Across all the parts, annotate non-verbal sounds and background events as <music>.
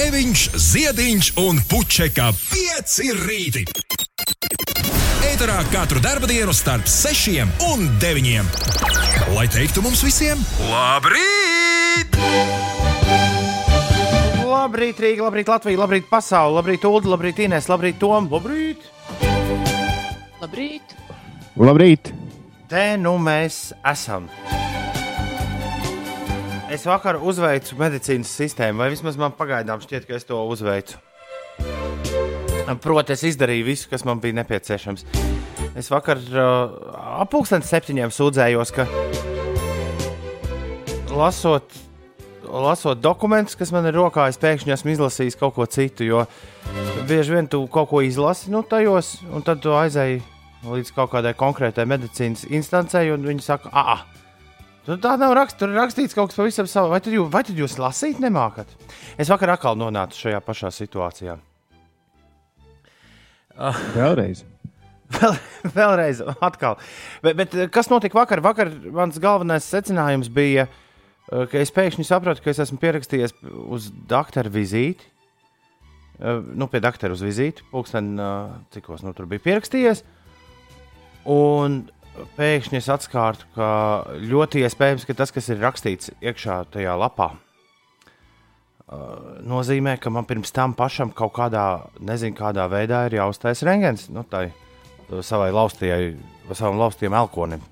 Grēviņš, Ziediņš un Puķeka 5 rīti. Eterā katru dienu starp 6 un 9. Lai teiktu mums visiem, labrīt! Labrīt, Rīga, labrīt, Latvija, labrīt, pasaule, labrīt, Ulu, labrīt, Inês, labrīt, Tom, labrīt! Labrīt! Labrīt! Te nu mēs esam. Es vakar uzveicu medicīnas sistēmu, vai vismaz man pagaidām šķiet, ka es to uzveicu. Proti, es izdarīju visu, kas man bija nepieciešams. Es vakar uh, ap pusdienas septiņiem sūdzējos, ka lasot, lasot dokumentus, kas man ir rokā, es pēkšņi esmu izlasījis kaut ko citu. Jo bieži vien tu kaut ko izlasi no tajos, un tad tu aizēji līdz kaut kādai konkrētai medicīnas instancei, un viņi saka, ah, Tur tā nav rakstīts, tur ir rakstīts kaut kas pavisam savs. Vai, tad jū, vai tad jūs lasīt nemākat? Es vakar atkal nonācu šajā pašā situācijā. <laughs> Vēlreiz. Vēl, vēlreiz, atkal. Bet, bet kas notika vakar? Vakar mans galvenais secinājums bija, eh, ka es pēkšņi sapratu, ka es esmu pierakstījies uz doktora vizīti. Eh, Nu, pie doktora uz vizīti. Pūksteni, eh, cikos nu, tur bija pierakstījies. Un pēkšņi es atskārtu, ka ļoti iespējams, ka tas, kas ir rakstīts iekšā tajā lapā, nozīmē, ka man pirms tam pašam kaut kādā, nezinu, kādā veidā ir jāuztais rengens nu, tai, savai laustajai, savam laustiem elkonim.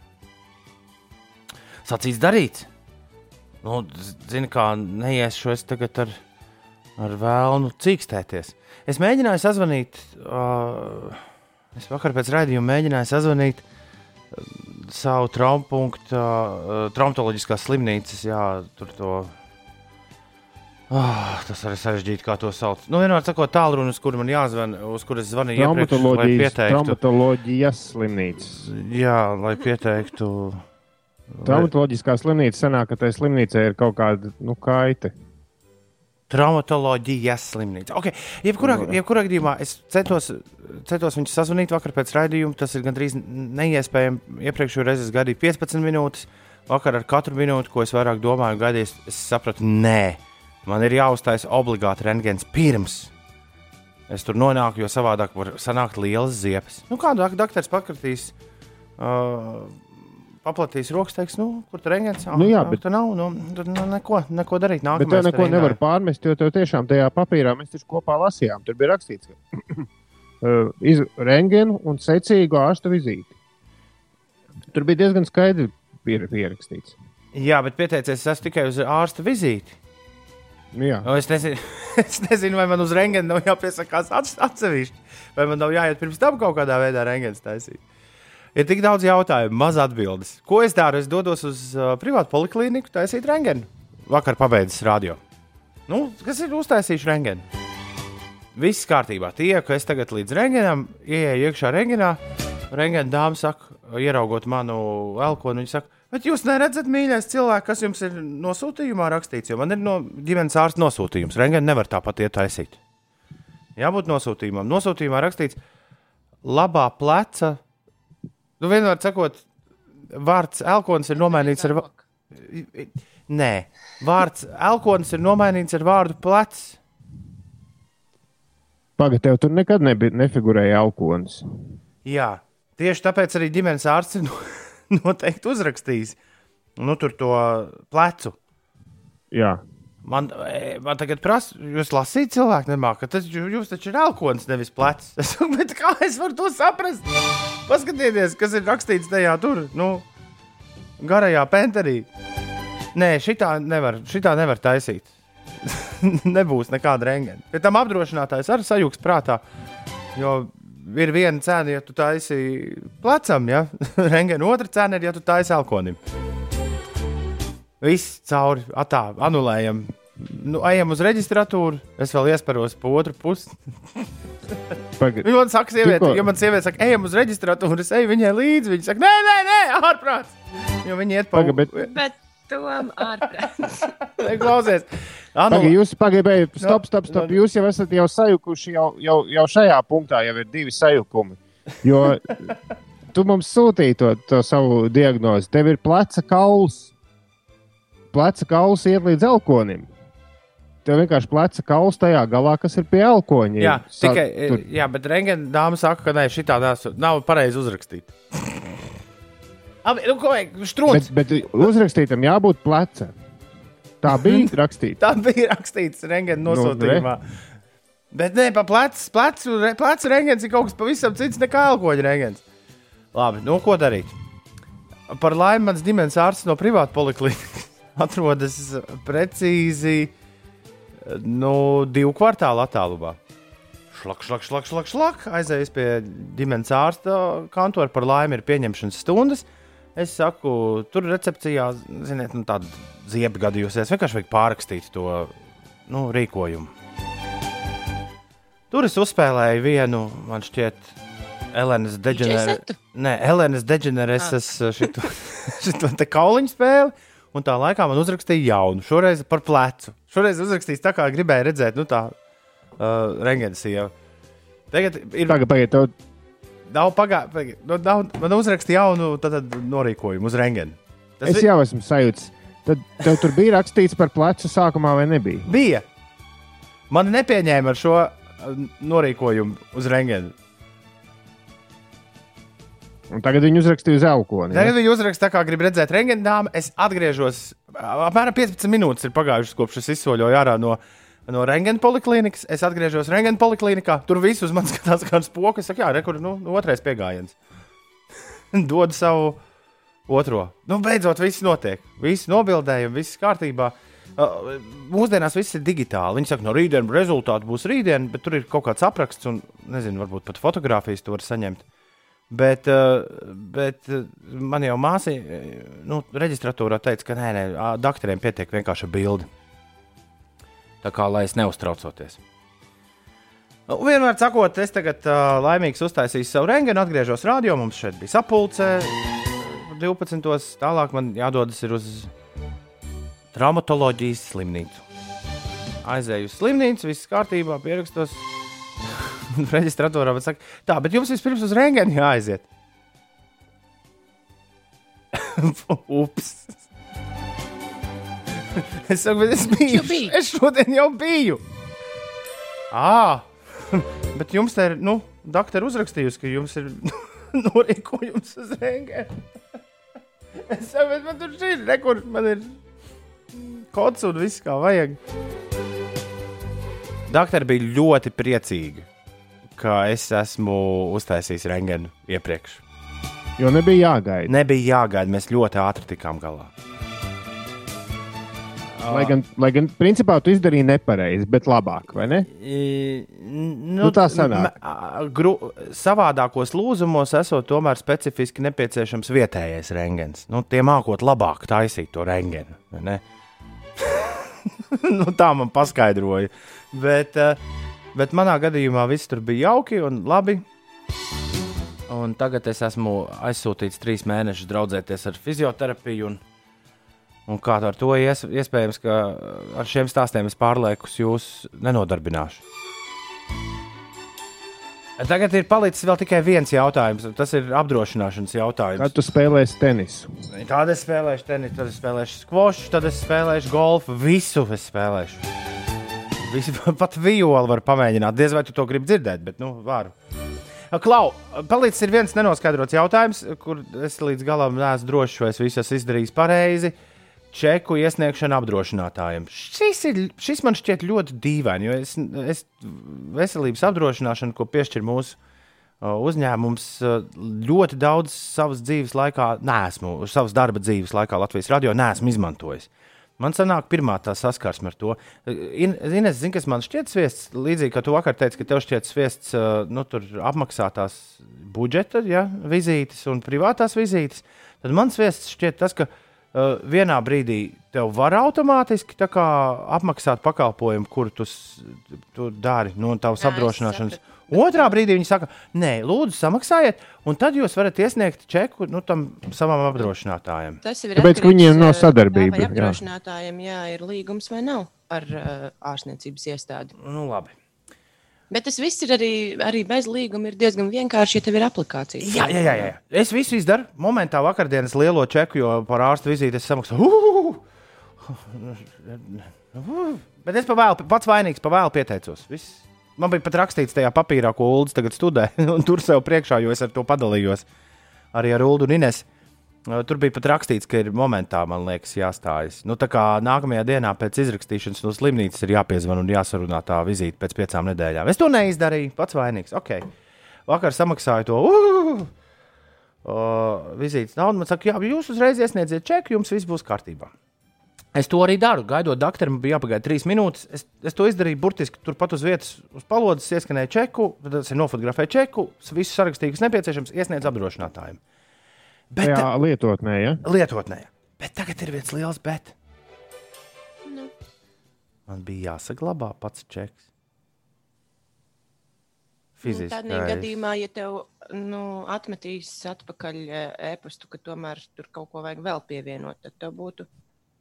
Sacīts darīts. Nu, Zini, kā neiešu es tagad ar, ar vēlnu cīkstēties. Es mēģināju sazvanīt, uh, es vakar pēc raidījuma mēģināju sazvanīt uh, savu traumapunktu, uh, traumatoloģiskās slimnīcas, jā, tur to. Oh, tas arī sarežģīti, kā to sauc. Nu, vienmēr sakot, tālruni, uz kuru man jāzvan, uz kuras zvanīju iepriekš, lai. Traumatoloģijas slimnīcas. Jā, lai pieteiktu. Traumatoloģiskā slimnīca sanāk, ka tai slimnīcai ir kaut kāda nu, kaita. Traumatoloģijas slimnīca. Okay. Jebkurā, jebkurā gadījumā es centos, centos viņu sazvanīt vakar pēc raidījuma. Tas ir gandrīz neiespējami. Iepriekšējā reizē es gaidīju 15 minūtes. Vakar ar katru minūti, ko es vairāk domāju, gaidīju, es sapratu, nē, man ir jāuztais obligāti rengens pirms. Es tur nonāku, jo savādāk var sanākt lielas ziepes. Nu, kādu doktors pakritīs? Uh, paplatīs rokas, teiks, nu, kur tur rēņķis. Nu, jā, bet tur nav, nu, tur nu, neko, neko darīt. Nākamais bet tev neko rēņģi. nevar pārmest, jo tev tiešām tajā papīrā mēs taču kopā lasījām. Tur bija rakstīts, ka <clears throat> uh, rēņģinu un secīgu ārsta vizīti. Tur bija diezgan skaidri pierakstīts. Jā, bet pieteicies, es tikai uz ārsta vizīti. Nu, jā. Nu, es, nezinu, <laughs> es nezinu, vai man uz rēņģinu nav jāpiesakās atsevišķi, vai man nav jāiet pirms tam kaut kādā veidā rēņģinu taisīt. Ir tik daudz jautājumu, maz atbildes. Ko es daru? Es dodos uz uh, privātu poliklīniku, taisīt rengenu. Vakar pabeidzis radio. Nu, kas ir uztaisījuši rengenu? Viss kārtībā. Tie, ka es tagad līdz rengenam ieeju iekšā rengenā, rengena dāma saka, ieraugot manu elkonu, viņa saka, bet jūs neredzat, mīļais cilvēks, kas jums ir nosūtījumā rakstīts, jo man ir no ģimenes ārsta nosūtījums. Rengena nevar tāpat ietaisīt. Jābūt nosūtījumam. Nosūtījumā rakstīts labā pleca Nu, vienmēr sakot, vārds elkonis ir nomainīts ar. Nē, vārds elkonis ir nomainīts ar vārdu plecs. Pagaidām, tev tur nekad nebija, nefigurēja elkonis. Jā, tieši tāpēc arī ģimenes ārsts ir <laughs> noteikti uzrakstījis nu, to plecu. Jā. Man, e, man tagad prasa, jūs lasīt cilvēku nemākat, tad jūs taču ir elkonis, nevis plecs. <laughs> Es domāju, kā es varu to saprast? Paskatieties, kas ir rakstīts tajā tur, nu, garajā penterī. Nē, šitā nevar, šitā nevar taisīt. <laughs> Nebūs nekāda rengena. Pēc tam apdrošinātājs arī sajūgs prātā, jo ir viena cena, ja tu taisi plecam, ja <laughs> rengena, otra cena ir, ja tu taisi elkonim. Viss cauri, atā, anulējam. Nu, ejam uz reģistratūru, es vēl iesparos pa otru pusi. Viņa man saka, sieviete, ja man sieviete saka, ejam uz reģistratūru, es eju viņai līdzi. Viņa saka, nē, nē, nē ārprāts. Jo viņi iet pa Paga, bet... bet. <laughs> Klausies. Pagaid, jūs pagaidāt, stop, stop, stop. Jūs jau esat jau sajukuši, jau, jau, jau šajā punktā jau ir divi sajukumi. Jo tu mums sūtīji to, to savu diagnozi. Tev ir pleca kauls pleca kauls iet līdz elkonim. Tev vienkārši pleca kauls tajā galā, kas ir pie elkoņa. Jā, Sa- tikai, tur- jā bet Rengena dāma saka, ka nē, šī tā nav pareizi uzrakstīta. Abi, nu, ko. Bet, bet uzrakstītam jābūt plecam. Tā bija <laughs> rakstīta. Tā bija rakstīts Rengena nosūtījumā. Bet nē, pa plecu, plecu, re- plecu rengens ir kaut kas pavisam cits nekā elkoņa rengens. Labi, nu ko darīt? Par laimi mans ģimenes ārsts no privāta poliklīnikas <laughs> atrodas precīzi nu, divu kvartālu attālumā. Šlak, šlak, šlak, šlak, šlak. Aizējis pie ģimenes ārsta kantora. Par laimi ir pieņemšanas stundas. Es saku, tur recepcijā, ziniet, nu, tāda zieba gadījusies. Vienkārši vajag pārrakstīt to nu, rīkojumu. Tur es uzspēlēju vienu, man šķiet, Elenas Deģeneres. setu? Nē, Elenas Deģeneres šito, <laughs> šito te kauliņu spēli. Un tā laikā man uzrakstīja jaunu, šoreiz par plecu. Šoreiz uzrakstījis tā, kā gribēju redzēt, nu tā, uh, Rengensija. Tagad ir Tagad, pagaid, tev, Nav pagājis. Nu, man uzrakstīja jaunu tad, tad, norīkojumu uz rengeni. Tas es vi- jau esmu sajūts. Tad tev tur bija rakstīts par plecu sākumā, vai nebija? bija. Man nepieņēma ar šo uh, norīkojumu uz rengeni. Un tagad viņi uzrakstīja uz elkoni. Tagad Ja? viņi uzraksta, tā kā grib redzēt rengeni dāmu. Es atgriežos. Apmēram 15 minūtes ir pagājušas, kopš es izsoļoju ārā no, no rengena poliklīnikas. Es atgriežos rengena poliklinikā. Tur viss uz manis <laughs> skatās kā uz poku. Es saku, jā, rekur, nu, otrais pieejams. <laughs> Dod savu otro. Nu, beidzot, viss notiek. Viss nobildējumi, viss kārtībā. Uh, mūsdienās viss ir digitāli. Viņi saka, no rītdienas rezultāti būs rītdien, bet tur ir kaut kāds apraksts un, nezinu, varbūt pat fotografijas to var saņemt. Uh, bet uh, man jau māsa, nu, reģistratūrā teica, ka nē, nē, doktoriem pietiek vienkārši ar bildi. Tā kā lai es neuztraucoties. Nu, vienmēr sakot, es tagad uh, laimīgs uztaisīju savu rengenu, atgriežos rādio. Mums šeit bija sapulce 12. Tālāk man jādodas uz traumatoloģijas slimnīcu. Aizēju uz slimnīcu, viss kārtībā, pierakstos. <laughs> Reģistratorā man saka, tā, bet jums vispirms uz rengeni jāaiziet. <laughs> Ups! <laughs> es saku, bet es biju. biji. Es šodien jau biju. Ah, bet jums te ir, nu, doktora uzrakstījusi, ka jums ir norīkojums uz rengeni. es saku, bet man tur šī ir, rekur, man ir kods un viss kā vajag. Doktori bija ļoti priecīgi, ka es esmu uztaisījis rengenu iepriekš. Jo nebija jāgaida. Nebija jāgaida, mēs ļoti ātri tikām galā. Lai gan, lai gan principā tu izdarīji nepareizi, bet labāk, vai ne? I, Nu, Nu, tā sanāk. Gru, savādākos lūzumos esot tomēr specifiski nepieciešams vietējais rengens. Nu, tie mākot labāk taisīt to rengenu. vai ne? <laughs> nu, tā man paskaidroja. Bet, eh, bet manā gadījumā viss tur bija jauki un labi. Un tagad es esmu aizsūtīts trīs mēnešus draudzēties ar fizioterapiju. Un, un kā ar to ies, iespējams, ka ar šiem stāstiem es pārliekus jūs nenodarbināšu. Tagad ir palicis vēl tikai viens jautājums, tas ir apdrošināšanas jautājums. Kad tu spēlēsi tenisu? Tad es spēlēšu tenisu, tad es spēlēšu skvošu, tad es spēlēšu golfu. Visu es spēlēšu. Visu, <laughs> pat violi var pamēģināt. Diez vai tu to gribi dzirdēt, bet nu, varu. Klau, palicis ir viens nenoskaidrots jautājums, kur es līdz galam neesmu drošs, vai es visu esmu izdarījis pareizi. Čeku iesniegšana apdrošinātājiem. Šis, ir, šis man šķiet ļoti dīvaini, jo es, es veselības apdrošināšanu, ko piešķir mūsu uh, uzņēmums, uh, ļoti daudz savas dzīves laikā, nesmu, savas darba dzīves laikā Latvijas radio nesmu izmantojis. Man sanāk, pirmā tā saskarsme ar to. Zini, kas man šķiet sviests, līdzīgi kā tu vakar teici, ka tev šķiet sviests uh, nu, apmaksātās budžeta ja, vizītes un privātās vizītes. Tad man sviests šķiet tas, ka uh, vienā brīdī tev var automātiski kā apmaksāt pakalpojumu, kuru tu, tu dari no tavas Jā, es apdrošināšanas. sapratu. Otrā brīdī viņi saka, nē, lūdzu, samaksājiet, un tad jūs varat iesniegt čeku nu, tam savam apdrošinātājam. Tas ir Tāpēc, ka viņiem nav eh, sadarbība, Vai jā. apdrošinātājiem jā, ir līgums vai nav ar uh, ārstniecības iestādi. Nu, labi. Bet tas viss ir arī, arī bez līguma. Ir diezgan vienkārši, ja tev ir aplikācija. Jā, jā, jā, jā. Es visu izdaru. Momentā vakardienas lielo čeku, jo par ārstu vizīti es samaksāju. Bet es pavēlu, pats vainīgs, pavēlu pieteicos. Viss. Man bija pat rakstīts tajā papīrā, ko Ulas tagad studē, <laughs> un tur sev priekšā, jo es ar to padalījos arī ar Ulu un Ines. Uh, Tur bija pat rakstīts, ka ir momentā, man liekas, jāstājas. Nu, tā kā nākamajā dienā pēc izrakstīšanas no slimnīcas ir jāpiezvan un jāsarunā tā vizīte pēc piecām nedēļām. Es to neizdarīju, pats vainīgs. Okay. Vakar samaksāju to uh, uh, vizītes naudu. Man saka, jā, jūs uzreiz iesniedziet čeku, jums viss būs kārtībā. Es to arī daru. Gaidot doktoru, man bija jāpagaida trīs minūtes. Es, es to izdarīju burtiski turpat uz vietas, uz palodzes, ieskanēju čeku, tad es nofotografēju čeku, visu sarakstīju, kas nepieciešams, iesniedzu apdrošinātājiem. Bet Jā, lietotnē, ja? lietotnē. Bet tagad ir viens liels bet. Nu. Man bija jāsaglabā pats čeks. Nu, Fiziski. Tādā gadījumā, ja tev nu, atmetīs atpakaļ e, e-pastu, ka tomēr tur kaut ko vajag vēl pievienot, tad tev būtu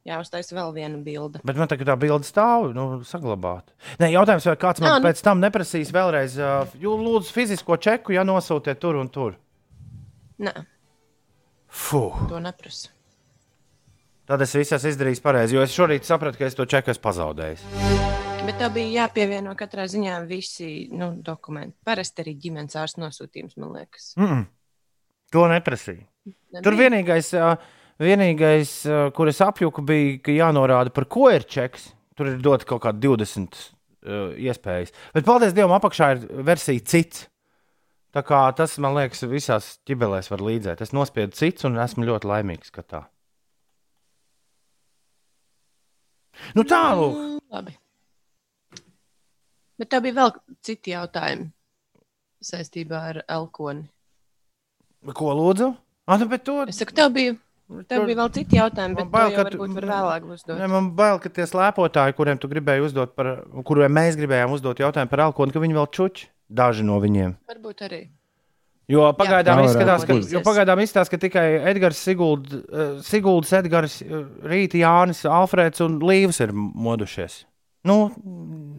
jāuztaisa vēl viena bilde. Bet man tagad tā bilde stāv, nu, saglabāt. Nē, jautājums, vai kāds man Jā, nu- pēc tam neprasīs vēlreiz, uh, lūdzu fizisko čeku, ja nosūtiet tur un tur. Nē, Fuh. to neprasa. Tad es visu esmu izdarījis pareizi, jo es šorīt sapratu, ka es to čeku esmu pazaudējis. Bet tev bija jāpievieno katrā ziņā visi nu, dokumenti. Parasti arī ģimenes ārsta nosūtījums, man liekas. Mm -mm. To neprasīja. Nebija? Tur vienīgais, ā, vienīgais kur es apjuku, bija, ka jānorāda, par ko ir čeks. Tur ir dot kaut kādi 20 uh, iespējas. Bet, paldies Dievam, apakšā ir versija cits. Tā kā tas, man liekas, visās ķibelēs var līdzēt. Es nospiedu cits un esmu ļoti laimīgs, ka tā. Nu, tālāk. Mm, Labi. Bet tev bija vēl citi jautājumi saistībā ar elkoni. Ko lūdzu? Ah, nu, bet to, Es saku, tev bija, tev tur- bija vēl citi jautājumi, bet bail, jau varbūt var vēlāk uzdot. Ne, man bail, ka tie slēpotāji, kuriem tu gribēji uzdot par, kuriem mēs gribējām uzdot jautājumu par alkoholu, ka viņi vēl čuči daži no viņiem. Varbūt arī. Jo pagaidām tā izskatās, ka, jo pagaidām izskatās, ka tikai Edgars, Siguld, uh, Sigulds, Edgars, uh, Rīta, Jānis, Alfrēds un Līvs ir modušies. Nu,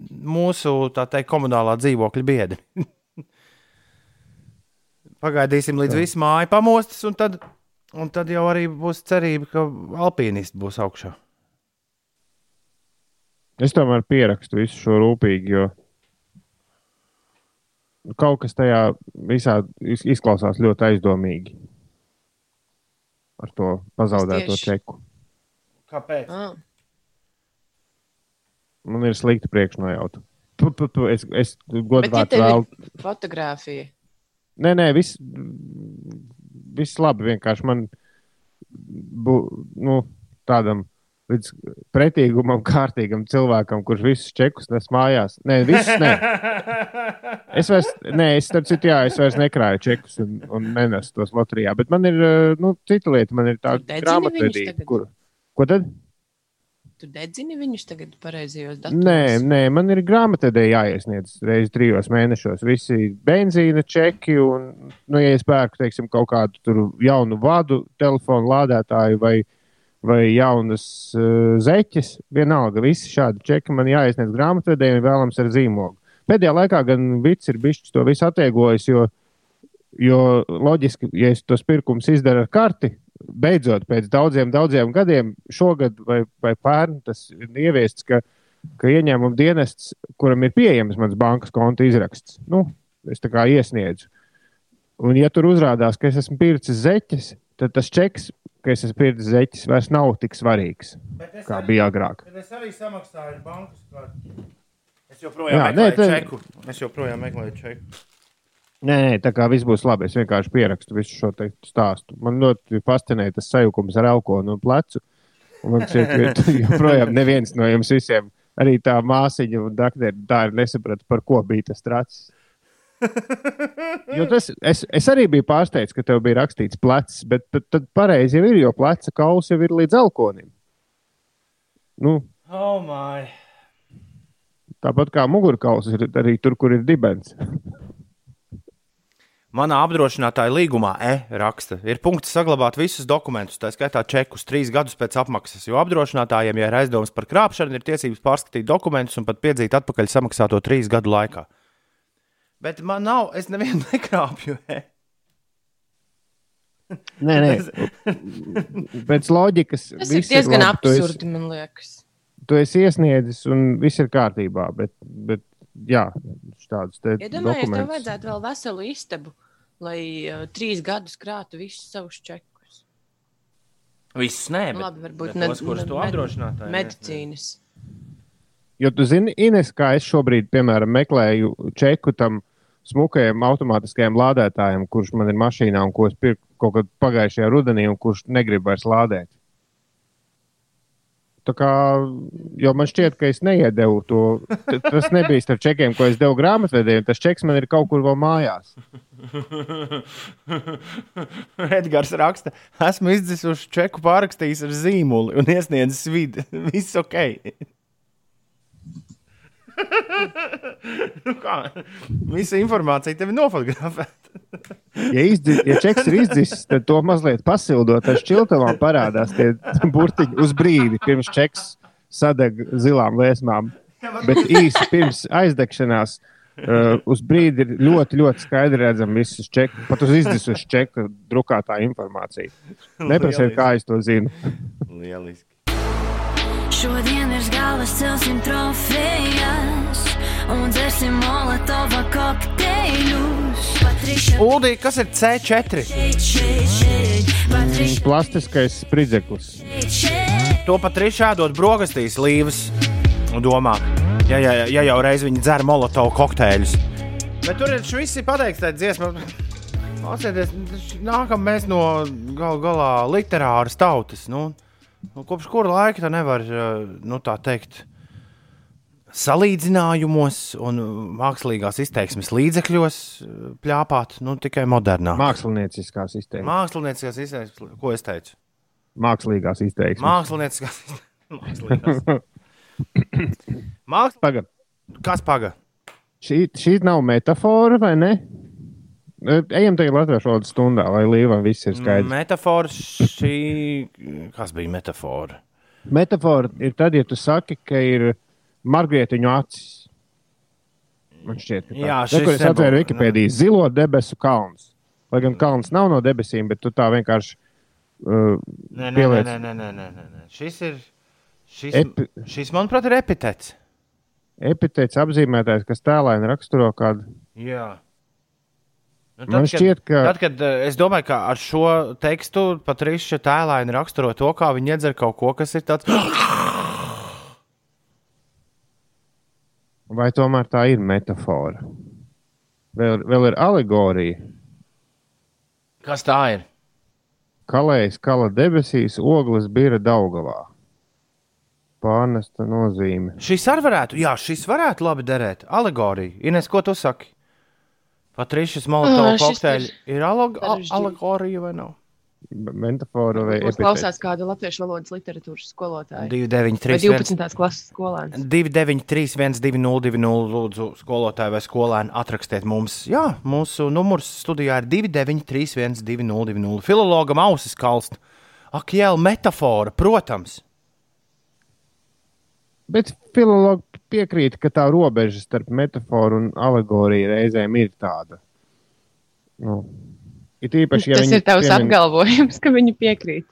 mūsu tā teikt, komunālā dzīvokļa biedri. <laughs> Pagaidīsim, līdz viss māja pamostas, un tad, un tad jau arī būs cerība, ka alpīnisti būs augšā. Es tomēr pierakstu visu šo rūpīgi, jo kaut kas tajā visā iz- izklausās ļoti aizdomīgi. Ar to pazaudēto čeku. Kāpēc? Ah, Man ir slikta priekšnojauta. Tu, tu, tu, es es godīgi tev ir- vēl. fotografija. Nē, nē, viss, viss labi. Vienkārši man bū, nu, tādam līdz pretīgumam, kārtīgam cilvēkam, kurš visus čekus nes mājās. Nē, visus nē. <laughs> Es vairs, nē, es starp citu, jā, es vairs nekrāju čekus un, un nenesu tos loterijā. Bet man ir eh, nu, cita lieta, man ir tā grāmatvedība. Kur, ko tad? Tu dedzini viņus tagad pareizajos datos. Nē, nē, man ir grāmatvedē jāiesniedz reizes trijos mēnešos. Visi benzīna čeki, un, nu, ja es pērku, teiksim, kaut kādu jaunu vadu, telefonu lādētāju vai, vai jaunas uh, zeķes, vienalga, visi šādi čeki man jāiesniedz grāmatvedē un vēlams ar zīmogu. Pēdējā laikā gan Vits ir bijis to visu attieglojis, jo, jo loģiski, ja es tos pirkumus izdaru ar karti, beidzot pēc daudziem, daudziem gadiem, šogad vai, vai pērn tas ir ieviests, ka, ka ieņēmuma dienests, kuram ir pieejams mans bankas konta izraksts, nu, es tā kā iesniedzu. Un, ja tur uzrādās, ka es esmu pircis zeķes, tad tas čeks, ka es esmu pircis zeķes, vairs nav tik svarīgs, kā bija agrāk. Bet es arī samaksāju ar bankas karti. Es joprojām Jā, meklēju nē, tad- čeku. Es joprojām meklēju čeku. Nē, nē, tā kā viss būs labi. Es vienkārši pierakstu visu šo te stāstu. Man ļoti fascinēja tas sajukums ar elkonu un plecu. Un man šķiet, ka <laughs> joprojām neviens no jums visiem, arī tā māsiņa un doktori, tā ir nesaprata, par ko bija tas tracis. <laughs> Jo tas, es, es arī biju pārsteigts, ka tev bija rakstīts plecs, bet tad, tad pareizi jau ir, jo pleca kauls jau ir līdz elkonim. Nu, Oh, my. tāpat kā mugurkauls ir arī tur, kur ir dibens. <laughs> Manā apdrošinātāja līgumā E raksta, ir punkts saglabāt visus dokumentus, tā skaitā čekus, trīs gadus pēc apmaksas. Jo apdrošinātājiem, ja ir aizdomas par krāpšanu, ir tiesības pārskatīt dokumentus un pat piedzīt atpakaļ samaksāto trīs gadu laikā. Bet man nav, es nevienu <laughs> nekrāpju. E. Nē, nē. Pēc loģikas. Tas ir diezgan labi, tu esi- absurdi, man liekas. tu esi iesniedzis un viss ir kārtībā. Bet, bet jā, tādus Iedomājieties, ja tev dokumentus. vajadzētu vēl veselu istabu, lai uh, trīs gadus krātu visus savus čekus. Viss nē, bet, labi, varbūt bet tos, kurus tu apdrošinātāji. medicīnas. Jo tu zini, Ines, kā es šobrīd, piemēram, meklēju čeku tam smukajam automātiskajam lādētājam, kurš man ir mašīnā un ko es pirku kaut kad pagājušajā rudenī, un kurš negrib vairs lādēt. Kā, jo man šķiet, ka es neiedevu to. Tas nebija starp čekiem, ko es devu grāmatvedējiem. Tas čeks man ir kaut kur vēl mājās. <laughs> Edgars raksta, esmu izdzis čeku pārrakstījis ar zīmoli un iesniedzis vidi. <laughs> Viss ok. Nu kā? Visa informācija tev ir nofotografēta. Ja, izdzi, ja čeks ir izdzisis, tad to mazliet pasildot ar šķiltavām parādās tie burtiņi uz brīdi, pirms čeks sadeg zilām liesmām. Bet īsi pirms aizdegšanās uh, uz brīdi ir ļoti, ļoti skaidri redzama visas čeku, pat uz izdzisušas čeka drukātā informācija. Neprasiet, kā es to zinu. Lieliski. Šodien virs galvas celsim trofejas un dzersim molotova kokteļus. Uldī, kas ir C4? šeit, šeit, šeit, Patriša, Plastiskais spridzeklis. To pat arī šādot brokastīs līvas domā. Ja, ja, ja jau reiz viņi dzer molotovu kokteļus. Bet tur ir ir pateikts, tā dziesma. Atcerieties, nākam mēs no gal galā literāras tautas. Nu, nu, kopš kura laika tā nevar, eh, nu tā teikt, salīdzinājumos un mākslīgās izteiksmes līdzekļos eh, pļāpāt, nu tikai modernā. Mākslinieckās izteiksmes. Mākslinieciskās izteiksmes, ko es teicu? Mākslīgās izteiksmes. Mākslinieciskās <laughs> izteiksmes. Mākslinieks, Pagad, kas paga? šī, šī nav metāfora, vai ne? E, Ejam tagad latviešu valodas stundā, lai līvam viss ir skaidrs. Metafora šī. Kas bija metafora? Metafora ir tad, ja tu saki, ka ir margrietiņu acis. Man šķiet, ka tā Jā, šis Es nebūtu, atvēru Wikipēdiju zilo debesu kalns. Lai gan kalns nav no debesīm, bet tu tā vienkārši. Uh, Nē, nē, nē, Pieliec. nē, nē, nē, nē, nē, nē. Šis ir. Šis, Epi- šis manuprāt, ir epitets. epitēts apzīmētājs, kas tēlēni raksturo kādu. Jā. Nu, Man šķiet, ka- Tad, kad eh, es domāju, ka ar šo tekstu Patriša tēlāini raksturo to, kā viņi iedzer kaut ko, kas ir tāds. Vai tomēr tā ir metāfora? Vēl, vēl ir alegorija. Kas tā ir? Kalējs kala debesīs, ogles bija Daugavā. Pārnesta nozīme. Šis arī varētu, jā, šis varētu labi derēt. Alegorija. Ines, ko tu saki? Patrišas Ā, Molotovs šis kokteļi ir aleg alegorija vai nav? Metafora vai Mums epitēts? klausās kāda latviešu valodas literatūras skolotāja. 2, 9, Vai 3, 12. klases skolēns. 293, 120, lūdzu, skolotāji vai skolēni, atrakstiet mums. Jā, mūsu numurs studijā ir 293, 120, filologam ausis kalst. Ak, jā, metafora, protams. Bet filologi piekrīt, ka tā robeža starp metaforu un alegoriju reizēm ir tāda. Nu, it īpaši, ja Tas ir tavs piemin- apgalvojums, ka viņi piekrīt.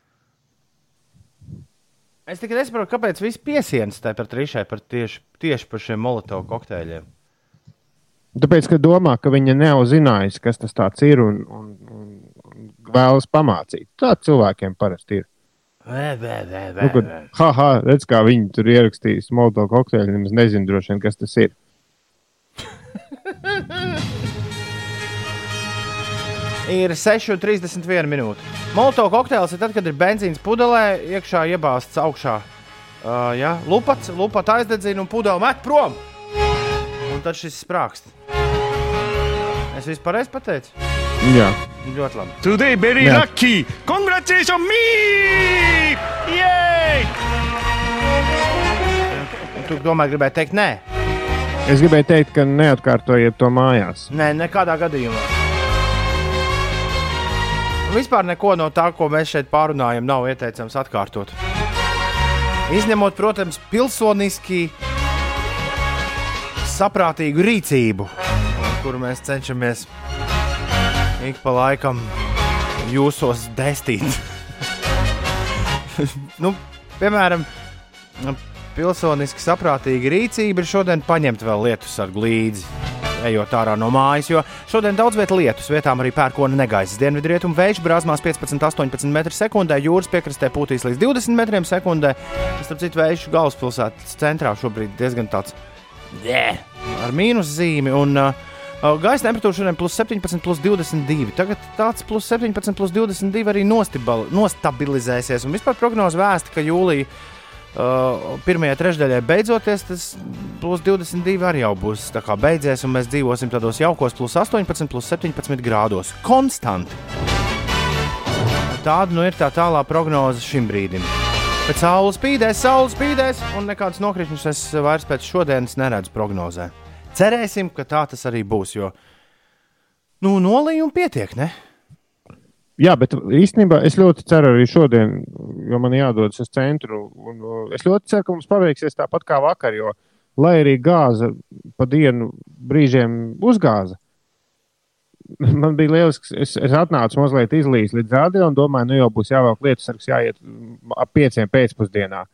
Es tikai nesaprotu, kāpēc viss piesienas tai par trišai par tieši, tieši par šiem molotovu kokteļiem. Tāpēc, ka domā, ka viņa nav zinājusi, kas tas ir un, un, un, un vēlas pamācīt. Tā cilvēkiem parasti ir. Nu, kad, ha, ha, redz, kā viņi tur ierakstīja smalko kokteili. Nemaz nezinu, droši vien, kas tas ir. <laughs> Ir 6,31 minūte. Molotovu kokteils ir tad, kad ir benzīns pudelē, iekšā iebāzts augšā. Uh, ja? Lupats, lupats aizdedzina un pudeli met prom. Un tad šis sprākst. Es vispār pareizi pateicu. Jā, Ļoti labi. Today very Jā. lucky! Congratulations me! Yay! Tu domā, gribēji teikt, nē, es gribēju teikt, ka neatkārtojiet to mājās. nē, nekādā gadījumā. Vispār neko no tā, ko mēs šeit pārunājam, nav ieteicams atkārtot. Izņemot, protams, pilsoniski saprātīgu rīcību, kuru mēs cenšamies ik pa laikam jūsos destīt. <laughs> nu, piemēram, pilsoniski saprātīga rīcība ir šodien paņemt vēl lietus ar līdzi. Ejot ārā no mājas, jo šodien daudz vietā lietus, vietām arī pērkona negaisa. Dienvidrietumu vējš brāzmās 15-18 m2, jūras piekrastē pūtīs līdz 20 m2. Starp citu, vējš galvaspilsētas centrā šobrīd diezgan tāds yeah, ar mīnus zīmi. Un, uh, Gaisa temperatūra šodien plus 17, plus 22. Tagad tāds plus 17, plus 22 arī nostibal, nostabilizēsies. Un vispār prognoze vēsta, ka jūlijā uh, pirmajā trešdaļā beidzoties, tas plus 22 arī jau būs beidzies, un mēs dzīvosim tādos jaukos plus 18, plus 17 grādos. Konstanti. Tāda nu ir tā tālā prognoze šim brīdim. Pēc saules spīdēs, saules spīdēs, un nekādas nokrišņus es vairs pēc šodienas neredzu prognozē. Cerēsim, ka tā tas arī būs, jo nu, nolījumu pietiek, ne? Jā, bet īstenībā es ļoti ceru arī šodien, jo man jādodas uz centru. Un, uh, es ļoti ceru, ka mums paveiksies tāpat kā vakar, jo, lai arī gāza pa dienu brīžiem uzgāza, <laughs> man bija lielisks. Es, es atnācu mazliet izlīdz līdz un domāju, nu jau būs jāvelk lietas sargs, jāiet ap pieciem pēcpusdienā.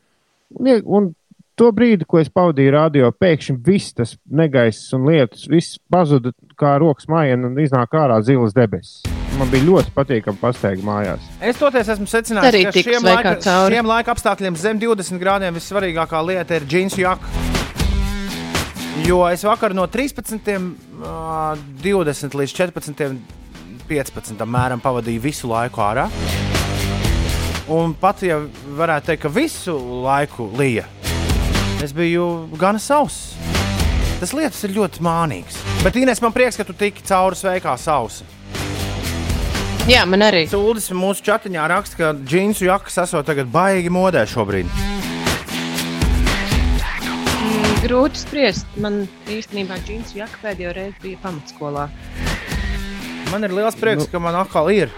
Un, un to brīdi, ko es pavadīju radio, pēkšņi viss tas negaiss un lietus, viss pazuda kā rokas mājiņa un iznāk ārā zilas debesis. Man bija ļoti patīkami pasteigt mājās. Es toties esmu secinājis, Arī ka šiem laika, cauri. šiem laika apstākļiem zem 20 grādiem vissvarīgākā lieta ir džins jaka. Jo es vakar no 13, ā, 20 līdz 14, 15 apmēram pavadīju visu laiku ārā. Un pat ja varētu teikt, ka visu laiku lija, es biju gan sauss. Tas lietus ir ļoti mānīgs. Bet, Inês, man prieks, ka tu tiki cauri sveikā sausa. Jā, man arī. Sūdzis mūsu chatiņā raksta, ka džinsu jakas esot tagad baigi modē šobrīd. Grūti spriest. Man īstenībā džins jaka pēdējo reizi bija pamatskolā. Man ir liels prieks, Nu. ka man atkal ir.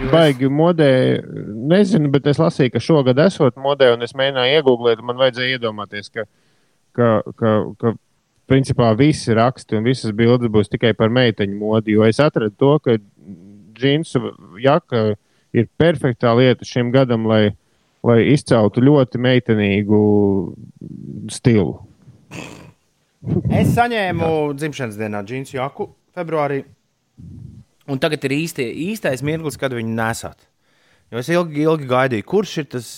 Jo Baigi modē, nezinu, bet es lasīju, ka šogad esot modē, un es mēģināju iegūglēt, man vajadzēja iedomāties, ka, ka, ka, ka principā visi raksti un visas bildes būs tikai par meiteņu modi, jo es atradu to, ka džinsu jaka ir perfektā lieta šim gadam, lai, lai izceltu ļoti meitenīgu stilu. Es saņēmu dzimšanas dienā džinsu jaku februārī. Un tagad ir īstie, īstais mirklis, kad viņu nesat. Jo es ilgi, ilgi gaidīju, kurš ir, tas,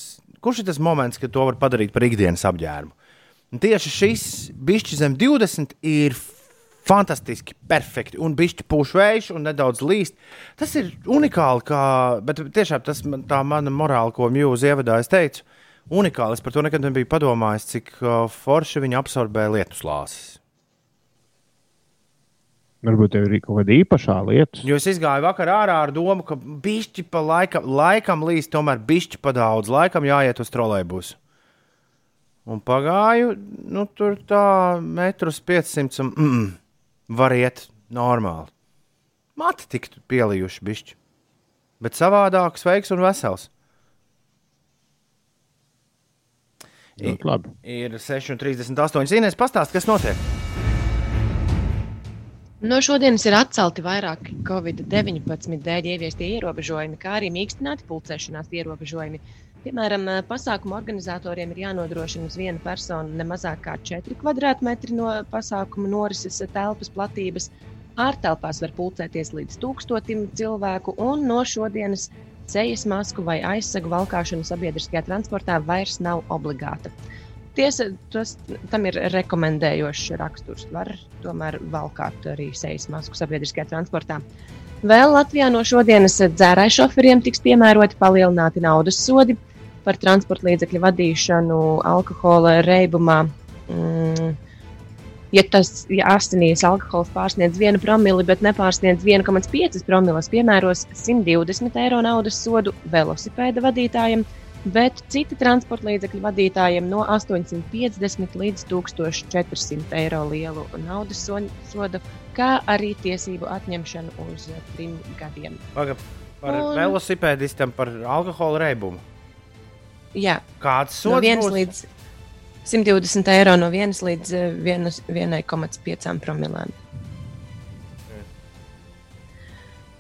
kurš ir tas moments, kad to var padarīt par ikdienas apģērbu. Un tieši šis bišķi zem 20 ir fantastiski, perfekti. Un bišķi pūš vējš un nedaudz līst. Tas ir unikāli, kā, bet tiešām tas man- tā mana morāla, ko jūs ievadā, es teicu, unikāli. Es par to nekad nebiju padomājis, cik uh, forši viņi absorbē lietus lāses. Varbūt tev ir kaut kāda īpašā lieta. Jo es gāju vakar ārā ar domu, ka bišķi pa laikam, laikam līdz tomēr bišķi pa daudz, laikam jāiet uz trolēļus. Un pagāju, nu, tur tā metrus 500 un mm, var iet normāli. Mati tiktu pielījuši bišķi. Bet savādāk, sveiks un vesels. Labi. Ir 6,38. Zinās, pastāst, kas notiek. No šodienas ir atcelti vairāki Covid-19 dēļ ieviestie ierobežojumi, kā arī mīkstināti pulcēšanās ierobežojumi. Piemēram, pasākumu organizatoriem ir jānodrošina uz vienu personu ne mazāk kā 4 km no pasākuma norises telpas platības. Ārtelpās var pulcēties līdz tūkstotim cilvēku, un no šodienas sejas masku vai aizsegu valkāšana sabiedriskajā transportā vairs nav obligāta. Tiesa, tas, tam ir rekomendējošs raksturs. Var tomēr valkāt arī sejas masku sabiedriskajā transportā. Vēl Latvijā no šodienas dzērāju šoferiem tiks piemēroti palielināti naudas sodi par transporta līdzekļu vadīšanu alkohola reibumā. Mm, ja tas ja asinīs alkohols pārsniedz 1 promili, bet nepārsniedz 1,5 promilas, piemēros 120 eiro naudas sodu velosipēda vadītājiem, bet citi transporta līdzekļu vadītājiem no 850 līdz 1400 eiro lielu naudas so- sodu, kā arī tiesību atņemšanu uz trim gadiem. Paga, par Un- velosipēdistam par alkohola reibumu. Jā, Kāds no sods 1 būs? līdz 120 eiro no 1 līdz eh, vienas- 1,5 promilēm.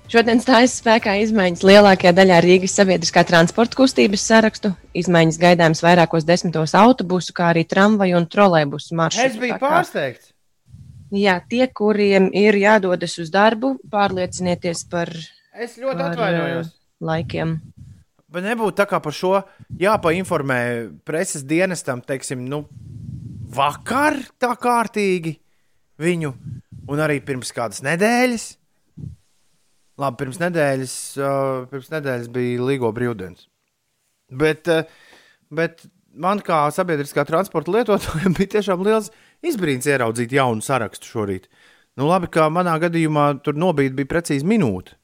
Šodien stājas spēkā izmaiņas lielākajā daļā Rīgas sabiedriskā transporta kustības sarakstu. Izmaiņas gaidāmas vairākos desmitos autobusu, kā arī tramvaju un trolēbusu maršrutu. Es biju pārsteigts. Jā, tie, kuriem ir jādodas uz darbu, pārliecinieties par Es ļoti Par, atvainojos. laikiem. Bet nebūtu tā kā par šo jāpainformē preses dienestam, teiksim, nu, vakar tā kārtīgi viņu, un arī pirms kādas nedēļas. Labi, pirms nedēļas, pirms nedēļas bija Līgo brīvdienas. Bet, bet man kā sabiedriskā transporta lietotājam <laughs> bija tiešām liels izbrīns ieraudzīt jaunu sarakstu šorīt. Nu, labi, ka manā gadījumā tur nobīde bija precīzi minūte.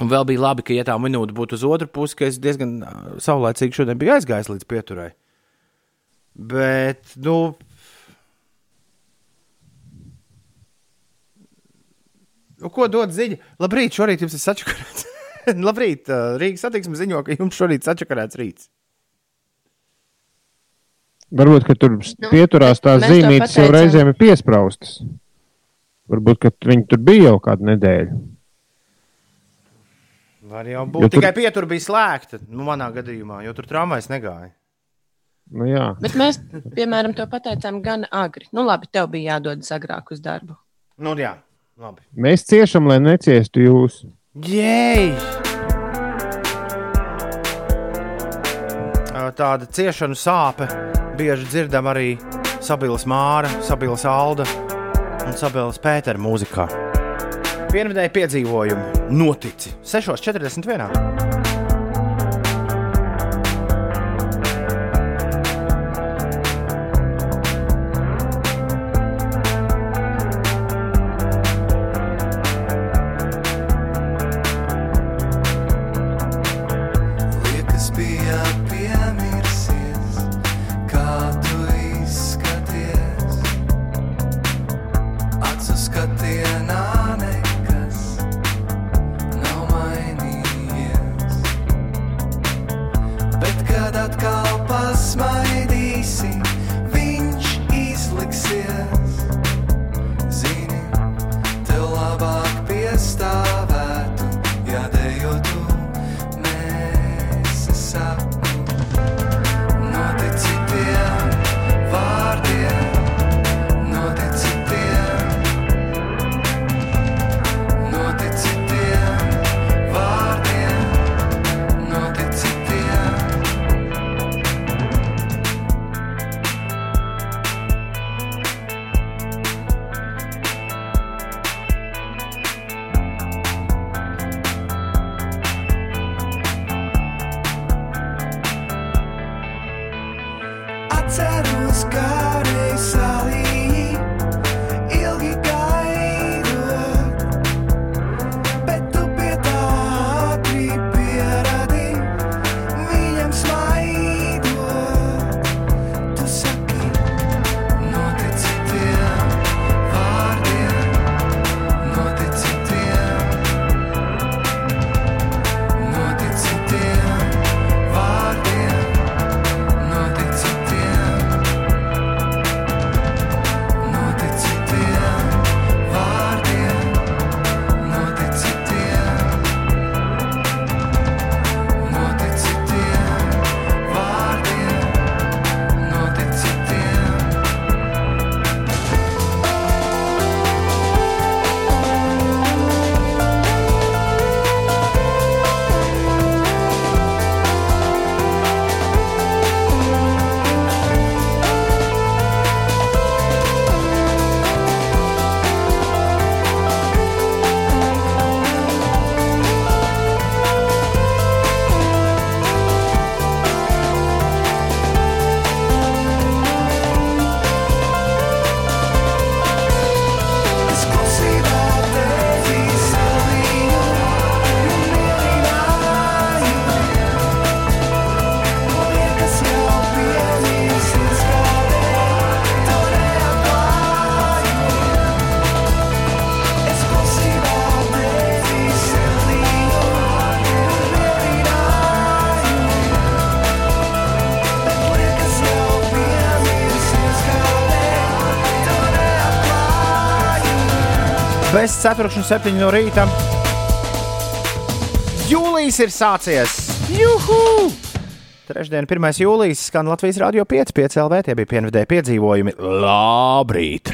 Un vēl bija labi, ka, ja tā minūte būtu uz otru pusi, ka es diezgan saulēcīgi šodien biju aizgājis līdz pieturai. Bet, nu. Nu, ko dod ziņa? Labrīt, šorīt jums ir sačakarēts. <laughs> Labrīt, Rīgas satiksmes ziņo, ka jums šorīt sačakarēts rīts. Varbūt, ka tur Nu, pieturās tās zīmītes jau reizēm ir piespraustas. Varbūt, ka viņi tur bija jau kādu nedēļu. Var jau Jo būt. tur- Tikai pietur bija slēgta, nu, manā gadījumā, jo tur tramvajs negāja. Nu, jā. Bet mēs, piemēram, to pateicām gan agri. Nu, labi, tev bija jādodas agrāk uz darbu. Nu, jā, labi. Mēs ciešam, lai neciestu jūs. Jēj! Tāda ciešanu sāpe bieži dzirdam arī Sabilas Māra, Sabilas Alda un Sabilas Pētera mūzikā. Pirmdēļ piedzīvojumi notici 6.41. Bez 4,7 no rīta Jūlijas ir sācies! Juhu! Trešdien, 1. jūlijas, skan Latvijas Rādio 5, 5 LV. Tie bija pienvidēji piedzīvojumi. Labrīt!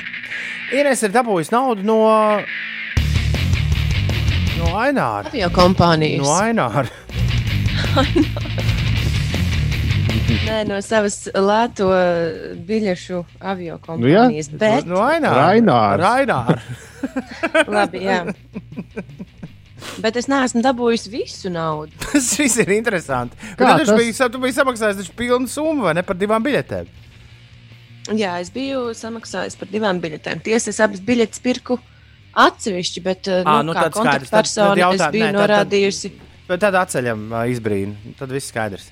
Ines ir dabūjis naudu no. No Aināra. Avio kompānijas. No Aināra. Nē, no savas lēto biļešu avio Nu jā. kompānijas. Nu, bet, No Aināra. Rainārs. Raināra. Labi, jā. Bet es neesmu dabūjis visu naudu. <laughs> Tas viss ir interesanti. Kā Kā tas bija? Tu biji samaksājis pilnu summu vai ne par divām biļetēm? Jā, es biju samaksājis par divām biļetēm. Tiesa, es abas biļetes pirku atsevišķi, bet uh, Ā, nu, nu kā tad. Tad- tad kontaktpersona jautā- es biju nē, tad- tad- norādījusi. Bet tad atceļam izbrīnu. Tad viss skaidrs.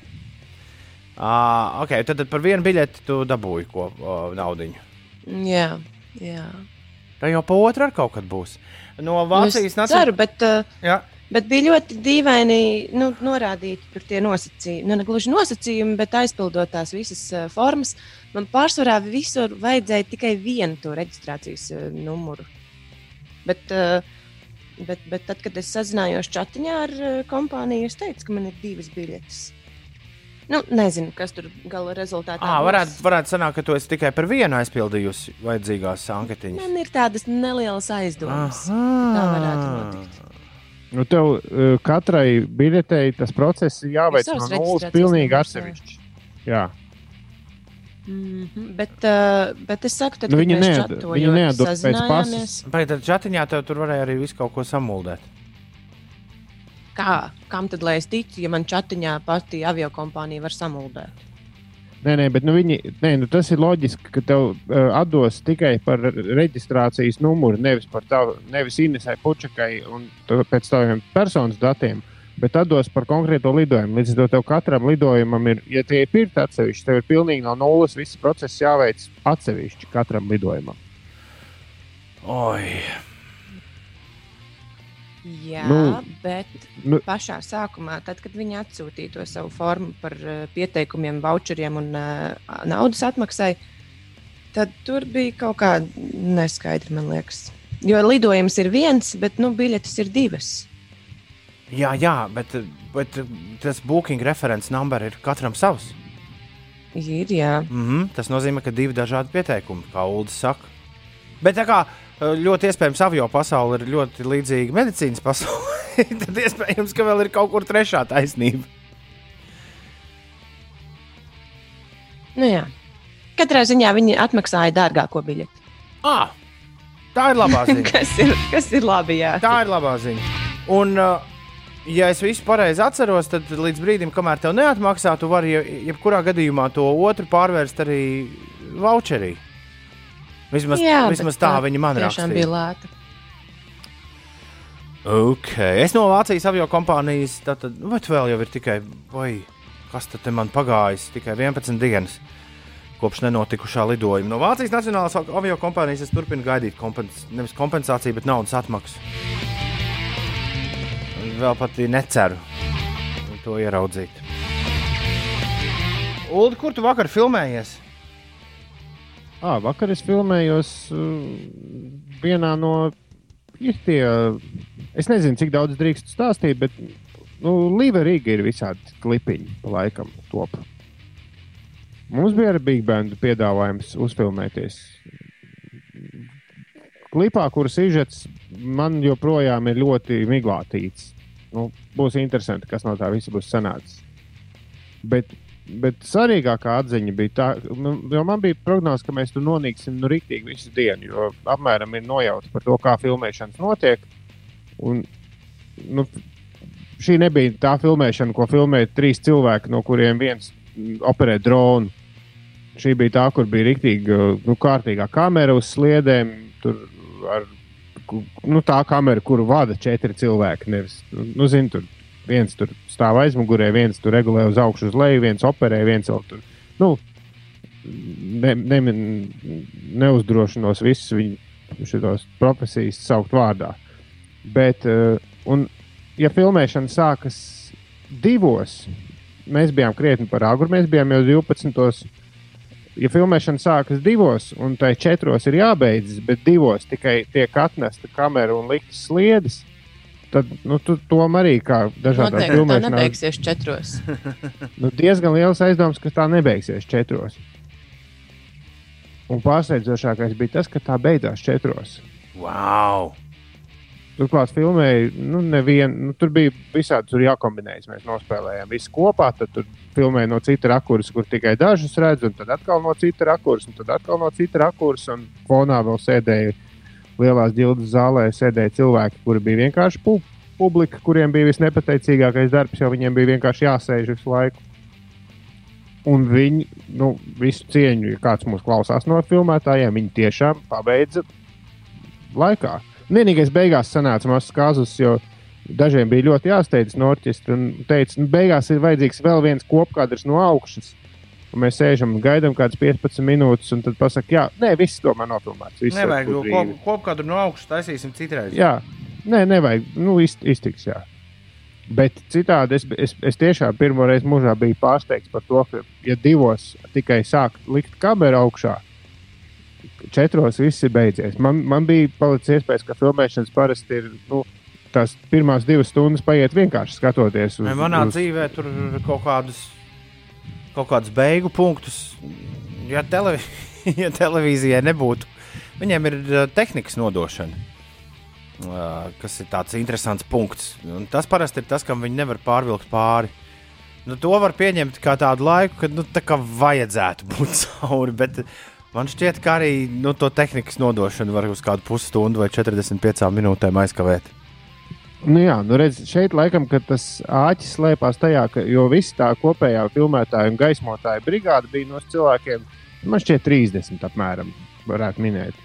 Ah, ok, tad, tad par vienu biļeti tu dabūji ko naudu. Jā, jā. Tā jau pa otru ar kaut kad būs. No Nu, Vācijas es nāca. ceru, bet, uh, Jā, bet bija ļoti dīvaini nu, norādīti tur tie nosacījumi. Nu, ne gluži nosacījumi, bet aizpildot tās visas uh, formas. Man pārsvarā visur vajadzēja tikai vienu to reģistrācijas uh, numuru. Bet, uh, bet, bet tad, kad es sazinājos chatiņā ar uh, kompāniju, es teicu, ka man ir divas biļetes. Nu, nezinu, kas tur gala rezultātā ah, būs. varētu, varētu sanākt, ka tu esi tikai par vienu aizpildījusi vajadzīgās anketiņas. Man ir tādas nelielas aizdomas. Aha. Tā varētu notikt. Nu, tev uh, katrai biļetei tas process ir jāveic no nulles pilnīgi atsevišķi. Jā. Mm -hmm. bet, uh, bet es saku, tad, Nu, viņi neatdod pēc sazinājāmies, Vai tad chatiņā tev tur varēja arī visu kaut ko samuldēt? Kā, kam tad lai es ticu, ja man chatiņā pati avio kompānija var samuldēt? Nē, nē, bet nu, viņi, nē, nu, tas ir loģiski, ka tev uh, atdos tikai par reģistrācijas numuru, nevis par tavu, nevis Inesai Pučakai un pēc taviem personas datiem, bet atdos par konkrēto lidojumu. Līdz ar to tev katram lidojumam ir, ja tie ir pirkti atsevišķi, tev ir pilnīgi no nulles viss process jāveic atsevišķi katram lidojumam. Oi, Jā, Nu, bet nu- pašā sākumā, tad, kad viņi atsūtīja to savu formu par uh, pieteikumiem, voucheriem un uh, naudas atmaksai, tad tur bija kaut kāda neskaidra, man liekas. Jo lidojums ir viens, bet nu, biļetes ir divas. jā, jā, bet, bet tas booking referents numur ir katram savs. Ir, jā. Mm -hmm. Tas nozīmē, ka divi dažādi pieteikumi, kā Ulas saka. Bet tā kā ļoti iespējams avio pasaule ir ļoti līdzīga medicīnas pasaulē, <laughs> tad iespējams, ka vēl ir kaut kur trešā taisnība. Nu, jā. Katrā ziņā viņi atmaksāja dārgāko biļeti. Ah, tā ir labā <laughs> ziņa. Kas ir, kas ir labi? Jā. Tā ir labā ziņa. Un, uh, ja es visu pareizi atceros, tad līdz brīdim, kamēr tev neatmaksā, tu vari je- jebkurā gadījumā to otru pārvērst arī voucherī. Vismaz, Jā, vismaz bet tā viņi man tiešām rakstīja. bija lēta. Okay. Es no Vācijas avio kompānijas, tātad, vai vēl jau ir tikai, vai kas tad man pagājis, tikai 11 dienas kopš nenotikušā lidojuma. No Vācijas Nacionālās avio kompānijas es turpinu gaidīt kompens nevis kompensāciju, bet naudas atmaksu. Vēl pat neceru to ieraudzīt. Ulu, kur tu vakar filmējies? À, vakar es filmējos vienā no. Tie, es nezinu, cik daudz drīkst stāstīt, bet nu, Līva-Rīga ir visādi klipiņi, pa laikam, top. Mums bija arī Big Band piedāvājums uzfilmēties. Klipā, kuras izžets, man joprojām ir ļoti miglātīts. Nu, būs interesanti, kas no tā visa būs sanācis. Bet Bet svarīgākā atziņa bija tā, nu, jo man bija prognoze, ka mēs tur nonāksim nu, rīktīgi visu dienu, jo apmēram ir nojauta par to, kā filmēšanas notiek. Un, nu, šī nebija tā filmēšana, ko filmēja trīs cilvēki, no kuriem viens operē dronu. Šī bija tā, kur bija rīktīgi nu, kārtīgā kamera uz sliedēm. Tur ar nu, tā kamera, kuru vada četri cilvēki. Nevis, nu, zin, tur viens tur stāv aizmugurē, viens tur regulē uz augšu, uz leju, viens operē, viens vēl tur. Nu, ne, ne, neuzdrošinos visus viņu šos profesijas saukt vārdā. Bet, uh, un, ja filmēšana sākas divos, mēs bijām krietni par agru, mēs bijām jau 12. Ja filmēšana sākas divos, un tai četros ir jābeidzas, bet divos tikai tiek atnesta kamera un liktas sliedes, tad nu, tu tom arī kā dažādās Noteikti tā filmēšanās. nebeigsies četros. <laughs> Nu, diezgan liels aizdoms, ka tā nebeigsies četros. Un pārsteidzošākais bija tas, ka tā beidzās četros. Wow! Turklāt filmēja, nu, nevien, nu, tur bija visādi, tur jākombinējas. Mēs nospēlējām visu kopā, tad tur filmēja no cita rakursa, kur tikai dažus redz, un tad atkal no cita rakursa, un tad atkal no cita rakursa. Un fonā vēl sēdēja lielās ģildes zālē, sēdēja cilvēki, kuri bija vienkārši pu publika, kuriem bija visnepateicīgākais darbs, jo viņiem bija vienkārši jāsēž visu laiku. Un viņi, nu, visu cieņu, ja kāds mūs klausās no filmētājiem, viņi tiešām pabeidza laikā. Vienīgais beigās sanāca mazs kāzus, jo dažiem bija ļoti jāsteidzas no orķestra un teica, nu, beigās ir vajadzīgs vēl viens kopkadrs no augšas. Un mēs sēžam un gaidām kādas 15 minūtes, un tad pasakām, jā, nē, viss tomēr var Nevajag to brīvi." kop, kopkadru no augšas taisīsim citreiz. Jā, nē, nevajag. Nu, izt, iztiks, jā. Bet citādi es, es, es tiešām pirmo reizi mūžā biju pārsteigts par to, ka, ja divos tikai sāk likt kameru augšā, četros viss ir beidzies. Man, man bija palicis iespējas, ka filmēšanas parasti ir. Nu, Tās pirmās divas stundas paiet vienkārši skatoties uz Vai Manā uz- dzīvē tur kaut kādus, kaut kādus beigu punktus. Ja, televi <laughs> ja televīzijai nebūtu, viņiem ir uh, tehnikas nodošana, uh, kas ir tāds interesants punkts. Un tas parasti ir tas, kam viņi nevar pārvilkt pāri. Nu, to var pieņemt kā tādu laiku, kad nu, tā kā vajadzētu būt <laughs> cauri. Bet man šķiet, ka arī nu, to tehnikas nodošanu var uz kādu pusstundu vai 45 minūtēm aizkavēt. Nu jā, nu redz, šeit laikam ka tas āķis slēpās tajā, ka jo viss tā kopējā filmētāja un gaismotāja brigāde bija no cilvēkiem, man šķiet, 30 apmēram, varētu minēt.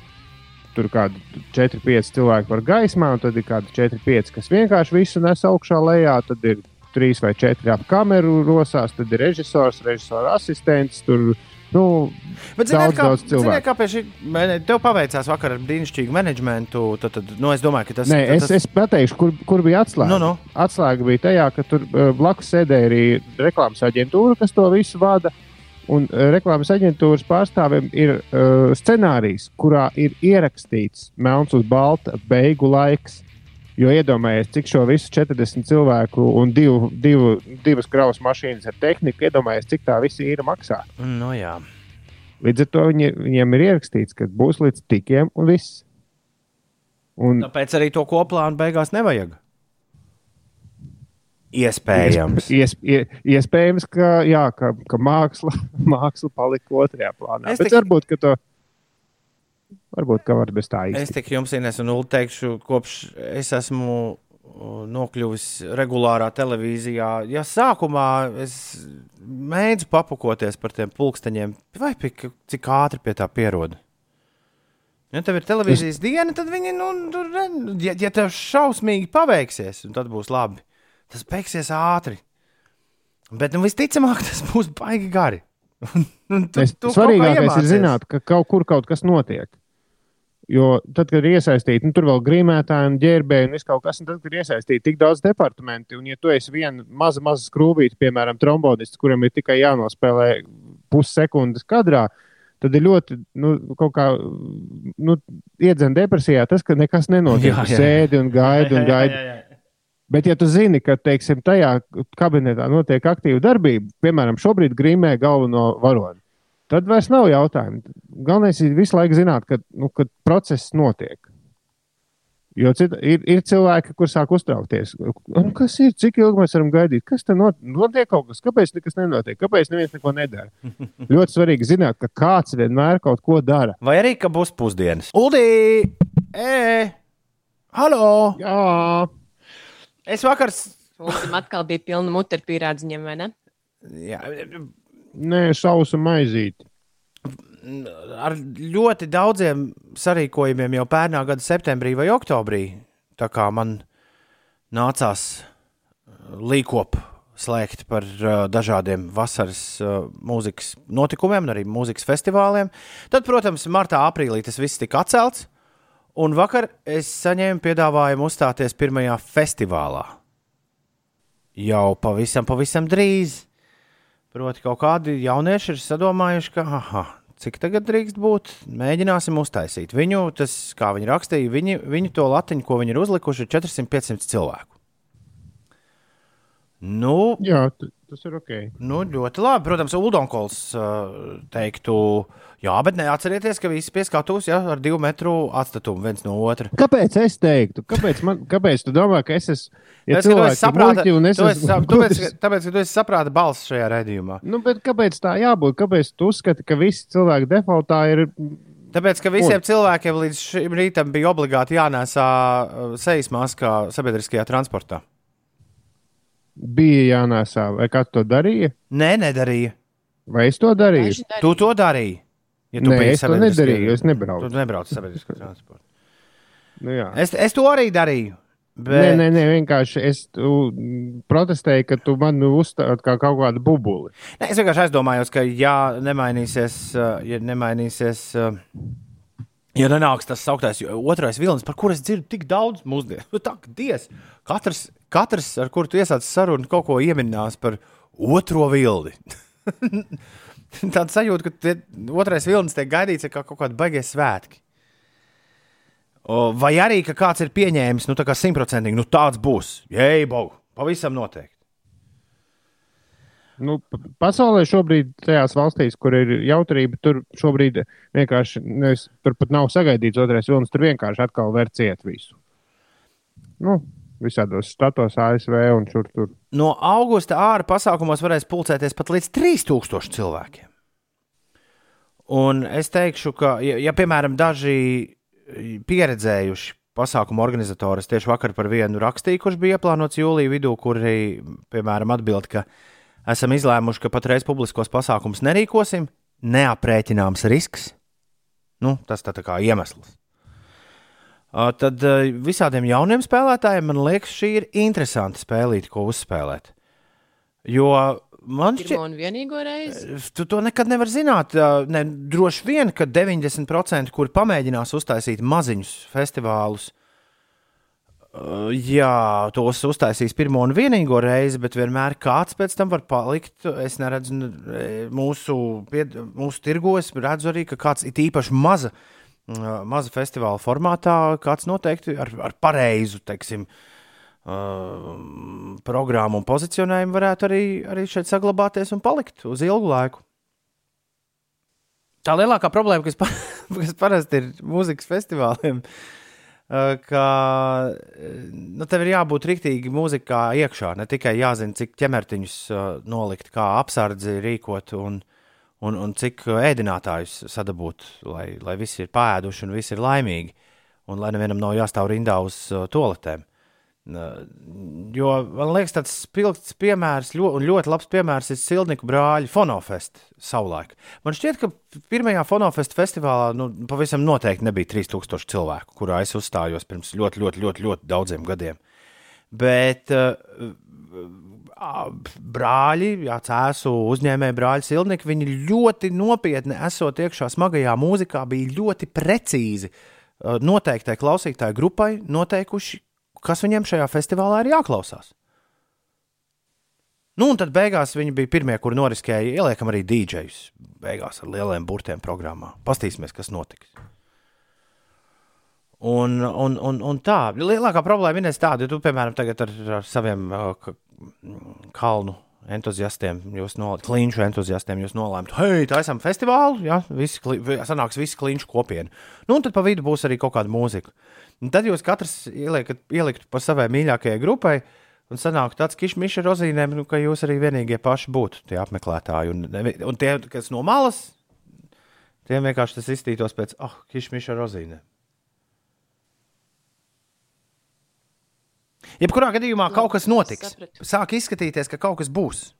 Tur kādi 4-5 cilvēki par gaismā, un tad ir kādi 4-5, kas vienkārši visu nes augšā lejā. Tad ir 3 vai 4 ap kameru rosās, tad ir režisors, režisora asistents. Tur, nu, Bet, ziniet, Daudz, kā, daudz cilvēku. ziniet, kā pie šī tev paveicās vakar ar brīnišķīgu menedžmentu. Tad, tad, nu, es domāju, ka tas Nē, es, es pateikšu, kur, kur bija atslēga. Nu, nu. Atslēga bija tajā, ka tur uh, blakus sēdēja arī reklāmas aģentūra, kas to visu vada. Un uh, reklāmas aģentūras pārstāvim ir uh, scenārijs, kurā ir ierakstīts melns uz balta beigu laiks. Jo iedomājieties, cik šo visu 40 cilvēku un divu, divu, divas kravas mašīnas ar tehniku, iedomājieties, cik tā visa ir maksā. nu, jā. Līdz ar to viņi, viņiem ir ierakstīts, ka būs līdz tikiem un viss. Un, Tāpēc arī to koplānu beigās nevajag. Iespējams. Ies, ie, iespējams, ka, jā, ka, ka māksla, <laughs> māksla palika otrajā plānā. Es Es Bet tik- varbūt, ka to. Varbūt, ka var bez tā Es īsti. tikai jums, Ines, un Ulu teikšu, kopš es esmu nokļuvis regulārā televīzijā. Ja sākumā es mēģinu papakoties par tiem pulksteņiem, vai pie, cik ātri pie tā pierod. Ja tev ir televīzijas es... diena, tad viņi, nu, tur, ne- ja, ja tev šausmīgi paveiksies, un tad būs labi. Tas beigsies ātri. Bet, nu, visticamāk, tas būs baigi gari. <laughs> Tu- Es, tu svarīgākais ir zināt, ka kaut kur kaut kas notiek. Jo tad, kad ir iesaistīti, nu, tur vēl grīmētāji un ģērbēji un viss kaut kas, un tad, kad ir iesaistīti tik daudz departamentu, un ja tu esi viena maza, maza skrūvīte, piemēram, trombonists, kuram ir tikai jānospēlē pussekundes kadrā, tad ir ļoti, nu, kaut kā, nu, iedzen depresijā tas, ka nekas nenotiek. Jā, jā. Sēdi un gaidi un gaidi. Bet, ja tu zini, ka teiksim, tajā kabinetā notiek aktīva darbība, piemēram, šobrīd grīmē galveno varoni, tad vairs nav jautājumu. Galvenais ir visu laiku zināt, ka, nu, ka process notiek. Jo cita, ir, ir cilvēki, kuriem sāk uztraukties. Un kas ir? Cik ilgi mēs varam gaidīt? Kas tam not, notiek? Kaut kas? Kāpēc nekas nenotiek? Kāpēc neviens neko nedara? <laughs> Ļoti svarīgi zināt, ka kāds vienmēr kaut ko dara. Vai arī, ka būs pusdienas? Uldī! Ē! Halo! Jā, Es vakar. s- Uldim atkal bija pilna mute ar pīrādziņiem, vai ne? Jā, nē, sausa maizīti. ar ļoti daudziem sarīkojumiem jau pērnā gada septembrī vai oktobrī. Tā kā man nācās uh, līkop slēgt par uh, dažādiem vasaras uh, mūzikas notikumiem, arī mūzikas festivāliem. Tad, protams, martā, aprīlī tas viss tika atcelts. Un vakar es saņēmu piedāvājumu uzstāties pirmajā festivālā. Jau pavisam, pavisam drīz. Proti, kaut kādi jaunieši ir sadomājuši, ka aha, cik tagad drīkst būt. Mēģināsim uztaisīt. Viņu, tas, kā viņi rakstīja, viņi, viņi to latiņu, ko viņi ir uzlikuši, ir 400-500 cilvēku. Nu, Jā, tas ir ok. nu, ļoti labi. Protams, Uldonkols uh, teiktu, jā, bet neatcerieties, ka visi pieskatūs ja, ar divu metru atstatumu viens no otra. Kāpēc es teiktu? Kāpēc, man, kāpēc tu domā, ka es esmu? Ja Tāpēc, cilvēki saprāta- un es tu esi esmu sap- tāpēc, ka- tāpēc, ka tu esi saprāta balss šajā redzējumā. Nu, bet kāpēc tā jābūt? Kāpēc tu uzskati, ka visi cilvēki defaultā ir Tāpēc, ka visiem cilvēkiem līdz šim rītam bija obligāti jānēsā uh, sejas maskā sabiedriskajā transportā. bija jānēsā? Vai kāds to darīja? Nē, nedarīja. Vai es to darīju? Daži darīja. Tu to darīji. Ja tu Nē, es to nedarīju. Es nebraucu. Tu nebrauc sabiedriskā transportā. <laughs> Nu, jā. Es, es to arī darīju. Nē, Bet... nē, nē, vienkārši es tu, protestēju, ka tu man uzstādi kā kaut kādu bubuli. Nē, es vienkārši aizdomājos, ka, ja nemainīsies, ja nemainīsies, ja nenāks tas sauktais otrais vilnis, par kuru es dzirdu tik daudz mūsdienu, nu, kā diez, katrs, katrs, ar kuru tu iesāc sarunu, kaut ko ieminās par otro vilni. <laughs> <laughs> Tāda sajūta, ka otrais vilnis tiek gaidīts kā kaut kāda baigie svētki. O, Vai arī, ka kāds ir pieņēmis, nu, tā kā simtprocentīgi, nu, tāds būs. Jei, bogu, pavisam noteikti. Nu, pasaulē šobrīd, tajās valstīs, kur ir jautrība, tur šobrīd vienkārši nevis, tur pat nav sagaidīts otrais vilnis. Tur vienkārši atkal ver ciet visu. Nu, visādos statos, ASV un šur tur. No augusta ārā pasākumos varēs pulcēties pat līdz 3000 cilvēkiem. Un es teikšu, ka, ja, ja piemēram, daži pieredzējuši pasākumu organizatori, es tieši vakar par vienu rakstīju, kurš bija ieplānots jūlijā vidū, kur arī, piemēram, atbild, ka esam izlēmuši, ka patreiz publiskos pasākumus nerīkosim, neaprēķināms risks. Nu, tas tā, tā kā iemesls. Tad uh, visādiem jauniem spēlētājiem man liekas, šī ir interesanta spēlīte, ko uzspēlēt. Jo man šķiet, reizi. Tu to nekad nevari zināt. ā, Ne, droši vien, ka 90% kur pamēģinās uztaisīt maziņus festivālus, jā, tos uztaisīs pirmo un vienīgo reizi, bet vienmēr kāds pēc tam var palikt. Es neredzu mūsu, mūsu tirgos, redzu arī, ka kāds ir īpaši maza, ā, maza festivāla formātā, kāds noteikti ar, ar pareizu, teiksim, uh, programmu un pozicionējumu varētu arī, arī šeit saglabāties un palikt uz ilgu laiku. Tā lielākā problēma, kas, pa, <laughs> kas parasti ir mūzikas festivāliem, uh, ka nu, tev ir jābūt rīktīgi mūzikā iekšā. Ne tikai jāzina, cik ķemertiņus uh, nolikt, kā apsardzi rīkot un, un, un cik ēdinātājus sadabūt, lai, lai visi ir pēduši un visi ir laimīgi. Un lai nevienam nav jāstāv rindā uz uh, toaletēm. Uh, Jo man liekas, tas spilgts piemērs, ļo, un ļoti labs piemērs ir Silniku brāļu Fonofest savulaik. Man šķiet, ka pirmajā Fonofest festivālā nu, pavisam noteikti nebija 3000 cilvēku, kurā es uzstājos pirms ļoti, ļoti, ļoti, ļoti daudziem gadiem. Bet uh, brāļi, jā, cēsu uzņēmēji brāļi Silniki, viņi ļoti nopietni esot iekšā smagajā mūzikā, bija ļoti precīzi uh, noteiktai klausītāju grupai noteikuši, kas viņiem šajā festivālā ir jāklausās. Nu, un tad beigās viņi bija pirmie, kur noriskēja. Ieliekam arī dīdžejus beigās ar lieliem burtiem programmā. Pastīsimies, kas notiks. Un, un, un, un tā, lielākā problēma ir tāda, ja tu, piemēram, tagad ar, ar saviem uh, kalnu entuziastiem, jūs nolēmat, kliņšu entuziastiem, jūs nolēmat, hei, tā esam festivālu, ja, visi, sanāks visi kliņšu kopiena. Nu, un tad pa vidu būs arī kaut kāda mūzika. Un tad jūs katrs ieliekat, ieliktu pa savai mīļākajai grupai, un sanāk tāds kišmišs ar rozīnēm, nu, ka jūs arī vienīgie paši būtu tie apmeklētāji. Un, un tie, kas no malas, tiem vienkārši tas iztītos pēc, ah, oh, kišmišs ar rozīnēm. Jebkurā gadījumā Labi, kaut kas notiks. sapratu. Sāk izskatīties, ka kaut kas būs.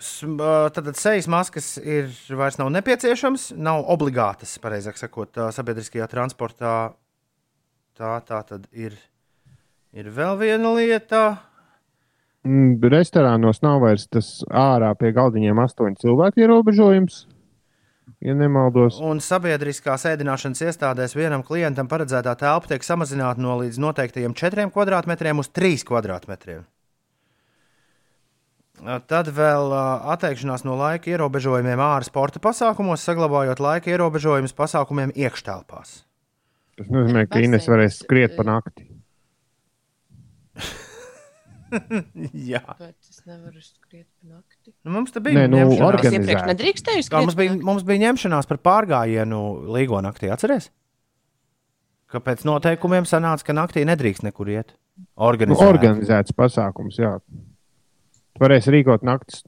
S- ā, Tad sejas maskas ir vairs nav nepieciešamas, nav obligātas, pareizāk sakot, sabiedriskajā transportā. Tā, tā tad ir, ir vēl viena lieta. Mm, Restorānos nav vairs tas ārā pie galdiņiem astoņu cilvēku ierobežojums. Ja nemaldos, Un sabiedriskās ēdināšanas iestādēs vienam klientam paredzētā telpa tiek samazināta no līdz noteiktajiem 4 km uz 3 km. Tad vēl atteikšanās no laika ierobežojumiem ārā sporta pasākumos, saglabājot laika ierobežojumus pasākumiem iekštelpās. Tas nozīmē, ka Ines varēs skriet pa nakti. <laughs> Jā, Bet es nevaru skriet pa nakti. nu, mums te bija Nē, nu, ņemšanās. organ- Es iepriekš Organizēti. nedrīkstēju Kā skriet. mums bija, mums bija ņemšanās par pārgājienu Līgo naktī, atcerieties? Ka pēc noteikumiem sanāca, ka naktī nedrīkst nekur iet. Nu, Organizēt. organizēts pasākums, jā. Tu varēsi rīkot naktas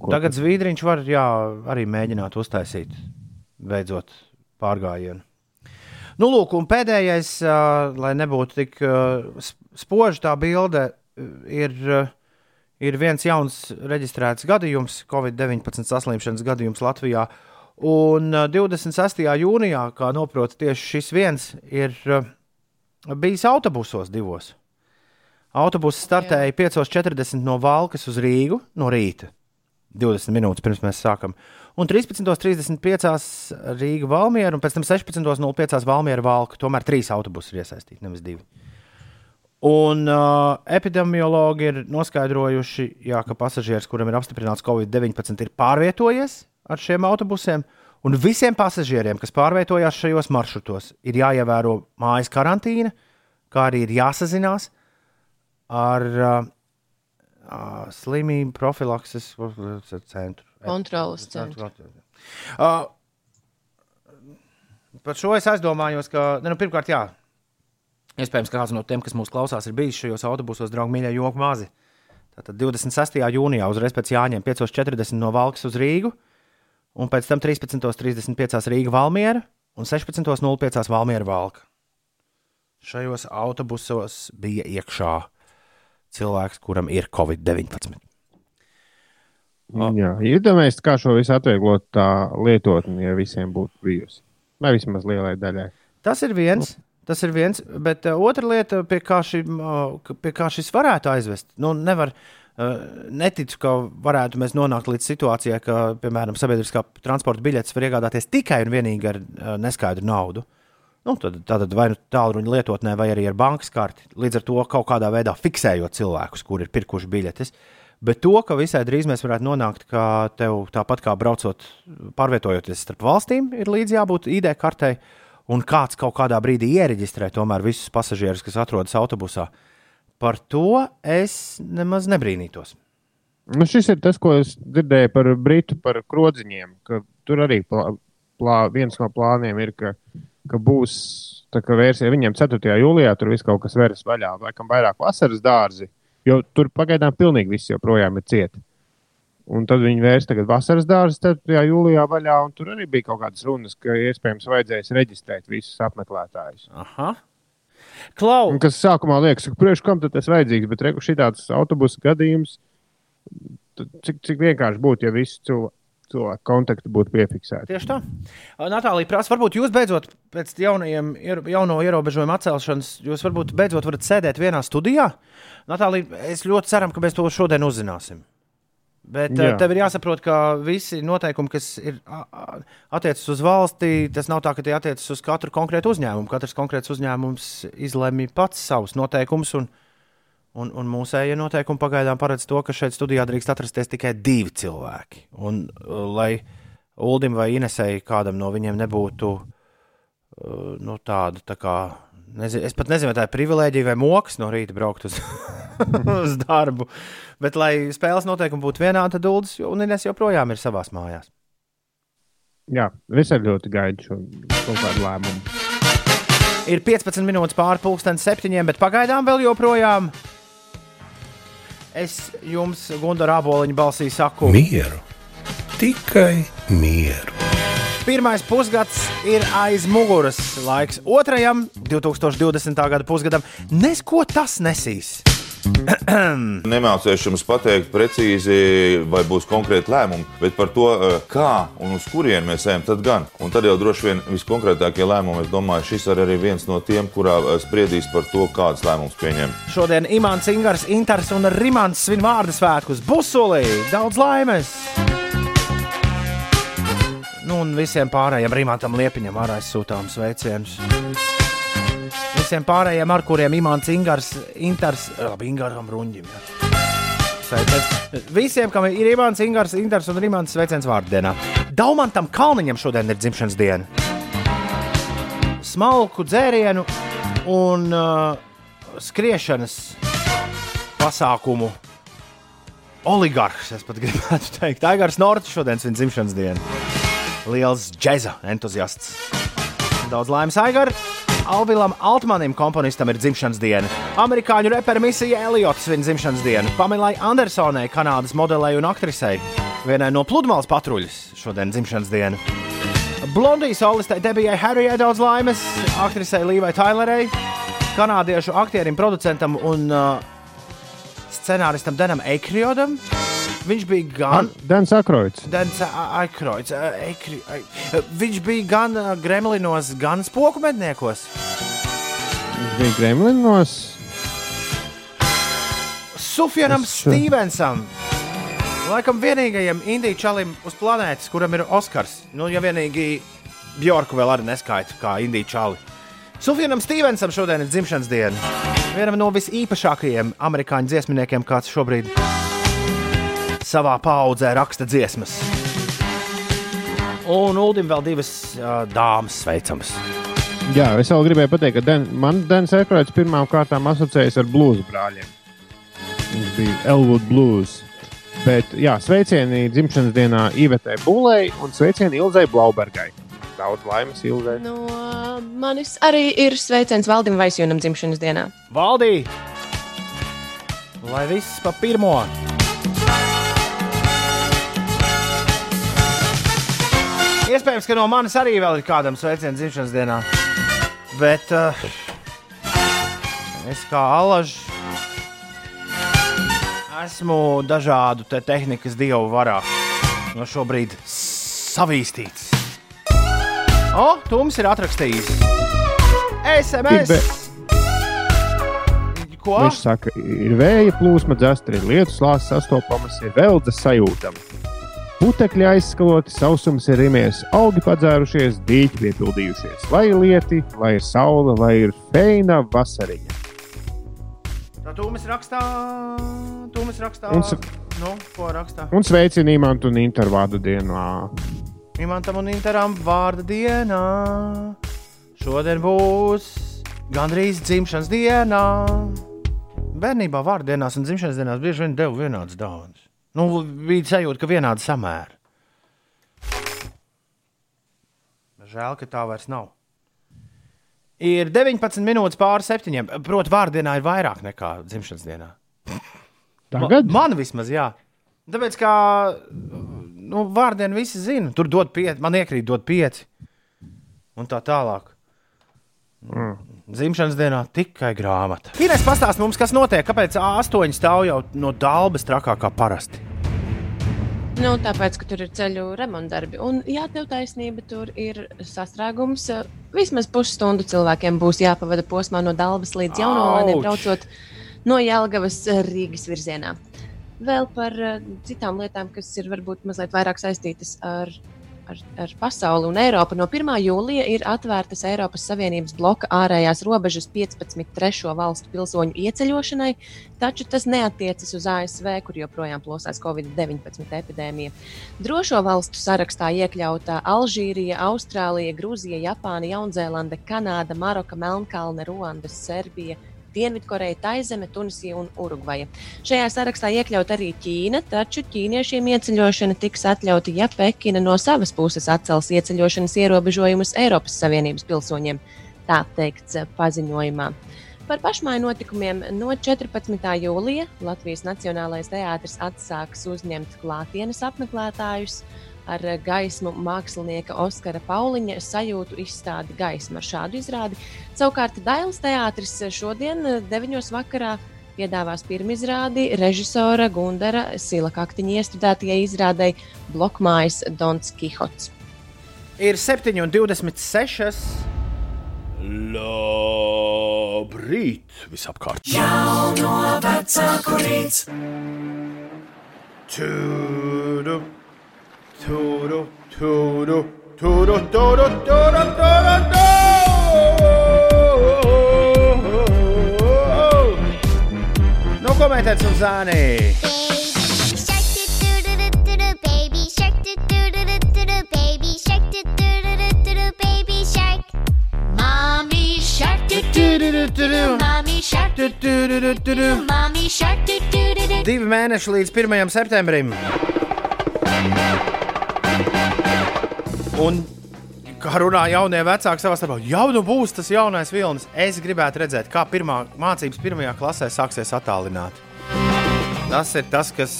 ko Tagad. Zviedriņš var jā, arī mēģināt uztaisīt, beidzot, pārgājienu. Nu, lūk, un pēdējais, uh, lai nebūtu tik uh, spoža tā bilde, ir, uh, ir viens jauns reģistrēts gadījums, Covid-19 saslimšanas gadījums Latvijā. Un uh, 26. jūnijā, kā noprot, tieši šis viens ir uh, bijis autobusos divos. Autobuss startēja 5.40 no Valkas uz Rīgu no rīta. 20 minūtes pirms mēs sākam. Un 13.35. Rīga Valmiera, un pēc tam 16.05. Valmiera Valka. Tomēr trīs autobusi ir iesaistīti, nevis divi. Un uh, epidemiologi ir noskaidrojuši, jā, ka pasažieris, kuram ir apstiprināts Covid-19, ir pārvietojies ar šiem autobusiem. Un visiem pasažieriem, kas pārvietojās šajos maršrutos, ir jāievēro mājas karantīna, kā arī ir jāsazinās ar uh, uh, slimību profilakses centru. Kontrolas centru. Uh, par šo es aizdomājos, ka, nu, pirmkārt, jā, iespējams, kāds no tiem, kas mūs klausās, ir bijis šajos autobusos, draugi, mīļie, joki mazi. Tātad 26. jūnijā uzreiz pēc Jāņiem 5.40 no Valkas uz Rīgu, un pēc tam 13.35 Rīga Valmiera un 16.05 Valmiera Valka. Šajos autobusos bija iekšā cilvēks, kuram ir Covid-19. Jā, iedomājieties, kā šo visu atvieglot tā lietotni, ja visiem būtu bijusi. Vai vismaz lielai daļai. Tas ir viens. Tas ir viens, bet uh, otra lieta, pie kā, šim, uh, pie kā šis varētu aizvest, nu, nevar, uh, neticu, ka varētu mēs nonākt līdz situācijai, ka, piemēram, sabiedriskā transporta biļetes var iegādāties tikai un vienīgi ar uh, neskaidru naudu. Nu, tad, tad vai nu tālruņa lietotnē, vai arī ar bankas karti. Līdz ar to kaut kādā veidā fiksējot cilvēkus, kur ir pirkuši biļetes. Bet to, ka visai drīz mēs varētu nonākt, ka tev tāpat kā braucot, pārvietojoties starp valstīm, ir līdzi jābūt ID kartei, un kāds kaut kādā brīdī iereģistrē tomēr visus pasažierus, kas atrodas autobusā. Par to es nemaz nebrīnītos. Nu, šis ir tas, ko es dzirdēju par Britu, par krodziņiem. Tur arī plā, plā, viens no plāniem ir, ka, ka būs tā kā versija viņiem 4. jūlijā, tur viss kaut kas veras vaļā, laikam vairāk vasaras dārzi, jo tur pagaidām pilnīgi viss joprojām ir cieti. Un tad viņi vērs tagad vasaras dārzus 4. jūlijā vaļā, un tur arī bija kaut kādas runas, ka iespējams vajadzēs reģistrēt visus apmeklētājus. Aha. Klau, Un kas sākumā liekas, ka priekš kam tas vajadzīgs, bet reku šī tāds autobusu gadījums, cik, cik vienkārši būtu, ja visi cilvēki, cilvēku kontakti būtu piefiksēti. Tieši tā. Natālija prasa, varbūt jūs beidzot pēc jaunajiem, jauno ierobežojumu atcelšanas, jūs varbūt beidzot varat sēdēt vienā studijā. Natālija, es ļoti ceru, ka mēs to šodien uzzināsim. Bet Jā. Jā. tev ir jāsaprot, ka visi noteikumi, kas attiecas uz valsti, tas nav tā, ka tie attiecas uz katru konkrētu uzņēmumu. Katrs konkrēts uzņēmums izlemj pats savus noteikumus, un, un, un mūsējie noteikumi pagaidām paredz to, ka šeit studijā drīkst atrasties tikai divi cilvēki. Un, uh, lai Uldim vai Inesei kādam no viņiem nebūtu uh, nu, tāda, tā kā, nezinu, es pat nezinu, vai tā ir privilēģija vai moks no rīta braukt uz, <laughs> uz darbu. Bet, lai spēles noteikumi būtu vienādi, tad Uldis un Ines joprojām ir savās mājās. Jā, es arī ļoti gaidu šo kaut kādu lēmumu. Ir 15 minūtes pāri pusdienas septiņiem, bet pagaidām vēl joprojām. Es jums, Gunārs Aboliņa balsī saku, Mieru, tikai mieru. Pirmais pusgads ir aiz muguras. Laiks otrajam, 2020. gada pusgadam, nes ko tas nesīs. <clears throat> Nemācīšu jums pateikt precīzi, vai būs konkrēti lēmumi, bet par to, eh, kā un uz kurien mēs ejam, tad gan. Un tad jau droši vien viskonkrētākie lēmumi, es domāju, šis ir arī viens no tiem, kurā eh, spriedīs par to, kādas lēmumus pieņemt. Šodien Imants Ingars, Inters un Rimants svin vārdu svētkus. Busulī! Daudz laimes! Nu, un visiem pārējiem Rimantam Liepiņam arī aizsūtām sveicienus. Visiem pārējiem, ar kuriem Imants Ingars, Inters, labi, Ingaram Runģim. Ja. sveiciens. Visiem, kam ir Imants, Ingars, Ingars un Rimants, sveiciens vārdienā. Daumantam Kalniņam šodien ir dzimšanas diena. Smalku dzērienu un uh, skriešanas pasākumu oligarhs, es pat gribētu teikt. Aigars Norts šodien ir dzimšanas diena. Liels džēza entuziasts. Daudz laimes Aigar. Alvilam Altmanim, komponistam, ir dzimšanas diena. Amerikāņu reperim Misija Eliots svin dzimšanas dienu. Pamilai Andersonai, Kanādas modelei un aktrisei. Vienai no pludmales patruļas šodien dzimšanas diena. Blondijas solistei Debijai Harijai daudz laimes, aktrisei Līvai Tailerei, kanādiešu aktierim, producentam un uh, scenāristam Denam Eikriodam. Viņš bija gan. Dans Akroits. Dens Aikroits. Eikri, ai- Viņš bija gan gremlinos, gan spoku medniekos. Viņš bija Gremlinos. Sufjanam Es, Stevensam. Laikam vienīgajam indiju čalim uz planētas, kuram ir Oskars. Nu, ja vienīgi Bjorku vēl arī neskaita kā indiju čali. Sufjanam Stevensam šodien ir dzimšanas diena. Vienam no visīpašākajiem amerikāņu dziesminiekiem, kāds šobrīd savā paudzē raksta dziesmas. Un Ulim vēl divas uh, dāmas sveicams. Jā, es vēl gribēju pateikt, ka Den, man Dans Akroits pirmām kārtām asociējas ar blues brāļiem. Viņš bija Elwood Blues. Bet, jā, sveicieni dzimšanas dienā Ivetē Bulei un sveicieni Ilzai Blaubergai. Daudz laimes Ilzai. No manis arī ir sveiciens Valdim Vaisjūnam dzimšanas dienā. Valdī! Lai viss pa pirmo! Iespējams, ka no manis arī vēl ir kādam sveiciens dzimšanas dienā. Bet uh, es kā alaž esmu dažādu te tehnikas dievu varā no šobrīd savīstīts. O, Tums ir atrakstījis SMS! Ko? Viņš saka, ir vēja plūsma, dzēstra, ir lietus lāsas sastopamas, ir veldze sajūtama. Putekļi aizskaloti, sausums ir rimies, augi padzērušies, dīķi piepildījušies. Vai ir lieti, vai ir saule, vai ir feina vasariņa. Tā Tūmis rakstā, Tūmis rakstā. Un Nu, ko rakstā? Un sveicini Imantu un Intervādu dienā. Imantam un Interam vārda dienā. Šodien būs gandrīz dzimšanas dienā. Bērnībā vārdu dienās un dzimšanas dienās bieži vien deva vienādas dāvanas. Nu, bija sajūta, ka vienāda samēra. Žēl, ka tā vairs nav. Ir 19 minūtes pāri septiņiem. Protams, vārdienā ir vairāk nekā dzimšanas dienā. Tagad? Man, man vismaz, jā. Tāpēc, kā nu, vārdienu visi zina, tur dod pieci, man iekrīt, dod pieci. Un tā tālāk. Mm. Zimšanas dienā tikai grāmata. Ines pastāst mums, kas notiek, kāpēc A8 stāv jau no dāmas trakāk kā parasti. Nu, tāpēc, ka tur ir ceļu remontdarbi. Un, jā, tev taisnība, tur ir sastrēgums. Vismaz pusstundu cilvēkiem būs jāpavada posmā no Dabas līdz Jaunolēniem, braucot no Jelgavas eh, Rīgas virzienā. Vēl par uh, citām lietām, kas ir varbūt mazliet vairāk saistītas ar, ar, ar pasauli un Eiropu. No 1. jūlija ir atvērtas Eiropas Savienības bloka ārējās robežas 15 trešo valstu pilsoņu ieceļošanai, taču tas neatiecas uz ASV, kur joprojām plosās Covid-19 epidēmija. Drošo valstu sarakstā iekļauta Alžīrija, Austrālija, Grūzija, Japāna, Jaunzēlande, Kanāda, Maroka, Melnkalne, Ruanda, Serbija. Dienvidkoreja, Taizeme, Tunisija un Urugvaja. Šajā sarakstā iekļaut arī Ķīna, taču ķīniešiem ieceļošana tiks atļauta, ja Pekina no savas puses atcels ieceļošanas ierobežojumus Eiropas Savienības pilsoņiem. Tā teikts paziņojumā. Par pašmāju notikumiem no 14. jūlija Latvijas Nacionālais teātris atsāks uzņemt klātienes apmeklētājus ar gaismu mākslinieka Oskara Pauliņa sajūtu izstādi gaisma ar šādu izrādi. Savukārt Dailas teātris šodien, 9. vakarā, piedāvās pirmizrādi režisora Gundara Silakaktiņa iestudētajai izrādei Blokmājas Dons Kihots. Ir 7,26. Labrīt! Visapkārt! Jauno vecāku rīts, Tūdu, Toro, toro, toro, toro, toro, toro, toro. Nu, ko mēs teicam, Zānī? Divi mēneši līdz 1. septembrim. Un, kā runā jaunie vecāki savā starpā, jau nu būs tas jaunais vilnis. Es gribētu redzēt, kā pirmā mācības pirmajā klasē sāksies attālināti. Tas ir tas, kas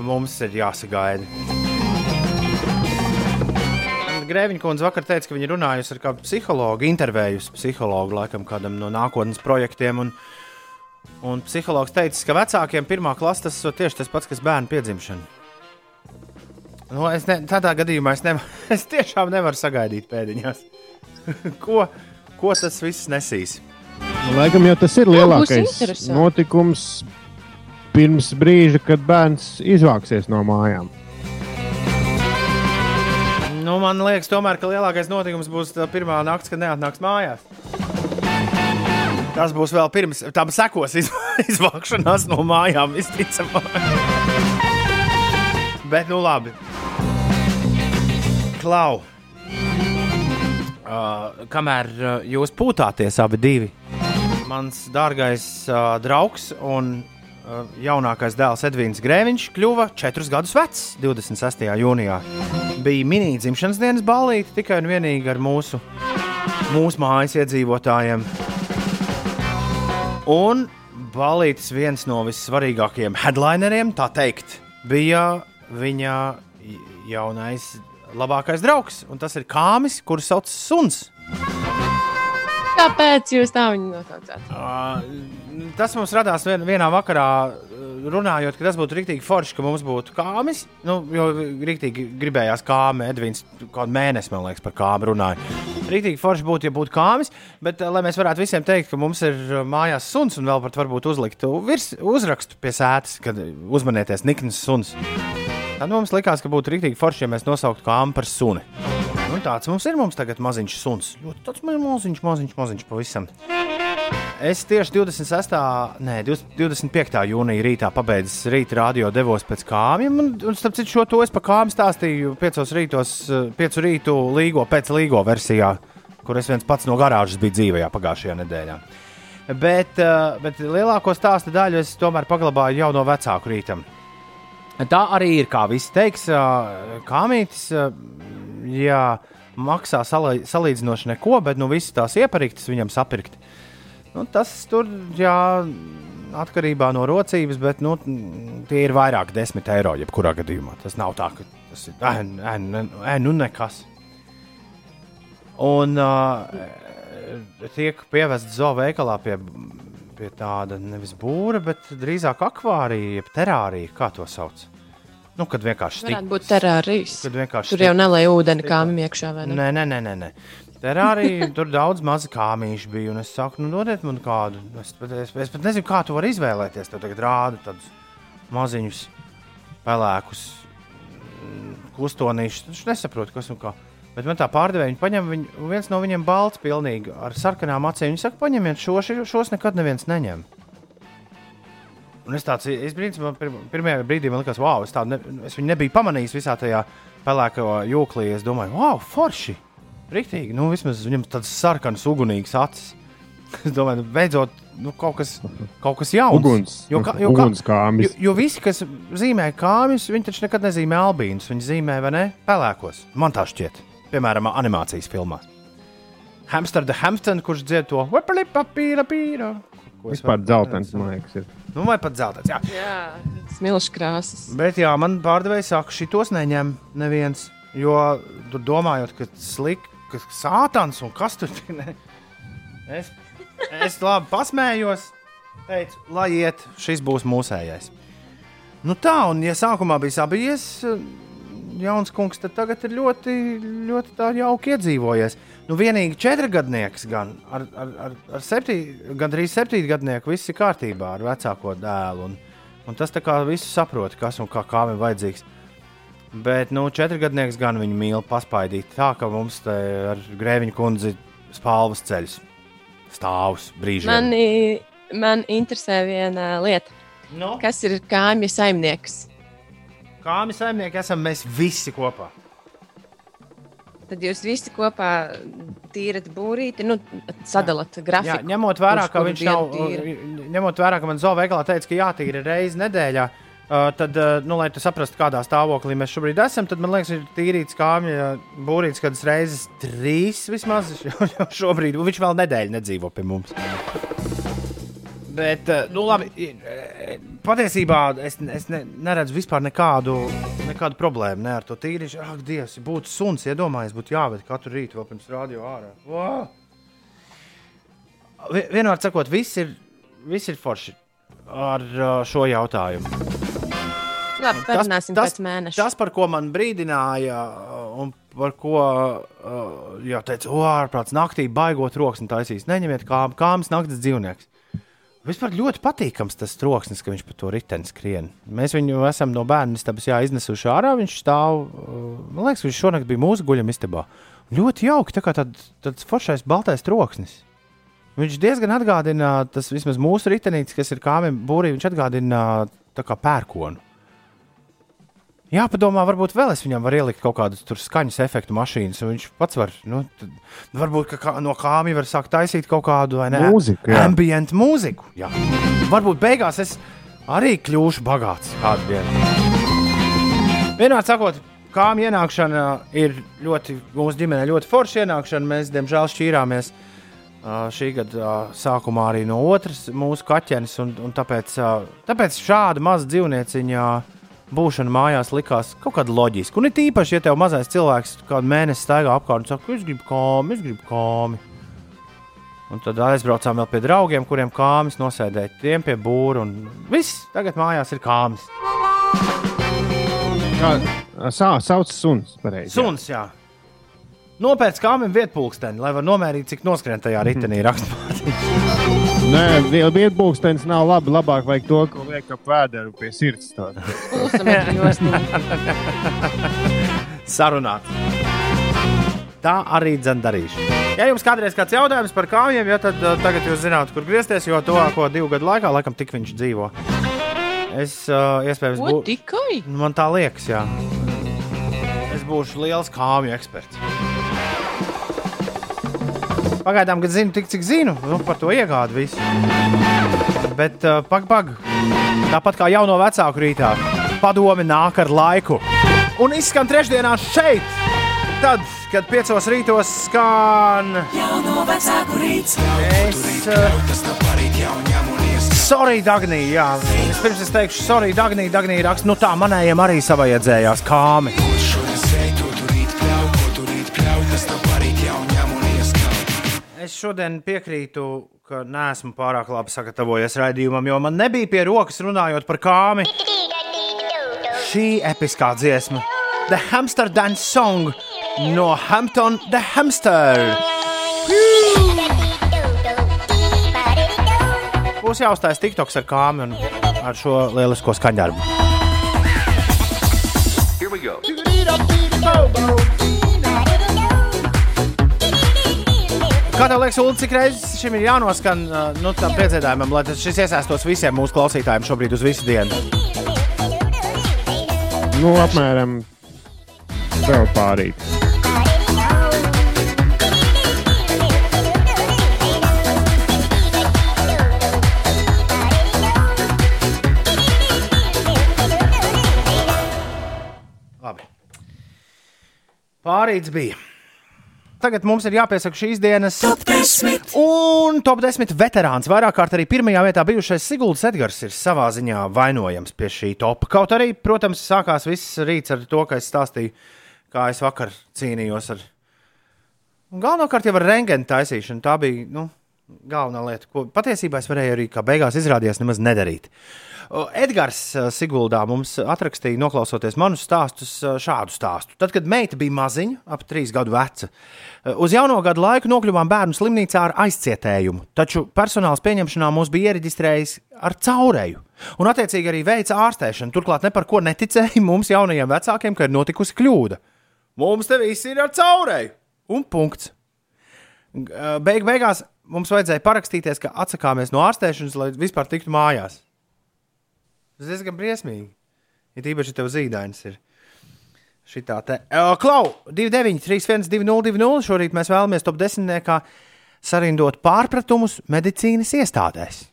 mums ir jāsagaida. Grēviņa kundze vakar teica, ka viņa runājusi ar kādu psihologu, intervējusi psihologu laikam kādam no nākotnes projektiem. Un, un psihologs teica, ka vecākiem pirmā klase tas ir tieši tas pats, kas bērnu piedzimšana. Nu, es ne, tādā gadījumā es, nevar, <laughs> es tiešām nevaru sagaidīt pēdiņās. <laughs> ko, ko tas viss nesīs? Nu, Laikam jau tas ir lielākais notikums pirms brīža, kad bērns izvāksies no mājām. Nu, man liekas, tomēr, ka lielākais notikums būs tā pirmā naktis, kad neatnāks mājās. Tas būs vēl pirms tam sekos iz, <laughs> izvākšanās no mājām, visticamāk. Bet, nu labi. Klau. Uh, kamēr uh, jūs pūtāties abi divi, mans dārgais uh, draugs un uh, jaunākais dēls Edvīns Grēviņš kļuva četrus gadus vecs 26. jūnijā. Bija mini dzimšanas dienas ballīte tikai un vienīgi ar mūsu, mūsu mājas iedzīvotājiem. Un balītis viens no vissvarīgākajiem headlineriem, tā teikt, bija viņa jaunais labākais draugs. Un tas ir Kāmis, kurš sauc Suns. Kāpēc jūs tā viņu nosaucāt? Uh, tas mums radās vien, vienā vakarā, runājot, ka tas būtu rīktīgi forši, ka mums būtu kāmis. Nu, jo rīktīgi gribējās kāmi, Edvins kaut mēnesi, man liekas, par kāmu runāja. Rīktīgi forši būtu, ja būtu kāmis, bet lai mēs varētu visiem teikt, ka mums ir mājās suns un vēl pat varbūt uzlikt virs, uzrakstu pie sēdes, kad uzmanieties Nikns suns. Tad mums likās, ka būtu rīktīgi forši, ja mēs nosauktu kāmu par suni. Nu, tāds mums ir. Mums tagad maziņš suns. Ļoti tāds ma- maziņš, maziņš, maziņš pavisam. Es tieši 26. Nē, 20 25. jūnija rītā pabeidzu rīta radio, devos pēc kāmiem. Un, un starp citu, šo to es pa kāmiem stāstīju 5 rītos, 5 rītu līgo, pēc līgo versijā, kur es viens pats no garāžas biju dzīvajā pagājušajā nedēļā. Bet, eh, bet lielāko stāstu daļu es tomēr paglabāju jau no vecāku rītam. Tā arī ir, kā viss teiks, kāmītis. Jā, maksā salī- salīdzinoši neko, bet nu visas tās iepariktas viņam sapirkt. Nu, tas tur, jā, atkarībā no rocības, bet nu, tie ir vairāk desmit eiro. Jebkurā gadījumā tas nav tā, ka tas ir ē, ē, ē, ē, nu nekas. Un uh, tiek pievests zooveikalā pie, pie tāda nevis būra, bet drīzāk akvārija, jeb terārija, kā to sauc. Nu, kad vienkārši stik, Varētu būt terārijas. kad vienkārši Tur jau nelai ūdeni kāmim iekšā, vai ne? Nē, nē, nē, nē. nē. Tur <laughs> arī tur daudz mazu kāmīšu bija. un Es saku, nu, dodiet man kādu. Es pat, es, es pat nezinu, kā tu vari izvēlēties. Tev tagad rāda tādus maziņus, pelēkus, kustonīšus. Es nesaprotu, kas un kā. Bet man tā pārdevēja, viņa paņem viņu, viens no viņiem balts, pilnīgi ar sarkanām acīm. Viņa saka, paņemiet šo, ši- šos nekad neviens neņem. Un es tāds, es pir, pirmajā brīdī man likās, wow, es, tādu ne, es viņu nebiju pamanījis visā tajā pelēkajā jūklī. Es domāju, wow, forši! Rīktīgi, nu vismaz viņam tāds sarkanas, ugunīgs acis. <laughs> Es domāju, nu, beidzot, nu, kaut, kas, kaut kas jauns. Uguns, Jo, kā, jo, kā, uguns kāmis. jo, jo visi, kas zīmē kāmjus, viņi taču nekad nezīmē albīnus. Viņi zīmē, vai ne, pelēkos. Man tā šķiet, piemēram, animācijas filmās. Hamster the Hampton, kurš dzied to papīra Vispār dzeltens, man liekas, ir. Nu, vai pat zeltains. Jā. Jā, smilšu krāsas. Bet, jā, man pārdevējs saka, šitos neņem neviens. Jo tur domājot, ka slikti, ka sātans un kas tur ir. ne. Es, es labi pasmējos, teicu, lai iet, šis būs mūsējais. Nu tā, un ja sākumā bija sabijies, jauns kungs, tad tagad ir ļoti, ļoti tā jauki iedzīvojies. Nu, vienīgi četrgadnieks, gan ar, ar, ar, ar septī, gandrīz septītgadnieku, viss ir kārtībā ar vecāko dēlu. Un, un tas tā kā visu saprot, kas un kā, kā viņam vajadzīgs. Bet, nu, četrgadnieks gan viņu mīl paspaidīt tā, ka mums te ar grēviņu kundzi spālvas ceļus stāvus brīžiem. Mani, man interesē viena lieta. no? Kas ir kāmja saimnieks? Kāmi saimnieki esam mēs visi kopā. Tad jūs visi kopā tīrat būrīti, nu, sadalat Jā, grafiku. ņemot vērā, ka viņš nav, ņemot vērā, ka man zooveikalā teica, ka jātīra reizi nedēļā, uh, tad, uh, nu, lai tu saprastu, kādā stāvoklī mēs šobrīd esam, tad man liekas, ir tīrīts kāmja būrīts kādas reizes trīs vismaz šobrīd. Viņš vēl nedēļu nedzīvo pie mums. Bet, uh, nu, labi, i- patiesībā es, es ne, neredzu vispār nekādu, nekādu problēmu ne, ar to tīrīšanu. Ak, Dievs, būtu suns, iedomājies, būtu jāved katru rītu vēl pirms rādio ārā. Wow! Vi- Vienmēr sakot, viss ir, viss ir forši ar uh, šo jautājumu. Labi, tas, mēneša. tas, par ko man brīdināja, un par ko jau teica, ārprāts, naktī baigot troksni taisīs. Neņemiet kāmu, kāmas naktas dzīvnieks. Vispār ļoti patīkams tas troksnis, ka viņš pa to riteni skrien. Mēs viņu esam no bērnu istabas iznesuši ārā. Viņš stāv, uh, man liekas, viņš šonakt bija mūsu guļam istabā. Ļoti jauki, tā kā tād, tāds foršais baltais troksnis. Viņš diezgan atgādina, tas vismaz mūsu ritenītis, kas ir kāmiem būrī, viņš atgādina tā kā pērkonu. Jā, padomā, varbūt vēl es viņam varu ielikt kaut kādus tur skaņas efektu mašīnas, un viņš pats var, nu, tad, varbūt kā, no kāmja var sākt taisīt kaut kādu, ne? Mūziku, jā. Ambient mūziku, jā. Varbūt beigās es arī kļūšu bagāts kādu dienu. Vienmēr sakot, kāmja ienākšana ir ļoti, mūsu ģimenē ļoti forša ienākšana, mēs, diemžēl, šķīrāmies. Uh, šī gada uh, sākumā arī no otras mūsu kaķenes, un, un tāpēc, uh, tāpēc šāda maza dzīvnieciņa būšana mājās likās kaut kāda loģiska. Un it īpaši, ja tev mazais cilvēks kādu mēnesi staigā apkārt un saka, es gribu kāmi, es gribu kāmi. Un tad aizbraucām vēl pie draugiem, kuriem kāmis nosēdēja tiem pie būra, un viss tagad mājās ir kāmis. Kā sā, sauc suns. Pareizi. Suns, jā. Nopērts kāmim vietpulksteni, lai var nomērīt, cik noskrien tajā ritenī <laughs> rakstmātī. Nē, <laughs> vietpūkstens nav labi. Labāk vajag to, ko liek ap vēderu pie sirds. <laughs> sarunāt. Tā arī darīšu. Ja jums kādreiz kāds jautājums par kājām, ja, tad uh, tagad jūs zināt, kur griezties, jo tuvāko divu gadu laikā, laikam, tik viņš dzīvo. Es uh, iespējams būšu. tikai? Man tā liekas, jā. Es būšu liels kāmju eksperts. Pagaidām, kad zinu, tik cik zinu, nu, par to iegādu visu. Bet, uh, pag, pag, tāpat kā jauno vecāku rītā, padomi nāk ar laiku. Un izskan trešdienās šeit, tad, kad piecos rītos skan. Jauno vecāku rīts. Es, uh, sorry, Dagnī, jā. Vispirms es teikšu, sorry, Dagnī, Dagnī raksta, nu tā manējiem arī savajadzējās kāmi. Es šodien piekrītu, ka neesmu pārāk labi sagatavojies raidījumam, jo man nebija pie rokas runājot par kāmi. Šī episkā dziesma, The Hamster Dance Song no Hampton the Hamster. Būs jāuzstājas TikToks ar kāmi un ar šo lielisko skaņdarbu. Kā tev liekas, Ulu, cik reizes šim ir jānoskan nu, tam piedzīvājumam, lai tas šis iesaistos visiem mūsu klausītājiem šobrīd uz visu dienu? Nu, apmēram vēl pārīt. Labi. Pārīts bija. Tagad mums ir jāpiesaka šīs dienas Top 10. un top 10 veterāns. Vairāk kārt arī pirmajā vietā bijušais Siguldas Edgars ir savā ziņā vainojams pie šī topa. Kaut arī, protams, sākās viss rīts ar to, ka es stāstīju, kā es vakar cīnījos ar. Galvenokārt jau ar rengēnu taisīšanu. Tā bija nu, galvenā lieta, ko patiesībā es varēju arī, kā beigās izrādījās, nemaz nedarīt. Edgars uh, Siguldā mums atrakstīja, noklausoties manus stāstus, uh, šādu stāstu. Tad, kad meita bija maziņa, ap trīs gadu veca, uh, uz jauno gadu laiku nokļuvām bērnu slimnīcā ar aizcietējumu, taču personāls pieņemšanā mūs bija iereģistrējis ar caurēju. Un, attiecīgi, arī veica ārstēšanu. Turklāt, ne par ko neticēja mums, jaunajiem vecākiem, ka ir notikusi kļūda. Mums te viss ir ar caurēju! Un punkts. Beig, beigās mums vajadzēja parakstīties, ka atsakāmies no ārstēšanas, lai vispār tiktu mājās. Tas diezgan briesmīgi. Ja tev zīdainis ir. Šitā te. Uh, Klau, 29, 31, 202, šorīt mēs vēlamies top 10. sarindot pārpratumus medicīnas iestādēs.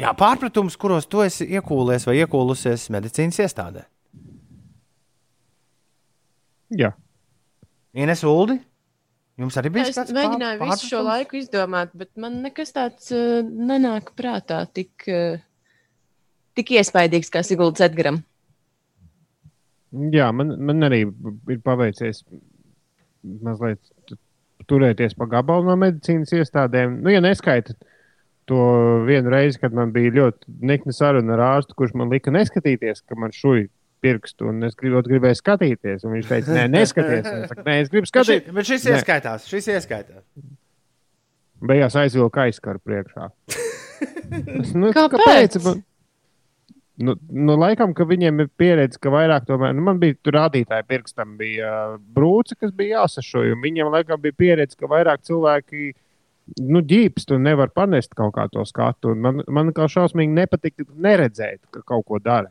Jā, pārpratums, kuros tu esi iekūlies vai iekūlusies medicīnas iestādē. Jā. Ines Uldi, jums arī bija Es kāds mēģināju pār- visu šo laiku izdomāt, bet man nekas tāds uh, nenāk prātā tik, uh, tik iespaidīgs kā Siguldas Edgaram. Jā, man, man arī ir paveicies mazliet turēties pa gabalu no medicīnas iestādēm. Nu, ja neskaita to vienu reizi, kad man bija ļoti nikna saruna ar ārstu, kurš man lika neskatīties, ka man šūja pirkstu, un es gribot, gribēju skatīties. Un viņš teica, nē, neskaties. Un Es saku, nē, es gribu Bet ši- skatīties. Bet šis Nē. ieskaitās, šis ieskaitās. Beigās aizvilka aizskaru priekšā. Es, nu, Kāpēc? Man, nu, nu, laikam, ka viņiem ir pieredze, ka vairāk tomēr, nu, man bija tur rādītāji pirkstam, bija uh, brūce, kas bija jāsašoja, un viņiem laikam bija pieredze, ka vairāk cilvēki nu, ģīpst un nevar panest kaut kā to skatu. Un Man, man kā šausmīgi nepatika neredzēt, ka kaut ko dara.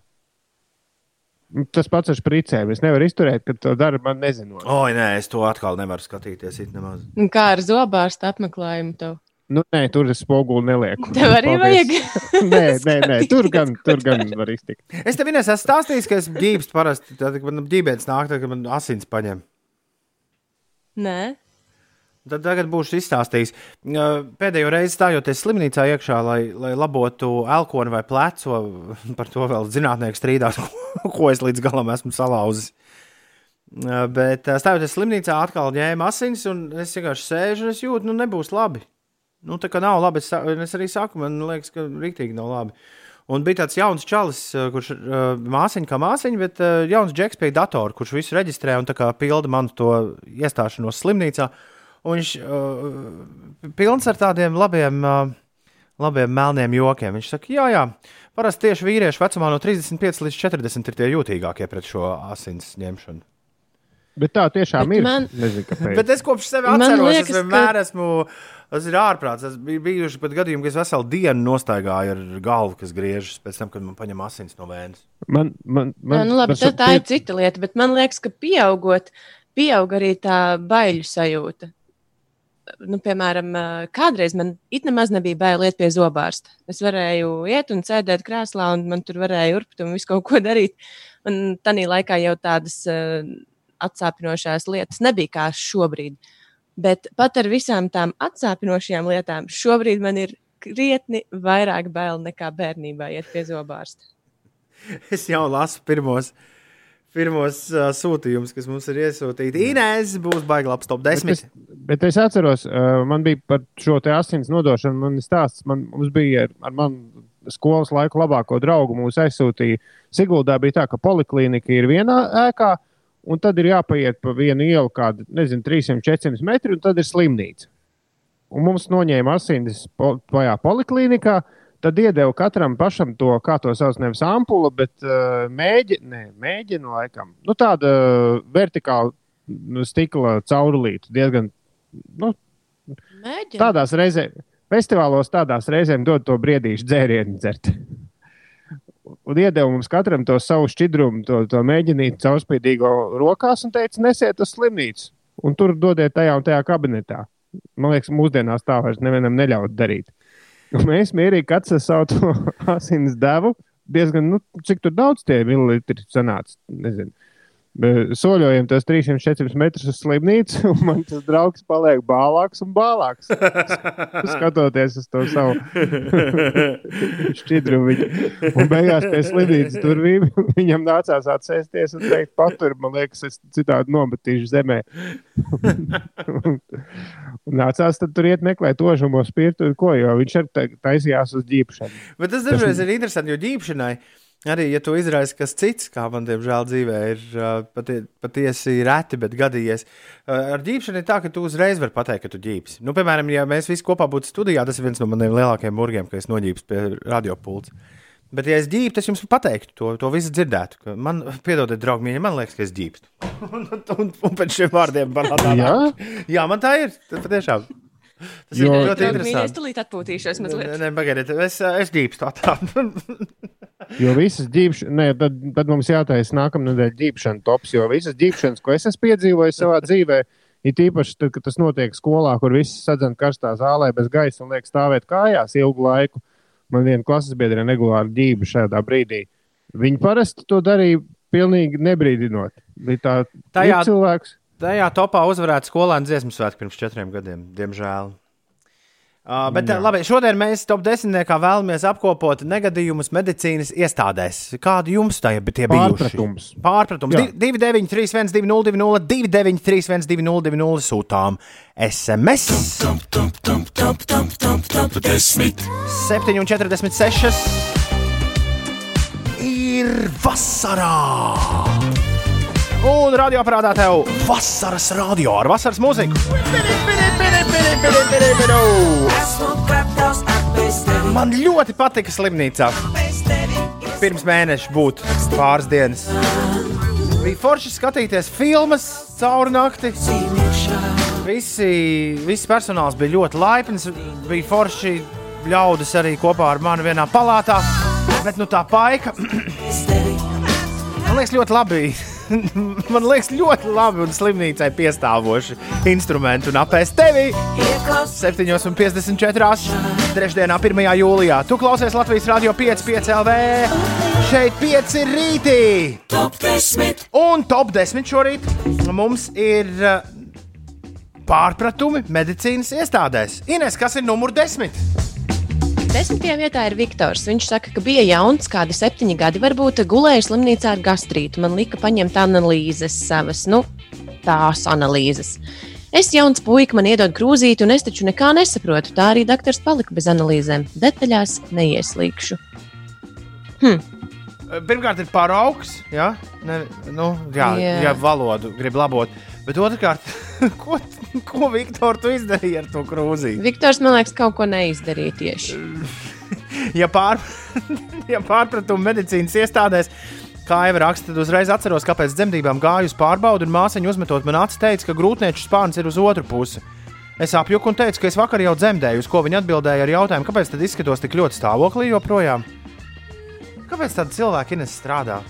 Tas pats ar spricēm. Es nevaru izturēt, ka to dara man nezinot. Oi, nē, es to atkal nevaru skatīties. it nemaz. Un Kā ar zobārstu apmeklējumu tev? Nu, nē, tur es spoguli nelieku. Tev arī Paldies. vajag. <laughs> nē, nē, nē, tur gan, tur gan var iztikt. Es tev vienreiz esmu stāstījis, ka es ģībstu parasti, tad, kad man ģībens nāk, tad, kad man asins paņem. Nē, Tad tagad būšu izstāstījis. Uh, Pēdējo reizi stājoties slimnīcā iekšā, lai, lai labotu elkoni vai pleco, <laughs> par to vēl zinātnieks strīdās, <laughs> ko es līdz galam esmu salauzis. Uh, Bet uh, stājoties slimnīcā, atkal ņēma asins, un es vienkārši sēžu un es jūtu, nu nebūs labi. Nu, tā kā nav labi, es, es arī saku, man liekas, ka rīktīgi nav labi. Un bija tāds jauns čalis, uh, kurš uh, māsiņa kā māsiņa, bet uh, jauns džeks pie datora, kurš visu reģistrē un pilda manu to iestāšanos slimnīcā. Un viņš uh, pilns ar tādiem labiem, uh, labiem melniem jokiem. Viņš saka, jā, jā, parasti tieši vīrieši vecumā no 35 līdz 40 ir tie jūtīgākie pret šo asins ņemšanu. Bet tā tiešām Bet ir. man- Nezinu, kāpēc. Bet es kopš sevis atceros, liekas, es vienmēr ka... esmu. Tas ir ārprāts. Es biju bijuši pat gadījumi, ka es veselu dienu nostaigāju ar galvu, kas griežas pēc tam, kad man paņem asins no vējas. Man, man, man, man, nu, labi, man tā, tā ir cita lieta, bet man liekas, ka pieaugot, pieaug arī tā baiļu sajūta. Nu, piemēram, kādreiz man it nemaz nebija bail iet pie zobārsta. Es varēju iet un sēdēt krēslā, un man tur varēja urbt un visu kaut ko darīt. Un tādā laikā jau tādas uh, atsāpinošās lietas nebija kā šobrīd. Bet pat ar visām tām atsāpinošajām lietām, šobrīd man ir krietni vairāk bail nekā bērnībā iet pie zobārsta. Es jau lasu pirmos, pirmos uh, sūtījumus, kas mums ir iesūtīti. Inês būs baigta labs top Bet 10. es, bet es atceros, uh, man bija par šo te asins nodošanu. Man stāsts, man mums bija ar, ar manu skolas laiku labāko draugu. Mūs aizsūtīja Siguldā. Bija tā, ka poliklinika ir vienā ēkā, un tad ir jāpaiet pa vienu ielu, kādu, nezinu, 300, 400 metru, un tad ir slimnīca. Un mums noņēma asins po, tajā poliklinikā. Tad iedeva katram pašam to, kā to sauc, nevis ampula, bet uh, mēģi, ne, mēģina laikam. Nu, tāda uh, vertikāla nu, stikla caurulīte. Diezgan nu, Mēģināt. tādās reizēs, festivālos tādās reizēm dod to briedīšu dzērienu dzert. Un iedeva mums katram to savu šķidrumu, to, to mēģinīt caurspīdīgo rokās un teica, nesiet uz slimnīcu. Un tur dodiet tajā un tajā kabinetā. Man liekas, mūsdienās tā vairs nevienam neļaut darīt. Mēs mierīgi savu to <laughs> asins devu. Diezgan, nu, cik tur daudz tie mililitri sanāca. Nezinu. Soļojam tos 300-400 metrus uz slimnīcu, <laughs> un man tas draugs paliek bālāks un bālāks. <laughs> Skatoties uz to savu <laughs> šķidrumu. Un beigās pie slimnīcas durvīm viņam nācās atsēsties un teikt, patur, man liekas, es citādi nometīšu zemē. un nācās tad tur iet meklēt ožamo spirtu, ko, jo viņš ar taisījās uz ģīpšanu. Bet tas dažreiz ir interesanti, jo ģīpšanai arī, ja to izraisa kas cits, kā man diemžēl dzīvē ir patie, patiesi reti, bet gadījies. Ar ģīpšanu ir tā, ka tu uzreiz vari pateikt, ka tu ģīpsi. Nu, piemēram, ja mēs visi kopā būtu studijā, tas ir viens no maniem lielākajiem burgiem, ka es noģīpstu pie radiopults. Bet, ja es ģīpstu, tas jums pateiktu, to, to visu dzirdētu. ka Man, piedodiet, draugi, mīļi, man liekas, ka es ģīpstu. <laughs> un, un, un pēc šiem vārdiem man tā Jā? Jā, man tā ir. Tas patiešām. Tas Jo- ir ļoti Draugi, mīļie, Es interesanti. tulīt atpūtīšos mazliet. Nē, pagaidiet, es, es ģīpstu tā. <laughs> Jo visas ģīpšanas, tad, tad mums jātaisa nākamā nedēļa ģīpšana tops, jo visas ģīpšanas, ko es esmu piedzīvojis savā dzīvē, ir īpaši tad, kad tas notiek skolā, kur visi sadzen karstā zālē bez gaisa un liek stāvēt kājās ilgu laiku. Man viena klases biedra regulāri ģība šādā brīdī. Viņi parasti to darīja pilnīgi nebrīdinot. Bija tā, Tajā- cilvēks. Tajā topā uzvarēja skolēnu dziesmu svētku pirms četriem gadiem, diemžēl. Uh, bet, Jā. labi, šodien mēs top 10. vēlamies apkopot negadījumus medicīnas iestādēs. Kādi jums tā ir tie bijuši? Pārpratums. Pārpratums. Jā. 2, 9, 3, 1, 2, 0, 2, 0, 2, 9, 3, 1, 2, 0, 2, 0 sūtām SMS. 7,46 ir vasarā. Un radioaparātā tev vasaras radio ar vasaras mūziku. Man ļoti patika slimnīcā. Pirms mēneša būt pāris dienas. Bija forši skatīties filmas cauri nakti. Visi, visi personāls bija ļoti laipns. Bija forši ļaudis arī kopā ar mani vienā palātā. Bet nu tā paika. <clears throat> Man liekas, ļoti labi. <laughs> Man liekas, ļoti labi un slimnīcai piestāvoši instrumenti un apēst tevi. 7,54. Trešdienā, 1. jūlijā. Tu klausies Latvijas Rādio 5, 5 LV. Šeit 5 ir rītī. Top 10. Un top 10 šorīt mums ir uh, pārpratumi medicīnas iestādēs. Ines, kas ir numur 10? Desmitajā vietā ir Viktors. Viņš saka, ka bija jauns, kādi septiņi gadi, varbūt gulēja slimnīcā ar gastrītu. Man lika paņemt analīzes savas, nu, tās analīzes. Es jauns puika, man iedod krūzīti, un es taču nekā nesaprotu. Tā arī doktors palika bez analīzēm. Detaļās neieslīgšu. Pirmkārt, ir paraugs, ja, ne, nu, jā, Jā. ja valodu grib labot. Bet otrkārt, <laughs> ko, ko Viktor, tu izdarīji ar to krūzīti? Viktors, man liekas, kaut ko neizdarīja tieši. <laughs> Ja, pār, <laughs> ja pārpratumu medicīnas iestādēs, kā jau raksta, tad uzreiz atceros, kāpēc dzemdībām gāju uz pārbaudi, un māsiņa uzmetot man acis teica, ka grūtnieču spārns ir uz otru pusi. Es apjuku un teicu, ka es vakar jau dzemdēju, uz ko viņa atbildēja ar jautājumu, kāpēc tad izskatos tik ļoti stāvoklī joprojām. Kāpēc tādi cilvēki Ines strādā?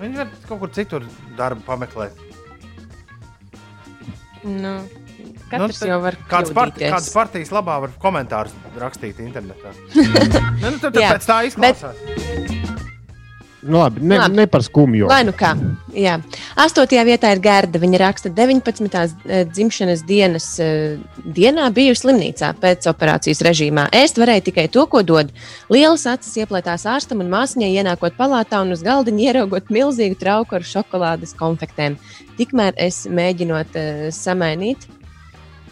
Viņi var kaut kur citur darbu pameklēt. Nu, katrs nu, jau var kādas, part, kādas partijas labā var komentārus rakstīt internetā. <laughs> ne, nu, tad, tad pēc tā izklausās. Nu, labi, ne, Labi. ne par skumju. Lai nu kā. Jā. Astotajā vietā ir Gerda. Viņa raksta, 19. eh, dzimšanas dienas eh, dienā biju slimnīcā pēc operācijas režīmā. Ēst varēja tikai to, ko dod. Lielas acis ieplētās ārstam un māsīņai ienākot palātā un uz galdiņa ieraugot milzīgu trauku ar šokolādes konfektēm. Tikmēr es mēģinot uh, samainīt,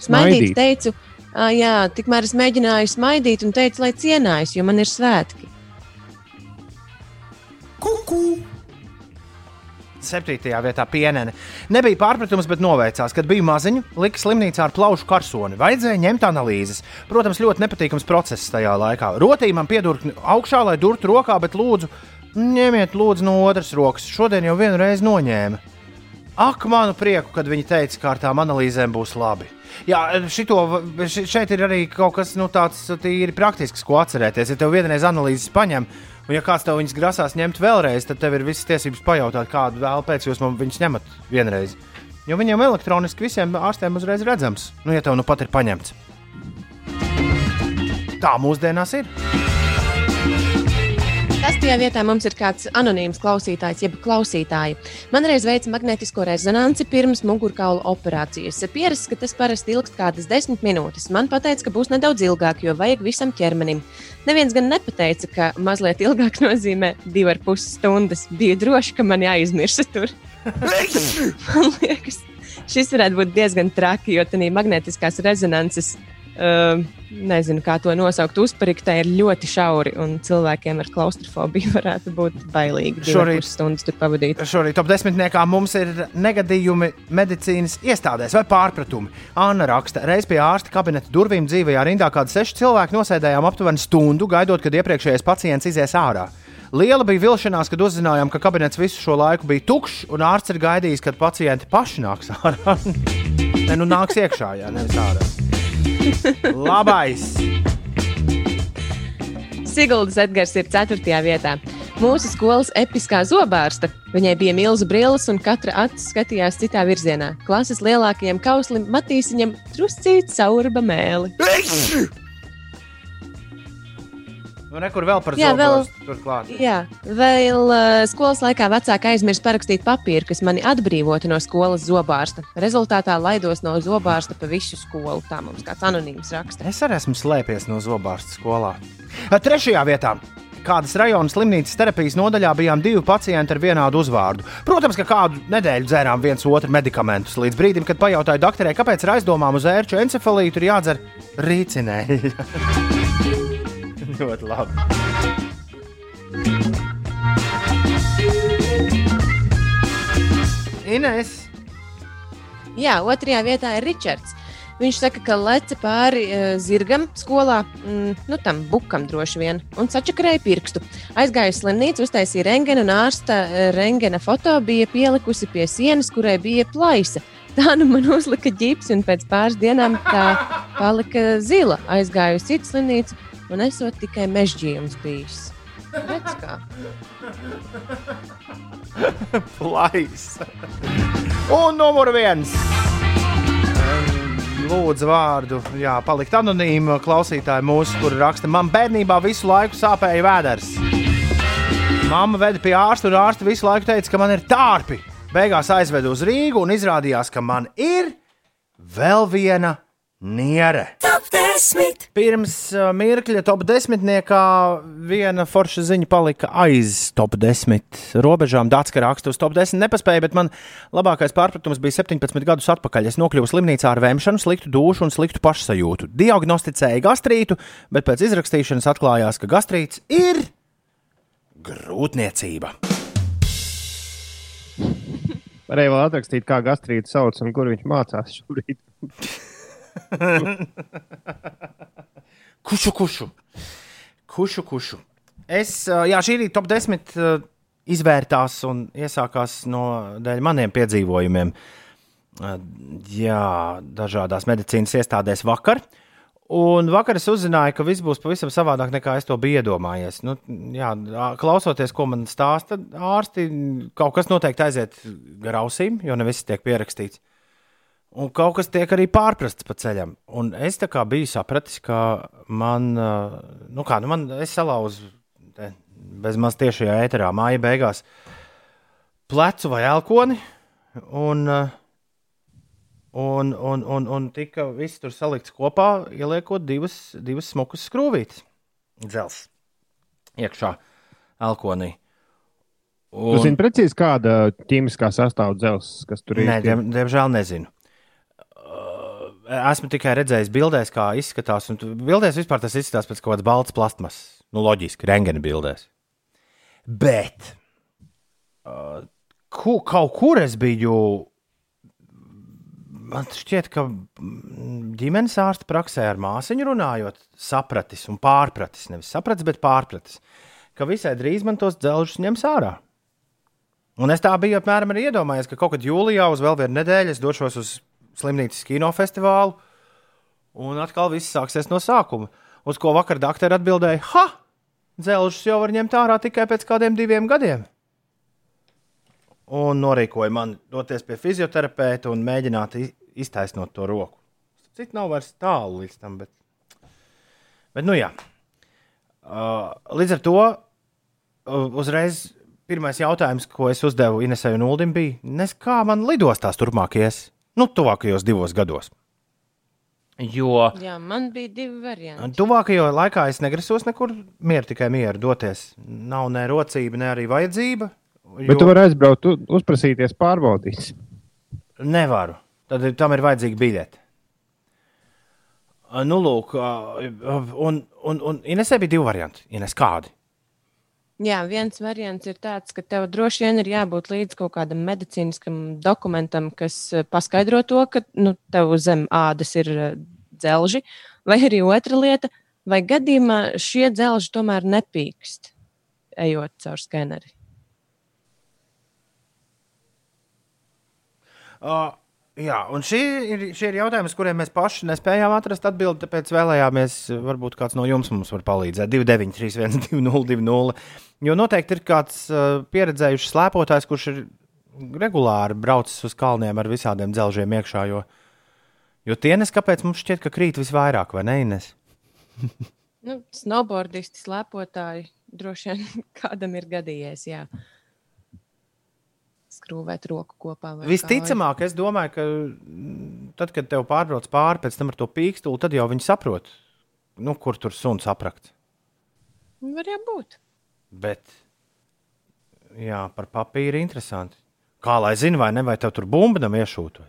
smaidīt, Smaidīt. teicu, ah, jā, tikmēr es mēģināju smaidīt un teicu, lai cienājas, jo man ir svētki. Septītajā vietā pienene. Nebija pārpratums, bet noveicās, kad biju maziņa, lika slimnīcā ar plaušu karsoni. Vajadzēja ņemt analīzes. Protams, ļoti nepatīkams process tajā laikā. Rotīja man piedurkni augšā, lai durtu rokā, bet lūdzu, ņemiet lūdzu no otras rokas. Šodien jau vienu reizi noņēma. Ak, manu prieku, kad viņi teica, ka ar tām analīzēm būs labi. Jā, šito, ši- šeit ir arī kaut kas nu, tāds tīri praktisks, ko atcerēties. Ja tev vienreiz analīzes paņem, un ja kāds tev viņas grasās ņemt vēlreiz, tad tev ir visas tiesības pajautāt, kādu vēl pēc jūs man viņus ņemat vienreiz. Jo viņiem elektroniski visiem ārstiem uzreiz redzams, nu, ja tev nu pat ir paņemts. Tā mūsdienās ir. Sastajā vietā mums ir kāds anonīms klausītājs, jeb klausītāji. Man reiz veica magnetisko rezonanci pirms mugurkaula operācijas. Pierasts, ka tas parasti ilgst kādas desmit minūtes. Man teica, ka būs nedaudz ilgāk, jo vajag visam ķermenim. Neviens gan nepateica, ka mazliet ilgāk nozīmē divi ar pus stundas. Bija droši, ka man jāizmirst tur. man liekas, šis varētu būt diezgan traki, jo tādā magnetiskās rezonances. Uh, nezinu, kā to nosaukt. Uzpariktē ir ļoti šauri, un cilvēkiem ar klaustrofobiju <laughs> varētu būt bailīgi. Šorīt- stundas tur pavadīt. Šorīt top desmitniekā mums ir negadījumi medicīnas iestādēs vai pārpratumi. Anna raksta, reiz pie ārsta kabineta durvīm dzīvajā rindā kādi seši cilvēki nosēdējām aptuveni stundu, gaidot, kad iepriekšējais pacients izies ārā. Liela bija vilšanās, kad uzzinājām, ka kabinets visu šo laiku bija tukšs, un ārsts ir gaidījis, kad pacienti paši nāks <laughs> ārā. ne, nu nāks iekšā, jā, nevis ārā. Labais! Siguldas Edgars ir 4. vietā. mūsu skolas episkā zobārsta. Viņai bija milzu brilles, un katra acis skatījās citā virzienā. Klases lielākajam kauslim Matīsiņam truscīt saurba mēli. <laughs> Nu, nekur vēl par Jā, vēl- turklāt. Jā, vēl uh, skolas laikā vecāka aizmirst parakstīt papīru, kas mani atbrīvotu no skolas zobārsta. Rezultātā laidos no zobārsta pa visu skolu. Tā mums kāds anonīms raksta. Es arī esmu slēpies no zobārsta skolā. A, Trešajā vietā. Kādas rajonas slimnīcas terapijas nodaļā bijām divi pacienti ar vienādu uzvārdu. Protams, ka kādu nedēļu dzērām viens otru medikamentus, līdz brīdim, kad pajautāju doktorai, kāpēc ar aizdomām uz ērču encefalītu ir jādzer rīcinēji. <laughs> <laughs> Ļoti labi. Ines. Jā, otrajā vietā ir Ričards. Viņš saka, ka leca pāri uh, zirgam skolā, mm, nu tam bukam droši vien, un sačakarēja pirkstu. Aizgāja uz slimnīcu, uztaisīja rengenu, un ārsta uh, rengena foto bija pielikusi pie sienas, kurai bija plaisa. Tā nu man uzlika ģips, un pēc pāris dienām tā palika zila. Aizgāju uz citu slimnīcu, un esot tikai mežģījums bijis. Redz kā. <laughs> Plaisa. Un numur viens. Lūdzu, vārdu, jā, palikt anonīma klausītāji mūsu, kur raksta, man bērnībā visu laiku sāpēja vēders. Māma veda pie ārsta, un ārsta visu laiku teica, ka man ir tārpi. Beigās aizveda uz Rīgu, un izrādījās, ka man ir vēl viena niere. Top 10. Pirms uh, mirkļa top desmitniekā viena forša ziņa palika aiz top 10 robežām. Dācis raksta uz top 10 nepaspēja, bet man labākais pārpratums bija 17 gadus atpakaļ. Es nokļuvu slimnīcā ar vēmšanu, sliktu dušu un sliktu pašsajūtu. Diagnosticēju gastrītu, bet pēc izrakstīšanas atklājās, ka gastrīts ir grūtniecība. Varēja vēl atrakstīt, kā gastrīts sauc un kur viņš mācās šobrīd. <laughs> <laughs> Kušu, kušu. Kušu, kušu. Es, jā, šī ir top 10 ā, izvērtās un iesākās no maniem piedzīvojumiem. Jā, dažādās medicīnas iestādēs vakar. Un vakar es uzzināju, ka viss būs pavisam savādāk nekā es to biju iedomājies. Nu, jā, klausoties, ko man stāsta ārsti, kaut kas noteikti aiziet gar ausīm, jo ne viss tiek pierakstīts. Un kaut kas tiek arī pārprasts pa ceļam. Un es tā kā biju sapratis, ka man, nu kā, nu man, es salauzu te, bez maz tiešajā ēterā māja beigās plecu vai elkoni. Un, un, un, un, un tika viss tur salikts kopā, ieliekot divas, divas smukas skrūvītes. Dzels iekšā elkonī. Tu zini precīzi, kāda ķīmiskā sastāvdaļa, kas tur ir. Nē, diem, diemžēl nezinu. Esmu tikai redzējis bildēs, kā izskatās. un Bildēs vispār tas izskatās pēc kaut kādas balts plasmas. Nu, loģiski, rengena bildēs. Bet uh, ku, kaut kur es biju. Man šķiet, ka mm, ģimenes ārsta praksē ar māsiņu runājot, sapratis un pārpratis. Nevis sapratis, bet pārpratis, ka visai drīz man tos dzelžus ņems ārā. Un es tā biju apmēram arī iedomājies, ka kaut kad jūlijā uz vēl vienu nedēļu es došos uz slimnīcas kinofestivālu, un atkal viss sāksies no sākuma. Uz ko vakar doktori atbildēja, ha! Dzelžus jau var ņemt ārā tikai pēc kādiem diviem gadiem. Un norīkoja man doties pie fizioterapeita un mēģināt iztaisnot to roku. Cits nav vairs tālu līdz tam, bet, bet nu jā. Uh, līdz ar to uh, uzreiz pirmais jautājums, ko es uzdevu Inesai un Ulim, bija, nes, kā man lidostās turpmākajos, nu, tuvākajos divos gados. Jo Jā, man bija divi varianti. tuvākajā laikā es negrasos nekur mieru, tikai mieru doties. Nav ne rocība, ne arī vajadzība. Bet tu vari aizbraukt, uzprasīties, pārbaudīt. Nevaru. Tad ir- tam ir vajadzīga biļete. Nu, lūk, un, un, un Inesē bija divi varianti. Ines kādi? Jā, viens variants ir tāds, ka tev droši vien ir jābūt līdz kaut kādam medicīniskam dokumentam, kas eh, paskaidro to, ka nu, tev zem ādas ir eh, dzelži. Vai arī otra lieta, vai gadījumā šie dzelži tomēr nepīkst, ejot caur skeneri. Uh, Jā, un šī ir, šie ir jautājumi, uz kuriem mēs paši nespējām atrast atbildi. Tāpēc vēlējāmies, varbūt kāds no jums mums var palīdzēt. 2931, 202, jo noteikti ir kāds uh, pieredzējušs slēpotājs, kurš ir regulāri braucis uz kalniem ar visādiem dzelžiem iekšā. Jo, jo tie nes, kāpēc mums šķiet, ka krīt visvairāk, vai ne? <laughs> Nu, snowboardisti, slēpotāji, droši vien <laughs> kādam ir gadījies. Jā. Skrūvēt roku kopā. Visticamāk, es domāju, ka mm, tad, kad tev pārbrauc pāri pēc tam ar to pīkstuli, tad jau viņi saprot, nu, kur tur suns aprakt. kāju. Var jau būt. Bet, jā, par papīru interesanti. Kā lai zinātu, vai ne, vai tev tur bumba nav iešūta?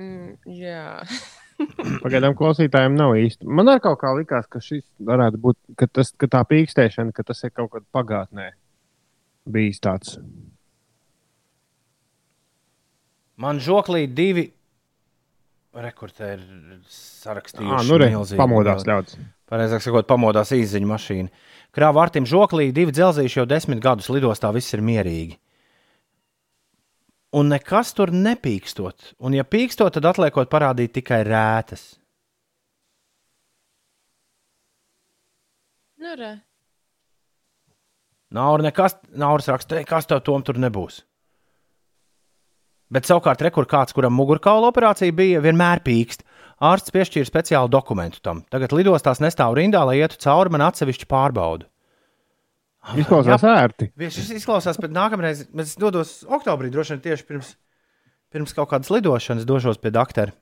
Mm, jā. Pagaidām klausītājiem nav īsti. Man arī kaut kā likās, ka šis varētu būt, ka, tas, ka tā pīkstēšana, ka tas ir kaut kad pagātnē bijis tāds. Man žoklī divi rekordi ir sarakstījuši. Ah, nu, re, pamodās ļaudis. Pareizāk sakot, pamodās īziņa mašīna. Krāva ar tiem žoklī divi dzelzīši jau desmit gadus lidostā, viss ir mierīgi. Un nekas tur nepīkstot. Un, ja pīkstot, tad atliekot parādīt tikai rētas. Nu, re. Nav nekas, nav raksta, kas tev tom tur nebūs. Bet savukārt, rekur kāds, kuram mugurkaula operācija bija, vienmēr pīkst. Ārsts piešķīra speciālu dokumentu tam. Tagad lidostās nestāv rindā, lai ietu cauri man atsevišķu pārbaudu. Izklausās ērti. Šis izklausās pēc nākamreiz, es dodos oktobrī, droši vien tieši pirms, pirms kaut kādas lidošanas došos pie doktora.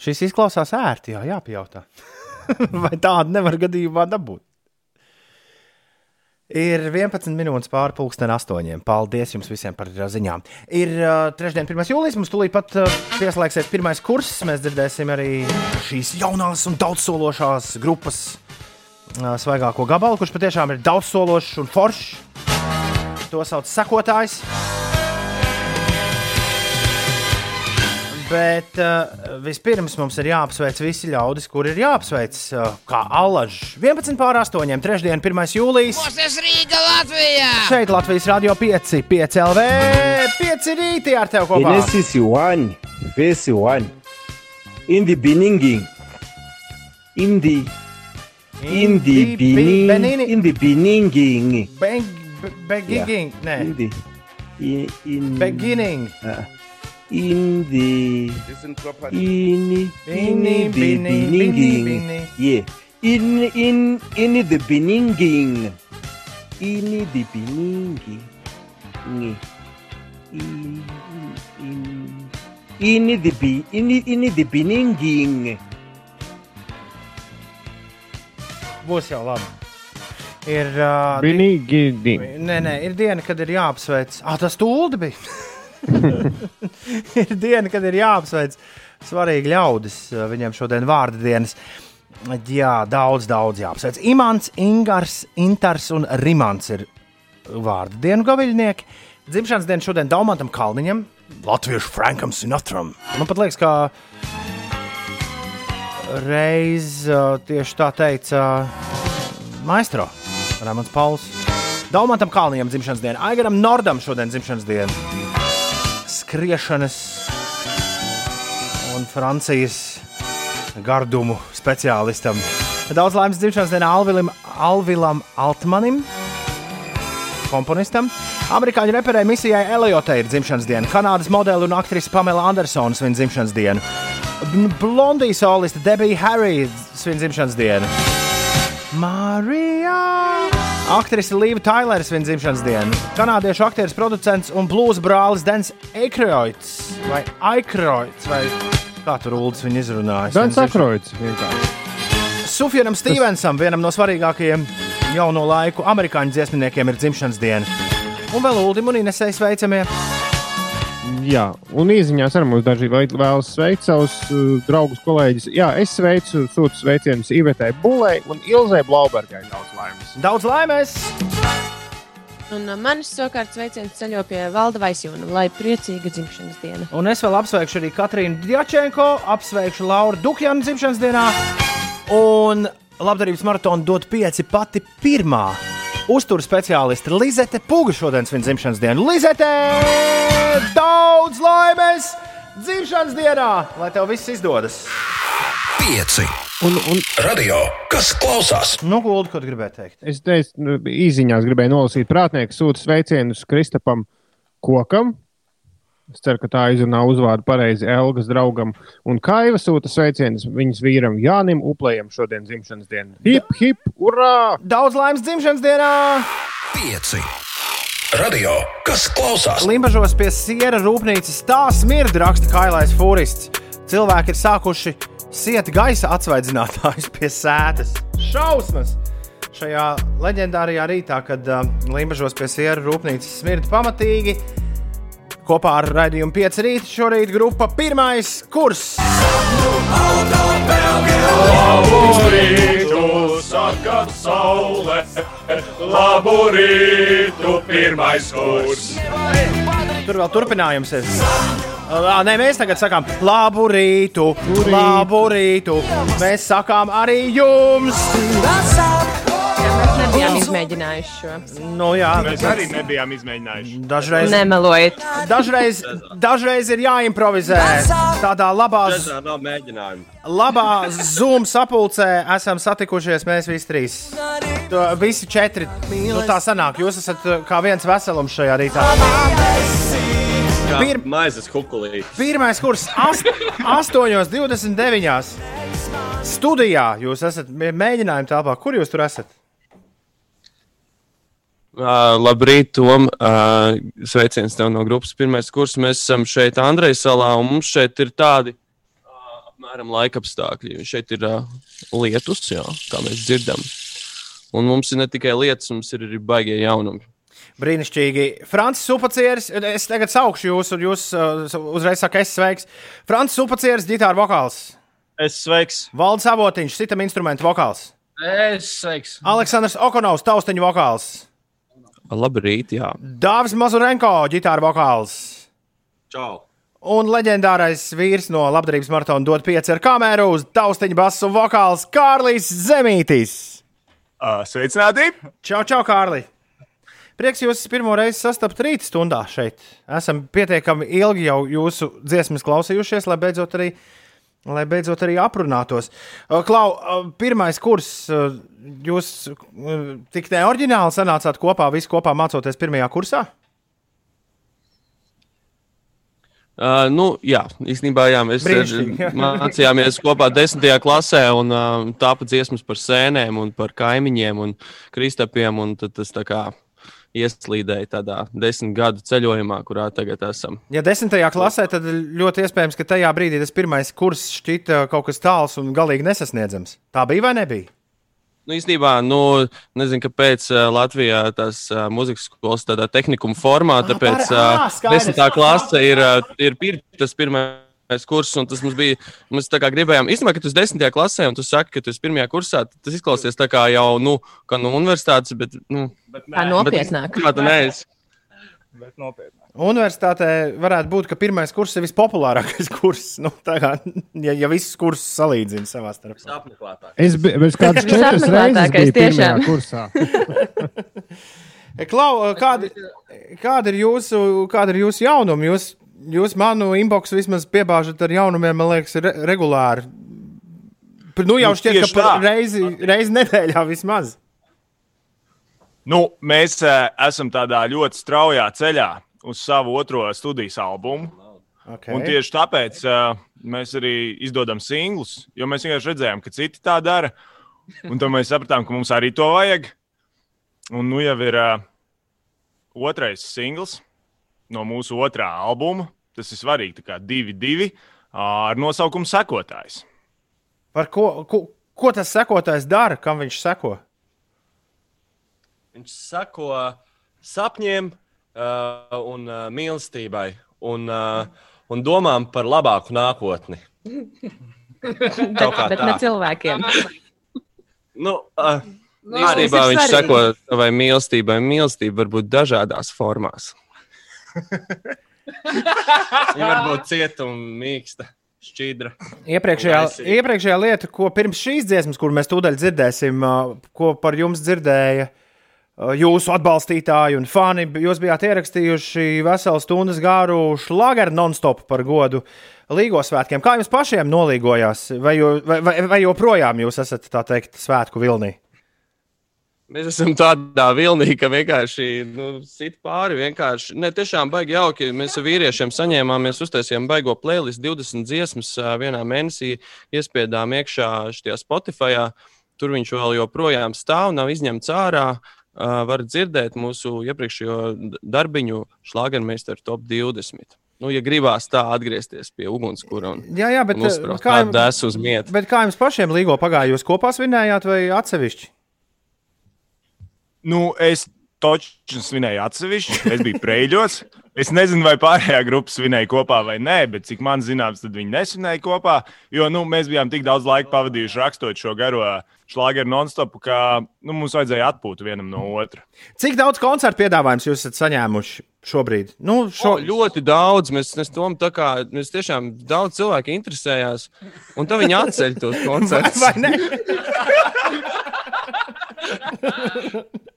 Šis izklausās ērti, jā, jāpajautā. <laughs> Vai tādu nevar gadījumā dabūt? Ir 11 minūtes pāri pusdien astoņiem. Paldies jums visiem par ziņām. Ir uh, trešdien, 1. jūlijas. Mums tūlīt pat uh, pieslēgsies pirmais kurs. Mēs dzirdēsim arī šīs jaunās un daudzsološās grupas svaigāko gabalu, kurš patiešām ir daudzsološs un foršs. To sauc par sekotājs. Bet uh, vispirms mums ir jāapsveic visi ļaudis, kur ir jāapsveic uh, kā alaži. 11 pār 8, 3. 1. jūlijas. Tas Rīga Latvijā! Šeit Latvijas Rādio 5, 5 LV, 5 rītī ar tevi kopā. Genesis 1, verse 1. In the beginning, in the in the the be- beginning, benini- in the beginning, Bang, be- beginning, in nē, the in, in beginning. uh, in the in Bini, in the bini, bini, beginning, bini. yeah, in in in the beginning, in the beginning, in in in. The be in in the beginning. Būs jau labi. Ir, uh, di- Binīgi. nē, nē, ir diena, kad ir jāapsveic. Ah, tas tūlīt bija. <laughs> ir diena, kad ir jāapsveic svarīgi ļaudis. uh, Viņiem šodien vārdu dienas. Jā, daudz, daudz jāapsveic. Imants, Ingars, Intars un Rimants ir vārdu dienu gaviļnieki. Dzimšanas diena šodien Daumantam Kalniņam, Latviešu Frankam Sinatram. Man pat liekas, ka reiz tieši tā teica Maestro Rāmans Pauls. Daumantam Kalniņam dzimšanas diena, Aigaram Nordam šodien dzimšanas diena. Skriešanas un Francijas gardumu speciālistam. Daudz laimes dzimšanas dienā Alvilam, Alvilam Altmanim, komponistam. Amerikāņu reperei misijai Eliotei ir dzimšanas diena. Kanādas modeli un aktrise Pamela Andersona svin dzimšanas dienu. B- Blondija soliste Debija Harry svin dzimšanas dienu. Marija! Aktrise Līva Tailera svin dzimšanas dienu. Kanādiešu aktieris, producents un blūza brālis Dens Eikroits vai Aikroits vai kā tur Uldis viņu izrunāja. Dans Akroids vienkārši. Sufjanam Stevensam, vienam no svarīgākajiem jauno laiku amerikāņu dziesminiekiem, ir dzimšanas diena. Un vēl Ulim un Inesai sveicamie. Jā, un īsiņās arī mums daži vēl- vēlas sveikt savus uh, draugus, kolēģus. Jā, es sveicu, sūtu sveicienus Ivetai Bulē un Ilzai Blaubergai. Daudz laimes. Daudz laimes! Un uh, manis savukārt sveiciens ceļo pie Valda Vaisjūna, lai priecīga dzimšanas diena. Un es vēl apsveikšu arī Katrīnu Djačenko, apsveikšu Lauru Dukjanu dzimšanas dienā. Un labdarības maratonu dot pieci pati pirmā uzturu speciāliste Lizete Puga šodien svin dzimšanas dienu. Lizete! Daudz laimes! Dzimšanas dienā! Lai tev viss izdodas! Pieci. Un, un Radio, kas klausās? Nu, Gulda, ko tu gribēji teikt? es teicu, īsiņās gribēju nolasīt prātnieku sūta sveicienus Kristapam Kokam. Es ceru, ka tā izrunā uzvārdu pareizi Elgas draugam. Un Kaiva sūta sveicienus viņas vīram Jānim Uplējam šodien dzimšanas dienu. Hip, hip, urā! Daudz laimes dzimšanas dienā! Pieci. Radio, kas klausās? Limbažos pie siera rūpnīcas tā smirda, raksta Kailais Fūrists. Cilvēki ir sākuši siet gaisa atsvaidzinātājus pie sēdes. Šausmas! Šajā leģendārajā rītā, kad uh, Limbažos pie siera rūpnīcas smirda pamatīgi, kopā ar raidījumu 5 rīta šorīt grupa pirmais kurs. Laburītu saka saule, laburītu pirmais kurs. Tur vēl turpinājums ir. Ā, Nē, mēs tagad sakām, labu rītu, labu rītu. Mēs sakām arī jums. Mēs nebijām izmēģinājuši šo. Nu, jā, Mēs arī nebijām izmēģinājuši. dažreiz, Nemelojiet. dažreiz, dažreiz ir jāimprovizē. Tādā labā, labā Zoom sapulcē esam satikušies mēs visi trīs. To, visi četri. Nu, tā sanāk, jūs esat uh, kā viens veselums šajā rītā. Pir- maizes kukulī. Pirmais kurs ast- 8,29. Studijā jūs esat mē- mēģinājuma telpā. Kur jūs tur esat? Uh, labrīt, Tom. Uh, sveiciens tev no grupas pirmais kurs. Mēs esam šeit Andrejas salā, un mums šeit ir tādi uh, apmēram laika apstākļi. Šeit ir uh, lietus, jā, kā mēs dzirdam. Un mums ir ne tikai lietas, mums ir arī baigie jaunumi. Brīnišķīgi. Francis Upacieris, es tagad saukšu jūs, un jūs uh, uzreiz sakat, es sveiks. Francis Upacieris, ģitāra vokāls. Es sveiks. Valds Avotiņš, citam instrumentu vokāls. Es sveiks. Aleksandrs Okonovs, taustiņu vokāls. Labrīt, jā. Dāvis Mazurenko, ģitāra vokāls. Čau! Un leģendārais vīrs no labdarības maratona dod pieci ar kameru uz taustiņu basu vokāls Kārlis Zemītis. Uh, sveicināti! Čau, čau, Kārli! Prieks jūs pirmo reizi sastapt rīta stundā šeit. Esam pietiekami ilgi jau jūsu dziesmas klausījušies, lai beidzot arī, lai beidzot arī aprunātos. Uh, Klau, uh, pirmais kurs, uh, jūs tik neoriģināli sanācāt kopā, visi kopā mācoties pirmajā kursā? Uh, nu, jā, īstenībā jā, mēs eh, <laughs> mācījāmies kopā desmitajā klasē, un uh, tāpat dziesmas par sēnēm, un par kaimiņiem un kristapiem. Un tas tā kā ieslīdēja tādā desmit gadu ceļojumā, kurā tagad esam. Ja desmitajā klasē, tad ļoti iespējams, ka tajā brīdī tas pirmais kurs šķita kaut kas tāls un galīgi nesasniedzams. Tā bija vai nebija? Nu, īstenībā, nu, nezinu, kāpēc uh, Latvijā tās uh, muzikas skolas tādā tehnikuma formā, tāpēc par- ā, uh, desmitā klase ir, ir pir, tas pirmais kurs, un tas mums bija, mēs tā kā gribējām, īstenībā, ka tu esi desmitajā klasē, un tu saki, ka tu esi pirmajā kursā, tas izklausies tā kā jau, nu, kā no universitātes, bet, nu, Tā nopietnāk. kā tu neesi. Bet nopietni. Universitātē varētu būt, ka pirmais kurs ir vispopulārākais kurs. Nu, tā kā, ja, ja visus kursus salīdzina savā starpā. Es biju bez kādas četras reizes biju pirmajā kursā. <laughs> Klau, kāda, kāda, ir jūsu, kāda ir jūsu jaunuma? Jūs, jūs manu inboxu vismaz piebāžat ar jaunumiem, man liekas, re, regulāri. Nu, jau Nu, šķiet, ka reizi, reizi nedēļā vismaz. Nu, mēs uh, esam tādā ļoti straujā ceļā uz savu otro studijas albumu. Okay. Un tieši tāpēc uh, mēs arī izdodam singlus, jo mēs vienkārši redzējām, ka citi tā dara. Un tad mēs sapratām, ka mums arī to vajag. Un nu jau ir uh, otrais singls no mūsu otrā albuma. Tas ir svarīgi, tā kā divi, divi ar nosaukumu Sekotājs. Par ko, ko, ko tas sekotājs dara, kam viņš seko? Viņš sako sapņiem uh, un uh, mīlestībai un, uh, un domām par labāku nākotni. <laughs> Bet, kā bet ne cilvēkiem. Nu, uh, Nu, ir viņš sako savai mīlestībai. Mīlestība var būt dažādās formās. Viņa var būt <laughs> cieta un mīksta, šķidra. Iepriekšējā, iepriekšējā lieta, ko pirms šīs dziesmas, kur mēs tūdaļ dzirdēsim, ko par jums dzirdēja jūsu atbalstītāji un fani. Jūs bijāt ierakstījuši veselu stundas garu šlāgeru non-stop par godu Līgo svētkiem. Kā jums pašiem nolīgojās? Vai, vai, vai, vai joprojām jūs esat tā teikt svētku vilnī? Mēs esam tādā vilnī, ka vienkārši nu, sit pāri. Vienkārši. Ne, tiešām baigi jauki. Mēs ar vīriešiem saņēmāmies, uztaisījām baigo playlist, 20 dziesmas vienā mēnesī, iespiedām iekšā šajā Spotify. Tur viņš vēl joprojām stāv, nav izņemts ārā. Ā, Var dzirdēt mūsu iepriekšējo darbiņu šlāgermeistaru top 20. Nu, ja gribās tā atgriezties pie ugunskura un, Jā, jā, bet, un uzsprāst kā jums- uz. Bet kā jums pašiem Līgo pagāja? Jūs kopā svinējāt vai atsevišķi? Nu, es toču svinēju atsevišķi, es biju preļos. Es nezinu, vai pārējā grupa svinēja kopā vai nē, bet cik man zināms, tad viņi nesvinēja kopā. Jo nu, mēs bijām tik daudz laika pavadījuši rakstot šo garo šlāgeru non-stopu, ka nu, mums vajadzēja atpūt vienam no otra. Cik daudz koncertu piedāvājums jūs esat saņēmuši šobrīd? Nu, Šo... O, ļoti daudz. Mēs, mēs, tom, tā kā, mēs tiešām daudz cilvēku interesējās. Un tad viņi atceļ tos <laughs> koncertus. Vai ne? <laughs>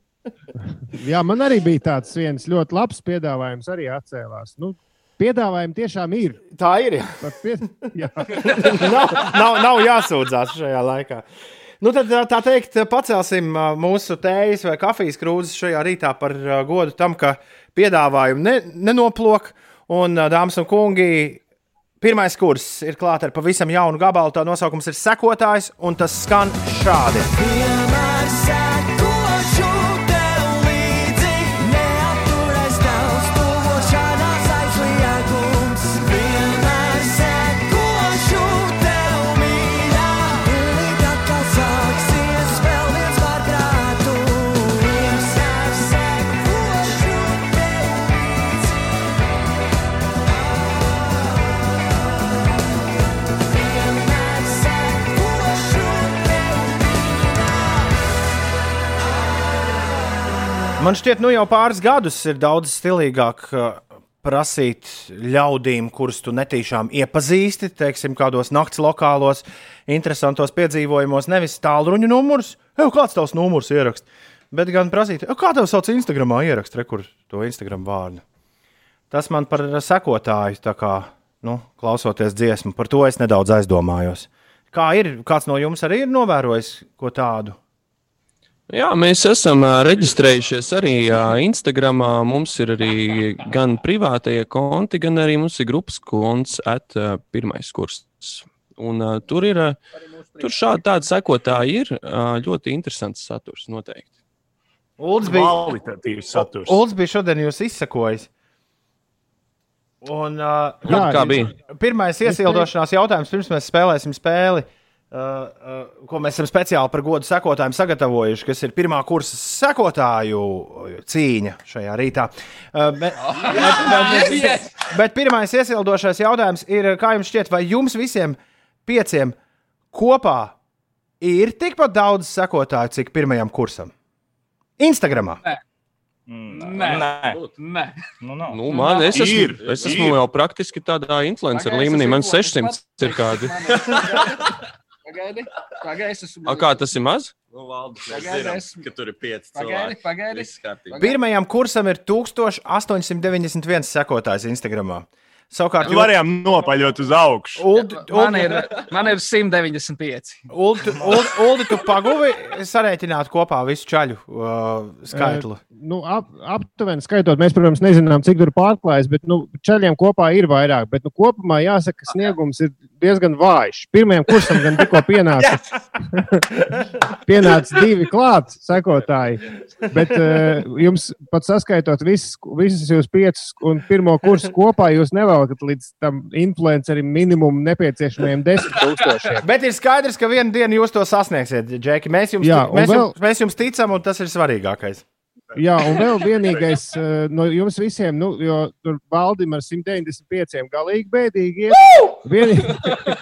Jā, man arī bija tāds viens ļoti labs piedāvājums, arī atcēlās. Nu, piedāvājumi tiešām ir. Tā ir. Pie... <laughs> Jā. <laughs> nav, nav, nav jāsūdzās šajā laikā. Nu, tad, tā teikt, pacelsim mūsu tējas vai kafijas krūzes šajā rītā par godu tam, ka piedāvājumi ne, nenoplok. Un, dāmas un kungi, pirmais kurs ir klāts ar pavisam jaunu gabalu. Tā nosaukums ir sekotājs, un tas skan šādi. Vienmēr Man šķiet, nu jau pāris gadus ir daudz stilīgāk uh, prasīt ļaudīm, kurus tu netīšām iepazīsti, teiksim, kādos nakts lokālos, interesantos piedzīvojumos, nevis tālruņa numurus, jau kāds tavs numurs ierakst, bet gan prasīt, "Ej, kā tev sauc Instagramā, ierakst rekur to Instagram vārdu. Tas man par sekotāju, tā kā, nu, klausoties dziesmu, par to es nedaudz aizdomājos. Kā ir, kāds no jums arī ir novērojis ko tādu? Jā, mēs esam reģistrējušies arī Instagram. Mums ir arī gan privātie konti, gan arī mums ir grupas konts, at pirmais kurs. Un, uh, tur ir tur šādi tādi sekotāji ir ā, ļoti interesants saturs noteikti. Ulds bija, Kvalitatīvs saturs. Ulds bija šodien jūs izsakojis. Un, uh, Jā, kā bija? Pirmais iesildošanās jautājums, pirms mēs spēlēsim spēli, uh, uh, ko mēs esam speciāli par godu sekotājiem sagatavojuši, kas ir pirmā kursa sekotāju cīņa šajā rītā. Uh, <laughs> bet, bet, bet, bet, bet pirmais iesildošais jautājums ir, kā jums šķiet, vai jums visiem pieciem kopā ir tikpat daudz sekotāju, cik pirmajam kursam? Instagramā. Nē, nē. Nu, nav. Nu, man, es, esmu, Ir, es esmu ir. jau praktiski tādā influencer līmenī. Man esmu 600 ir kādi. <laughs> Pagaidi, pagaidi, es esmu. A, kā tas ir maz? Nu, Valdi, mēs Pagaidi, zinām, esmu- ka tur ir pieci Pagaidi, cilvēki. pagaidi. Kārtībā. Pirmajam kursam ir 1891 sekotājs Instagramā. Savukārt, Nu, varējām nopaļot uz augšu. Uld, Man ir, man ir 195. Uldi, Uldi, Uldi, tu paguvi sarēķināt kopā visu čaļu uh, skaitli. Nu, ap, aptuveni skaitot, mēs, protams, nezinām, cik tur pārklājas, bet nu, ceļiem kopā ir vairāk. Bet nu, kopumā jāsaka, ka sniegums ir diezgan vājš. Pirmajam kursam gan tikko pienāca, <laughs> pienāca divi klāts sekotāji. Bet uh, jums pat saskaitot visas, visas jūs piecas un pirmo kursu kopā, jūs nevelkat līdz tam influencerim minimumu nepieciešamajiem desmit tūkstošiem. Bet ir skaidrs, ka vienā dienā jūs to sasniegsiet, Džeki. Mēs jums, Jā, mēs, vēl- jums, mēs jums ticam, un tas ir svarīgākais. Jā, un vēl vienīgais eh, no jums visiem, nu, jo tur Valdim ar 195 galīgi bēdīgi iet. Vienī...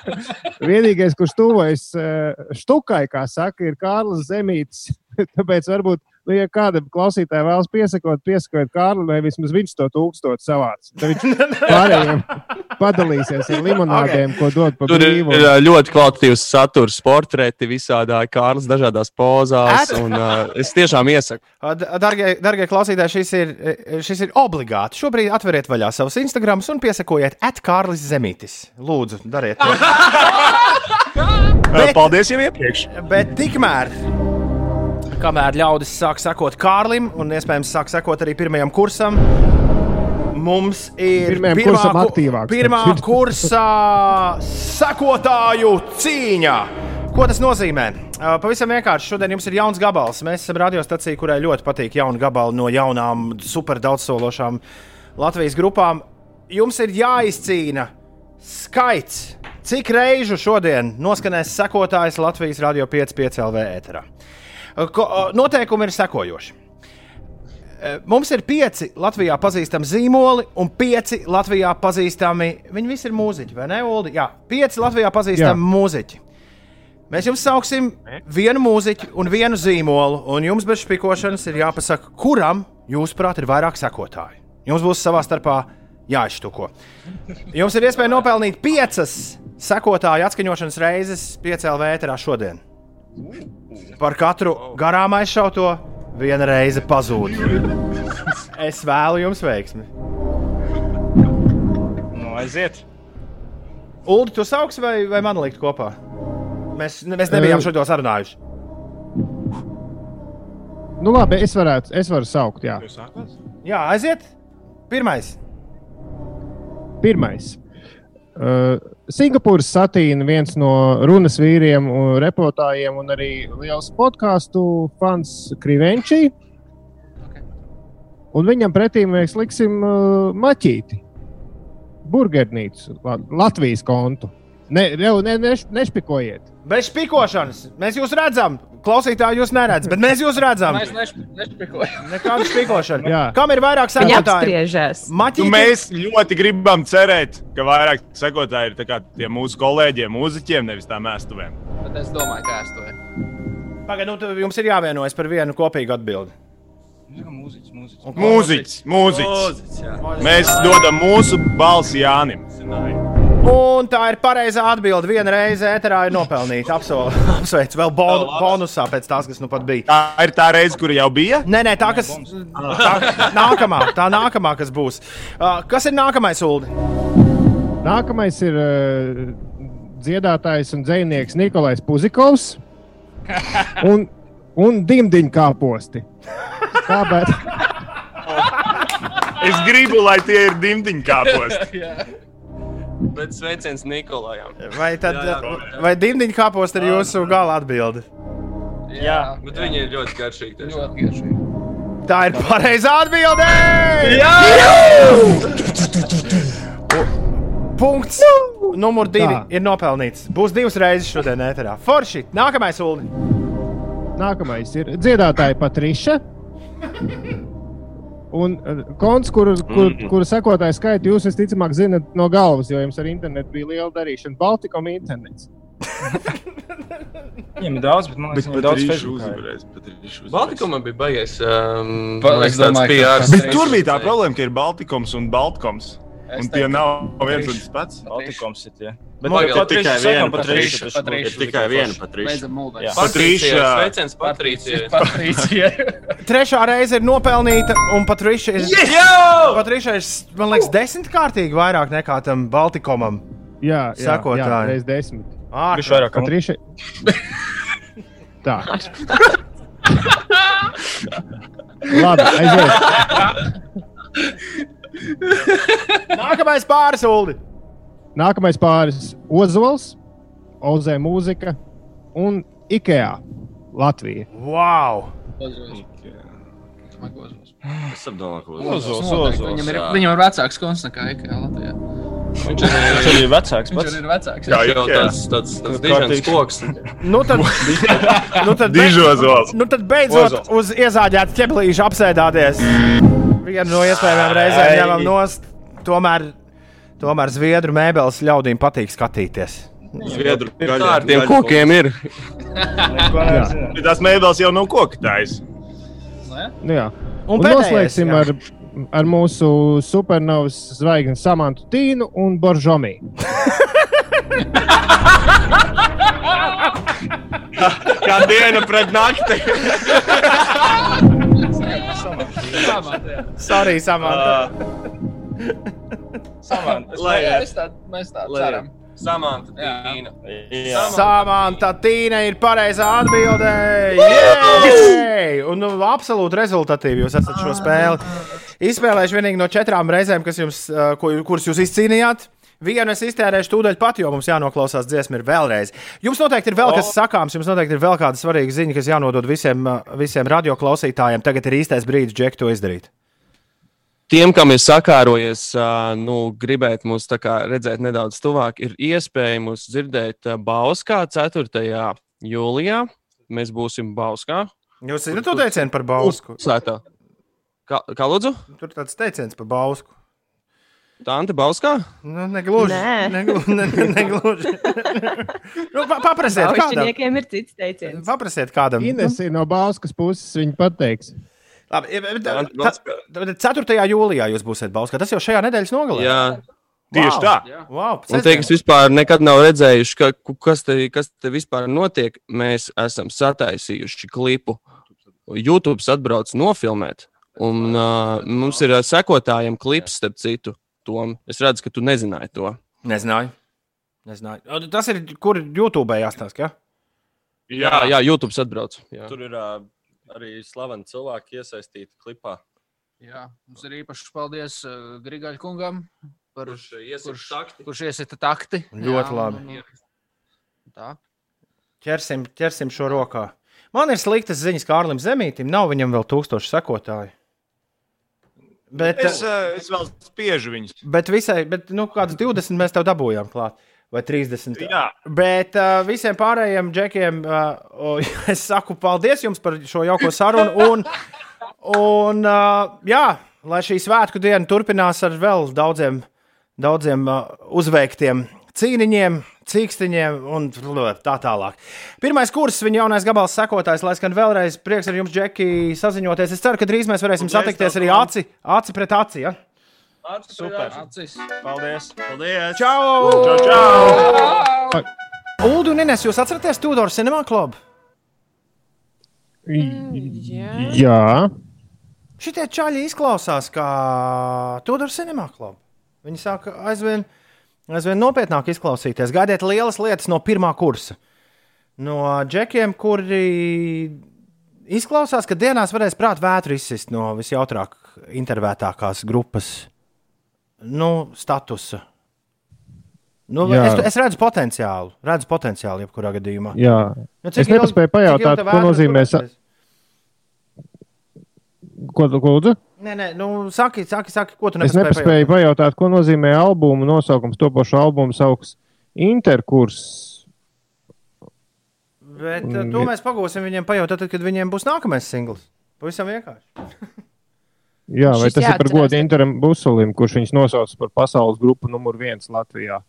<laughs> vienīgais, kurš tuvojas eh, štukai, kā saka, ir Kārlis Zemītis. <laughs> Tāpēc varbūt nu, ja kādam klausītājam vēlas piesakot, piesakot Kārlim, vai vismaz viņš to tūkstotu savāds. Tad viņš <laughs> pārējiem padalīsies ar limonādēm, ko dod pa Tur ir brīvu. ir, ā, ļoti kvalitatīvs saturs, portreti, visādā Kārlis dažādās pozās. Un, uh, es tiešām iesaku. Darbie, darbie klausītāji, šis ir, šis ir obligāti. Šobrīd atveriet vaļā savus Instagram un piesakojiet atkārlis zemītis. Lūdzu, dariet to. Bet, <laughs> Paldies jau iepriekš. Bet tikmēr, kamēr ļaudis sāk sekot Kārlim, un iespējams sāk sekot arī pirmajam kursam, mums ir Pirmajam pirmā kursam ku- aktīvāks, Pirmā citu. <laughs> kursa sekotāju cīņa. Ko tas nozīmē? Pavisam vienkārši. Šodien jums ir jauns gabals. Mēs esam radiostacija, kurai ļoti patīk jauni gabali no jaunām, super daudzsološām Latvijas grupām. Jums ir jāizcīna skaits, cik reižu šodien noskanēs sekotājs Latvijas radio 5,5 LV ēterā. Ko- Noteikumi ir sekojoši. Uh, Mums ir pieci Latvijā pazīstami zīmoli un pieci Latvijā pazīstami. Viņi visi ir mūziķi, vai ne, Ulu? Jā, pieci Latvijā pazīstami Jā. mūziķi. Mēs jums sauksim vienu mūziķu un vienu zīmolu, un jums bez špikošanas ir jāpasaka, kuram, jūsuprāt, ir vairāk sekotāju. Jums būs savā starpā jāizštuko. Jums ir iespēja nopelnīt piecas sekotāju atskaņošanas reizes 5LV ēterā šodien. Par katru garām aizšauto viena reize pazūd. Es vēlu jums veiksmi. Nu, aiziet. Ulu, tu sauks vai, vai man likt kopā? Mēs, mēs nebijām šo to sarunājuši. Nu, labi, es, varētu, es varu saukt, jā. Jā, aiziet. Pirmais. Pirmais. Uh, Singapūras satīna viens no runas vīriem, un reportājiem un arī liels podkāstu fans Krivenčī. Un viņam pretī mēs liksim uh, maķīti. Burgernīcu, La- Latvijas kontu. Ne, ne, ne, ne, nešpikojiet. Bez spīkošanas. Mēs jūs redzam. Klausītāji, jūs neredzat, bet mēs jūs redzam. Mēs nešpikojam. Nekāda spīkošana. Jā. Kam ir vairāk sekotāju? apspriežās. Nu, Maķīti, mēs ļoti gribam cerēt, ka vairāk sekotāji ir tie mūsu kolēģiem, mūziķiem, nevis tām mēstuvēm. Bet es domāju, ka es to esmu. Pagaid, nu, jums ir jāvienojas par vienu kopīgu atbildi. Mūziķis, mūziķis. Mūziķis, mūziķis. Mēs dodam mūsu balsi Jānim. Un tā ir pareizā atbilde. Viena reize ēterā ir nopelnīta. <laughs> Apsveicu vēl bon bonusā pēc tās, kas nu pat bija. Tā ir tā reize, kur jau bija. Nē, nē, tā kas tā, <laughs> nākamā, tā nākamā, kas būs. Uh, kas ir nākamais, Ulu? Nākamais ir uh, dziedātājs un dzinieks Nikolais Puzikovs <laughs> un, un dimdiņu kāposti. Kāpēc? Es gribu, lai tie ir dimdiņu kāposti. Bet sveiciens Nikolajam. Vai, tad, Jā, jā. vai dimdiņu kāpost ir jūsu gala atbilde? Jā, Bet viņi ir ļoti garšīgi. tiešām. ļoti garšīgi. Tā ir pareizā atbilde! Punkts numur divi Tā. ir nopelnīts. Būs divas reizes šodien, ēterā. Forši! Nākamais, Ulu! Nākamais ir dziedātāja Patriša. Un uh, konts, kur, kur, kur sekotāju skaitu jūs visticamāk zinat no galvas, jo jums ar internetu bija liela darīšana. Baltikom internets. <laughs> Viņam ir daudz, bet man liekas, ir daudz uzvarēs. Baltikumā bija baigais. Um, Pa- man liekas, tāds domāju, ka PR. Bet tur bija tā problēma, ka ir Baltikums un Baltkoms. Un tie nav viens un tas pats. Baltikoms ir tie. Bet Man Patriš- tikai viena Patriša. Patriš. Tikai viena. Patricija. Patriša. Sveiciens. Patricija. <laughs> <laughs> Trešā reize ir nopelnīta, un Patriša ir. Patriša ir, man liekas, desmitkārtīgi vairāk nekā tam Baltikomam. Jā, jā, jā Sekotāji. reiz desmit. Viņš vairāk kā Patriša. <laughs> Tā. Labi, aiziet. Nākamais pāris, Ulu! Nākamais pāris - Ozols, Ozē mūzika un Ikea Latvija. Wow! Es domāju, ka Ozols. Ozols, Viņam ir, jā. viņam ir vecāks konts nekā Ikea Latvijā. Viņš <laughs> Viņš arī ir vecāks Viņš pats. arī ir vecāks. Jā, jau tāds, tāds, tāds Kārtīgs. dižens koks. Nu tad, <laughs> nu tad, Dižozols. nu tad beidzot Ozols. uz iezāģēta ķeblīša apsēdāties. Vienu no iespējamām reizēm ņemam nost. Tomēr, tomēr zviedru mēbeles ļaudīm patīk skatīties. Zviedru Tā ar tiem kokiem ir. Tās mēbeles jau nav koka taisa. Nu, jā. Un Un, noslēgsim jā. ar, ar mūsu supernovas zvaigzni Samantu Tīnu un Boržomī. Kā diena pret nakti. <laughs> Sorry, Samanta. Samanta. Lai iet. Mēs tā, mēs tā Lai ceram. Samanta Tīna. Samanta Tīna ir pareizā atbildē. Jej! Un nu, absolūti rezultatīvi jūs esat šo spēli. Izspēlējuši vienīgi no četrām reizēm, kas jums, uh, kuras jūs izcīnījāt. Vienu es iztērēšu tūdaļ pat, jo mums jānoklausās dziesma vēlreiz. Jums noteikti ir vēl kas sakāms, jums noteikti ir vēl kāda svarīga ziņa, kas jānodod visiem, visiem radioklausītājiem. Tagad ir īstais brīdis, Džek, to izdarīt. Tiem, kam ir sakārojies, nu, gribēt mūs redzēt nedaudz tuvāk, ir iespēja mūs dzirdēt Bauskā 4. jūlijā. Mēs būsim Bauskā. Jūs zināt to teicienu par Bausku? Sētā. Kā, kā lūdzu? Tur tāds teiciens par Bausku. Tā Ante Bauskā? Nu, negluži. Nē. Negluži. Ne, ne, <laughs> negluži. nu, pa, paprasiet, kādam. Ir cits teiciens. Paprasiet kādam. Ines ir no Bauskas puses, viņa pateiks. Labi, tā, tā, 4. jūlijā jūs būsiet Bauskā. Tas jau šajā nedēļas nogalē. Jā. Tieši tā. Wow, Un tie, kas vispār nekad nav redzējuši, ka, kas, te, kas te vispār notiek, mēs esam sataisījuši klipu. YouTube atbrauc nofilmēt, un uh, mums ir ā, sekotājiem klips, starp citu, Tom. Es redzu, ka tu nezināji to. Nezināju. Nezināju. O, Tas ir, kur YouTube jāstāsta. Ja? Jā, jā YouTube atbrauc. Jā. Tur ir uh, arī slaveni cilvēki iesaistīti klipā. Jā, mums ir īpašs paldies uh, Grigaļa kungam, par, Kurš iesita kurš, takti. kurš iesita takti. Ļoti labi. un- un- Tā. Ķersim, ķersim šo rokā. Man ir sliktas ziņas Kārlim Zemītam. Nav viņam vēl tūkstoši sekotāju. Bet, Es, ā, es vēl spiežu viņus. bet visai, bet, nu, kādas 20 mēs tev dabūjām klāt. Vai 30. Jā. Bet uh, visiem pārējiem džekiem uh, <laughs> es saku paldies jums par šo jauko sarunu. Un, un uh, jā, lai šī svētku diena turpinās ar vēl daudziem, daudziem uh, uzveiktiem cīniņiem, cīkstiņiem un tā tālāk. Pirmais kurs, viņa jaunais gabals sekotājs, lai skan vēlreiz prieks ar jums, Džeki, saziņoties. Es ceru, ka drīz mēs varēsim satikties arī aci, aci pret aci. Ja? Super. Acis. Paldies. Paldies. Čau! Čau, čau! Ulu un Ines, jūs atceraties Tudor Cinema Club? Jā, Šitie čaļi izklausās kā Tudor Cinema Club. Viņi sāk aizvien, aizvien nopietnāk izklausīties. Gaidiet lielas lietas no pirmā kursa. No džekiem, kuri izklausās, ka dienās varēs prāt vētru izsist no visjautrāk intervētākās grupas nu, statusa. Nu, Jā. es, es redzu potenciālu, redzu potenciālu jebkurā gadījumā. jā. Nu, Es nepaspēju pajautāt, ko nozīmē. Ko tu lūdzu? Nē, nē, nu, saki, saki, saki, ko tu Es nepaspēji nepaspēju pajautāt, ko nozīmē albuma nosaukums. Topošu albumu sauks Interkurs. Bet Un to mēs pagūsim viņiem pajautāt, tad, kad viņiem būs nākamais singls. Pavisam vienkārši. Jā, vai tas ir par jāatcerās, godu Interam Busulim, kurš viņus nosauc par pasaules grupu numur viens Latvijā?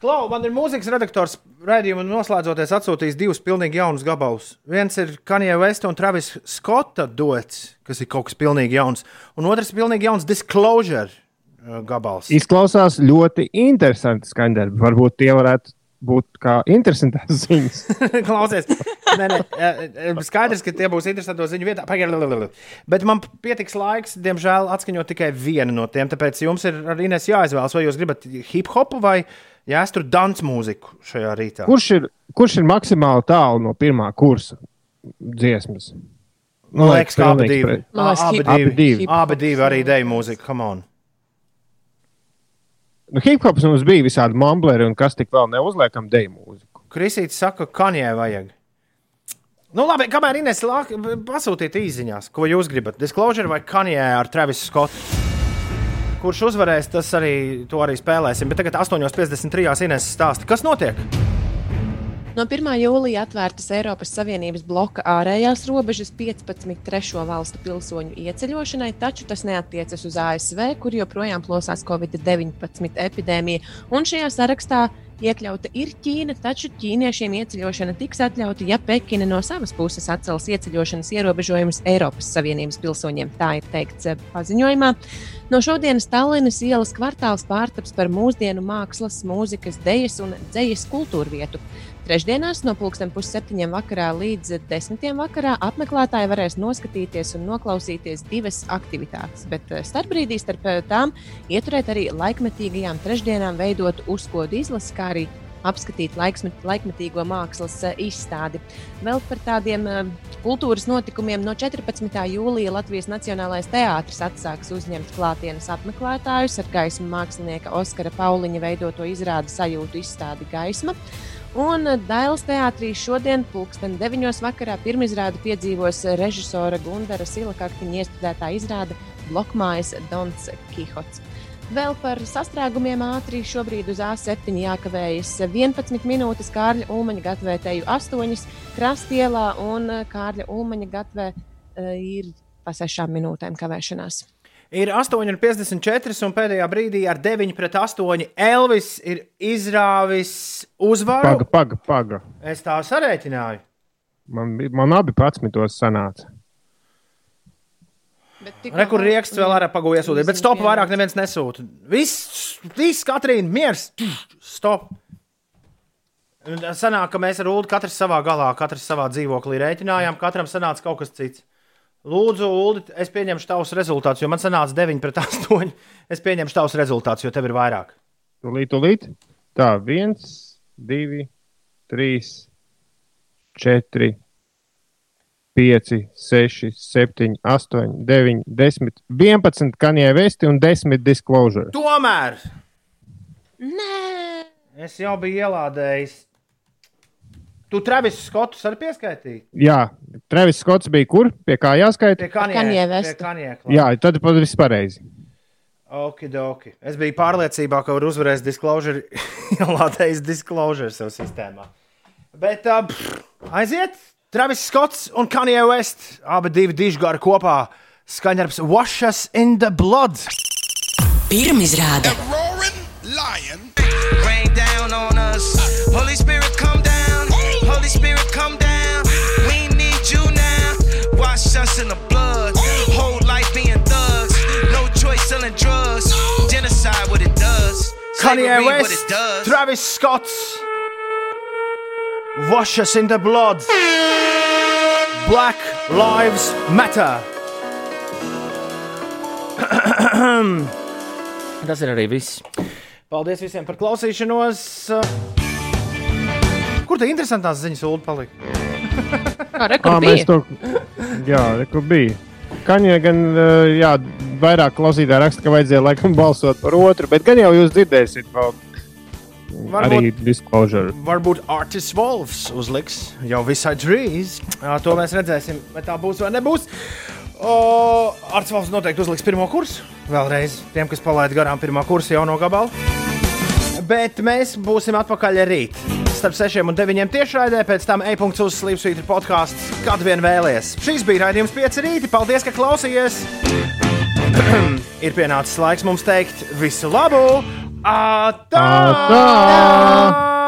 Klau, man ir mūzikas redaktors raidījuma noslēdzoties atsūtījis divus pilnīgi jaunus gabalus. Viens ir Kanye West un Travis Scotta dots, kas ir kaut kas pilnīgi jauns, un otrs ir pilnīgi jauns Disclosure uh, gabals. Izklausās ļoti interesanti skaņdarbi. Varbūt tie varētu būt kā interesantas <laughs> ziņas. <laughs> Klausies, nē, nē, skaidrs, ka tie būs interesanti ziņu vietā. Pagaid, Bet man pietiks laiks, diemžēl, atskaņot tikai vienu no tiem. Tāpēc jums ir arī jāizvēlas, vai jūs gribat hip hopu vai jāstur dance mūziku šajā rītā. Kurš ir, kurš ir maksimāli tālu no pirmā kursa dziesmas? Man liekas, ka abi divi. liekas, Abi hip- Abi divi. Abi divi arī deju mūziku, come on. Nu, Hip-hops mums bija visādi mumbleri, un kas tik vēl neuzliekam deju mūziku. Krisīts saka, ka kanjē vajag. Nu, labi, kamēr Ines lāk, pasūtiet īsiņās, ko jūs gribat. Disclosure vai kanjē ar Travis Scott. Kurš uzvarēs, tas arī to arī spēlēsim. Bet tagad 8.53. Ines stāsta, kas notiek? No 1. jūlija atvērtas Eiropas Savienības bloka ārējās robežas 15 trešo valstu pilsoņu ieceļošanai, taču tas neatiecas uz ASV, kur joprojām plosās Covid-19 epidēmija. Un šajā sarakstā Iekļauta ir Ķīna, taču ķīniešiem ieceļošana tiks atļauta, ja Pekina no savas puses atcels ieceļošanas ierobežojumus Eiropas Savienības pilsoņiem. Tā ir teikts eh, paziņojumā. No šodienas Tallinas ielas kvartāls pārtaps par mūsdienu mākslas, mūzikas, dejas un dzejas kultūru vietu. Trešdienās no pulksten pusseptiņiem vakarā līdz desmitiem vakarā apmeklētāji varēs noskatīties un noklausīties divas aktivitātes, bet eh, starpbrīdī starp eh, tām ieturēt arī laikmetīgajām trešdienām veidot uzkodu izlasi, kā arī apskatīt laiksmet, laikmetīgo mākslas eh, izstādi. Vēl par tādiem kultūras notikumiem no 14. jūlija Latvijas Nacionālais teātris atsāks uzņemt klātienes apmeklētājus ar gaismu mākslinieka Oskara Pauliņa veidoto izrādi sajūtu izstādi gaisma. Un Dailas teātrī šodien, pulksten 9. vakarā, pirmizrādi piedzīvos režisora Gundara Silakaktiņa iestudētā izrāde Blokmājas Dons Kihots. Vēl par sastrēgumiem ātri šobrīd uz A7 jākavējas 11 minūtes Kārļa Ulmaņa gatvē, teju 8 krastielā un Kārļa Ulmaņa gatvē uh, ir pa 6 minūtēm kavēšanās. Ir 8,54 un pēdējā brīdī ar 9 pret 8 Elvis ir izrāvis uzvaru. Paga, paga, paga. Es tā sarēķināju. Man, man abi pats mitos sanāca. Rekur rieksts vēl ar pagu iesūtīt, bet stop vairāk neviens nesūta. Viss, viss Katrīna, miers, stop. Un Sanāk, ka mēs ar Ulu katrs savā galā, katrs savā dzīvoklī rēķinājām, katram sanāca kaut kas cits. Lūdzu, Ulu, es pieņemšu tavus rezultātus, jo man sanāca 9 pret 8. Es pieņemšu tavus rezultātus, jo tev ir vairāk. Tūlīt, tūlīt. Tā, viens, divi, trīs, četri, pieci, seši, septiņi, astoņi, deviņi, desmit, vienpadsmit kanjē vesti un desmit disclosure. Tomēr Nē, es jau biju ielādējis. Tu Travis Skotus arī pieskaitīji? Jā, Travis Skots bija kur? Pie kā jāskaita? Pie. Kanye Jā, tad pat viss pareizi. Okidoki. Es biju pārliecībā, ka var uzvarēt disclosure, <laughs> ielādējis disclosure savā sistēmā. Bet uh, pff, aiziet! Travis Skots un Kanye West. Abi divi dižgari kopā. Skaņdarbs Wash Us in the Blood. Pirmizrāde. Rain down on us. Holy Spirit, Spirit, come down. We need you now. Wash us in the blood. Whole life being thugs. No choice selling drugs. Genocide, what it does. Kanye Slavery, what West, it does. Travis Scott. Wash Us in the Blood. Black Lives Matter. Tas ir arī viss. Paldies visiem par klausīšanos. Kur tā interesantās ziņas ulu palika? <laughs> Kā mēs to, jā, bija. Kaņē gan jā, vairāk klausītāji raksta, ka vajadzēja laikam balsot par otru, bet gan jau jūs dzirdēsiet vēl arī disclosure. Varbūt Artis Wolfs uzliks jau visai drīz. To mēs redzēsim, vai tā būs vai nebūs. Artis Wolfs noteikti uzliks pirmo kursu. Vēlreiz tiem, kas palaid garām pirmā kursa jauno gabalu. Bet mēs būsim atpakaļ rīt. Starp 6 un 9 tiešraidē, pēc tam e-punkts uz Slimsvītra podkāsts, kad vien vēlies. Šīs bija raidījums 5 rīti. Paldies, ka klausījāties! <clears throat> ir pienācis laiks mums teikt visu labu! Atā! Atā!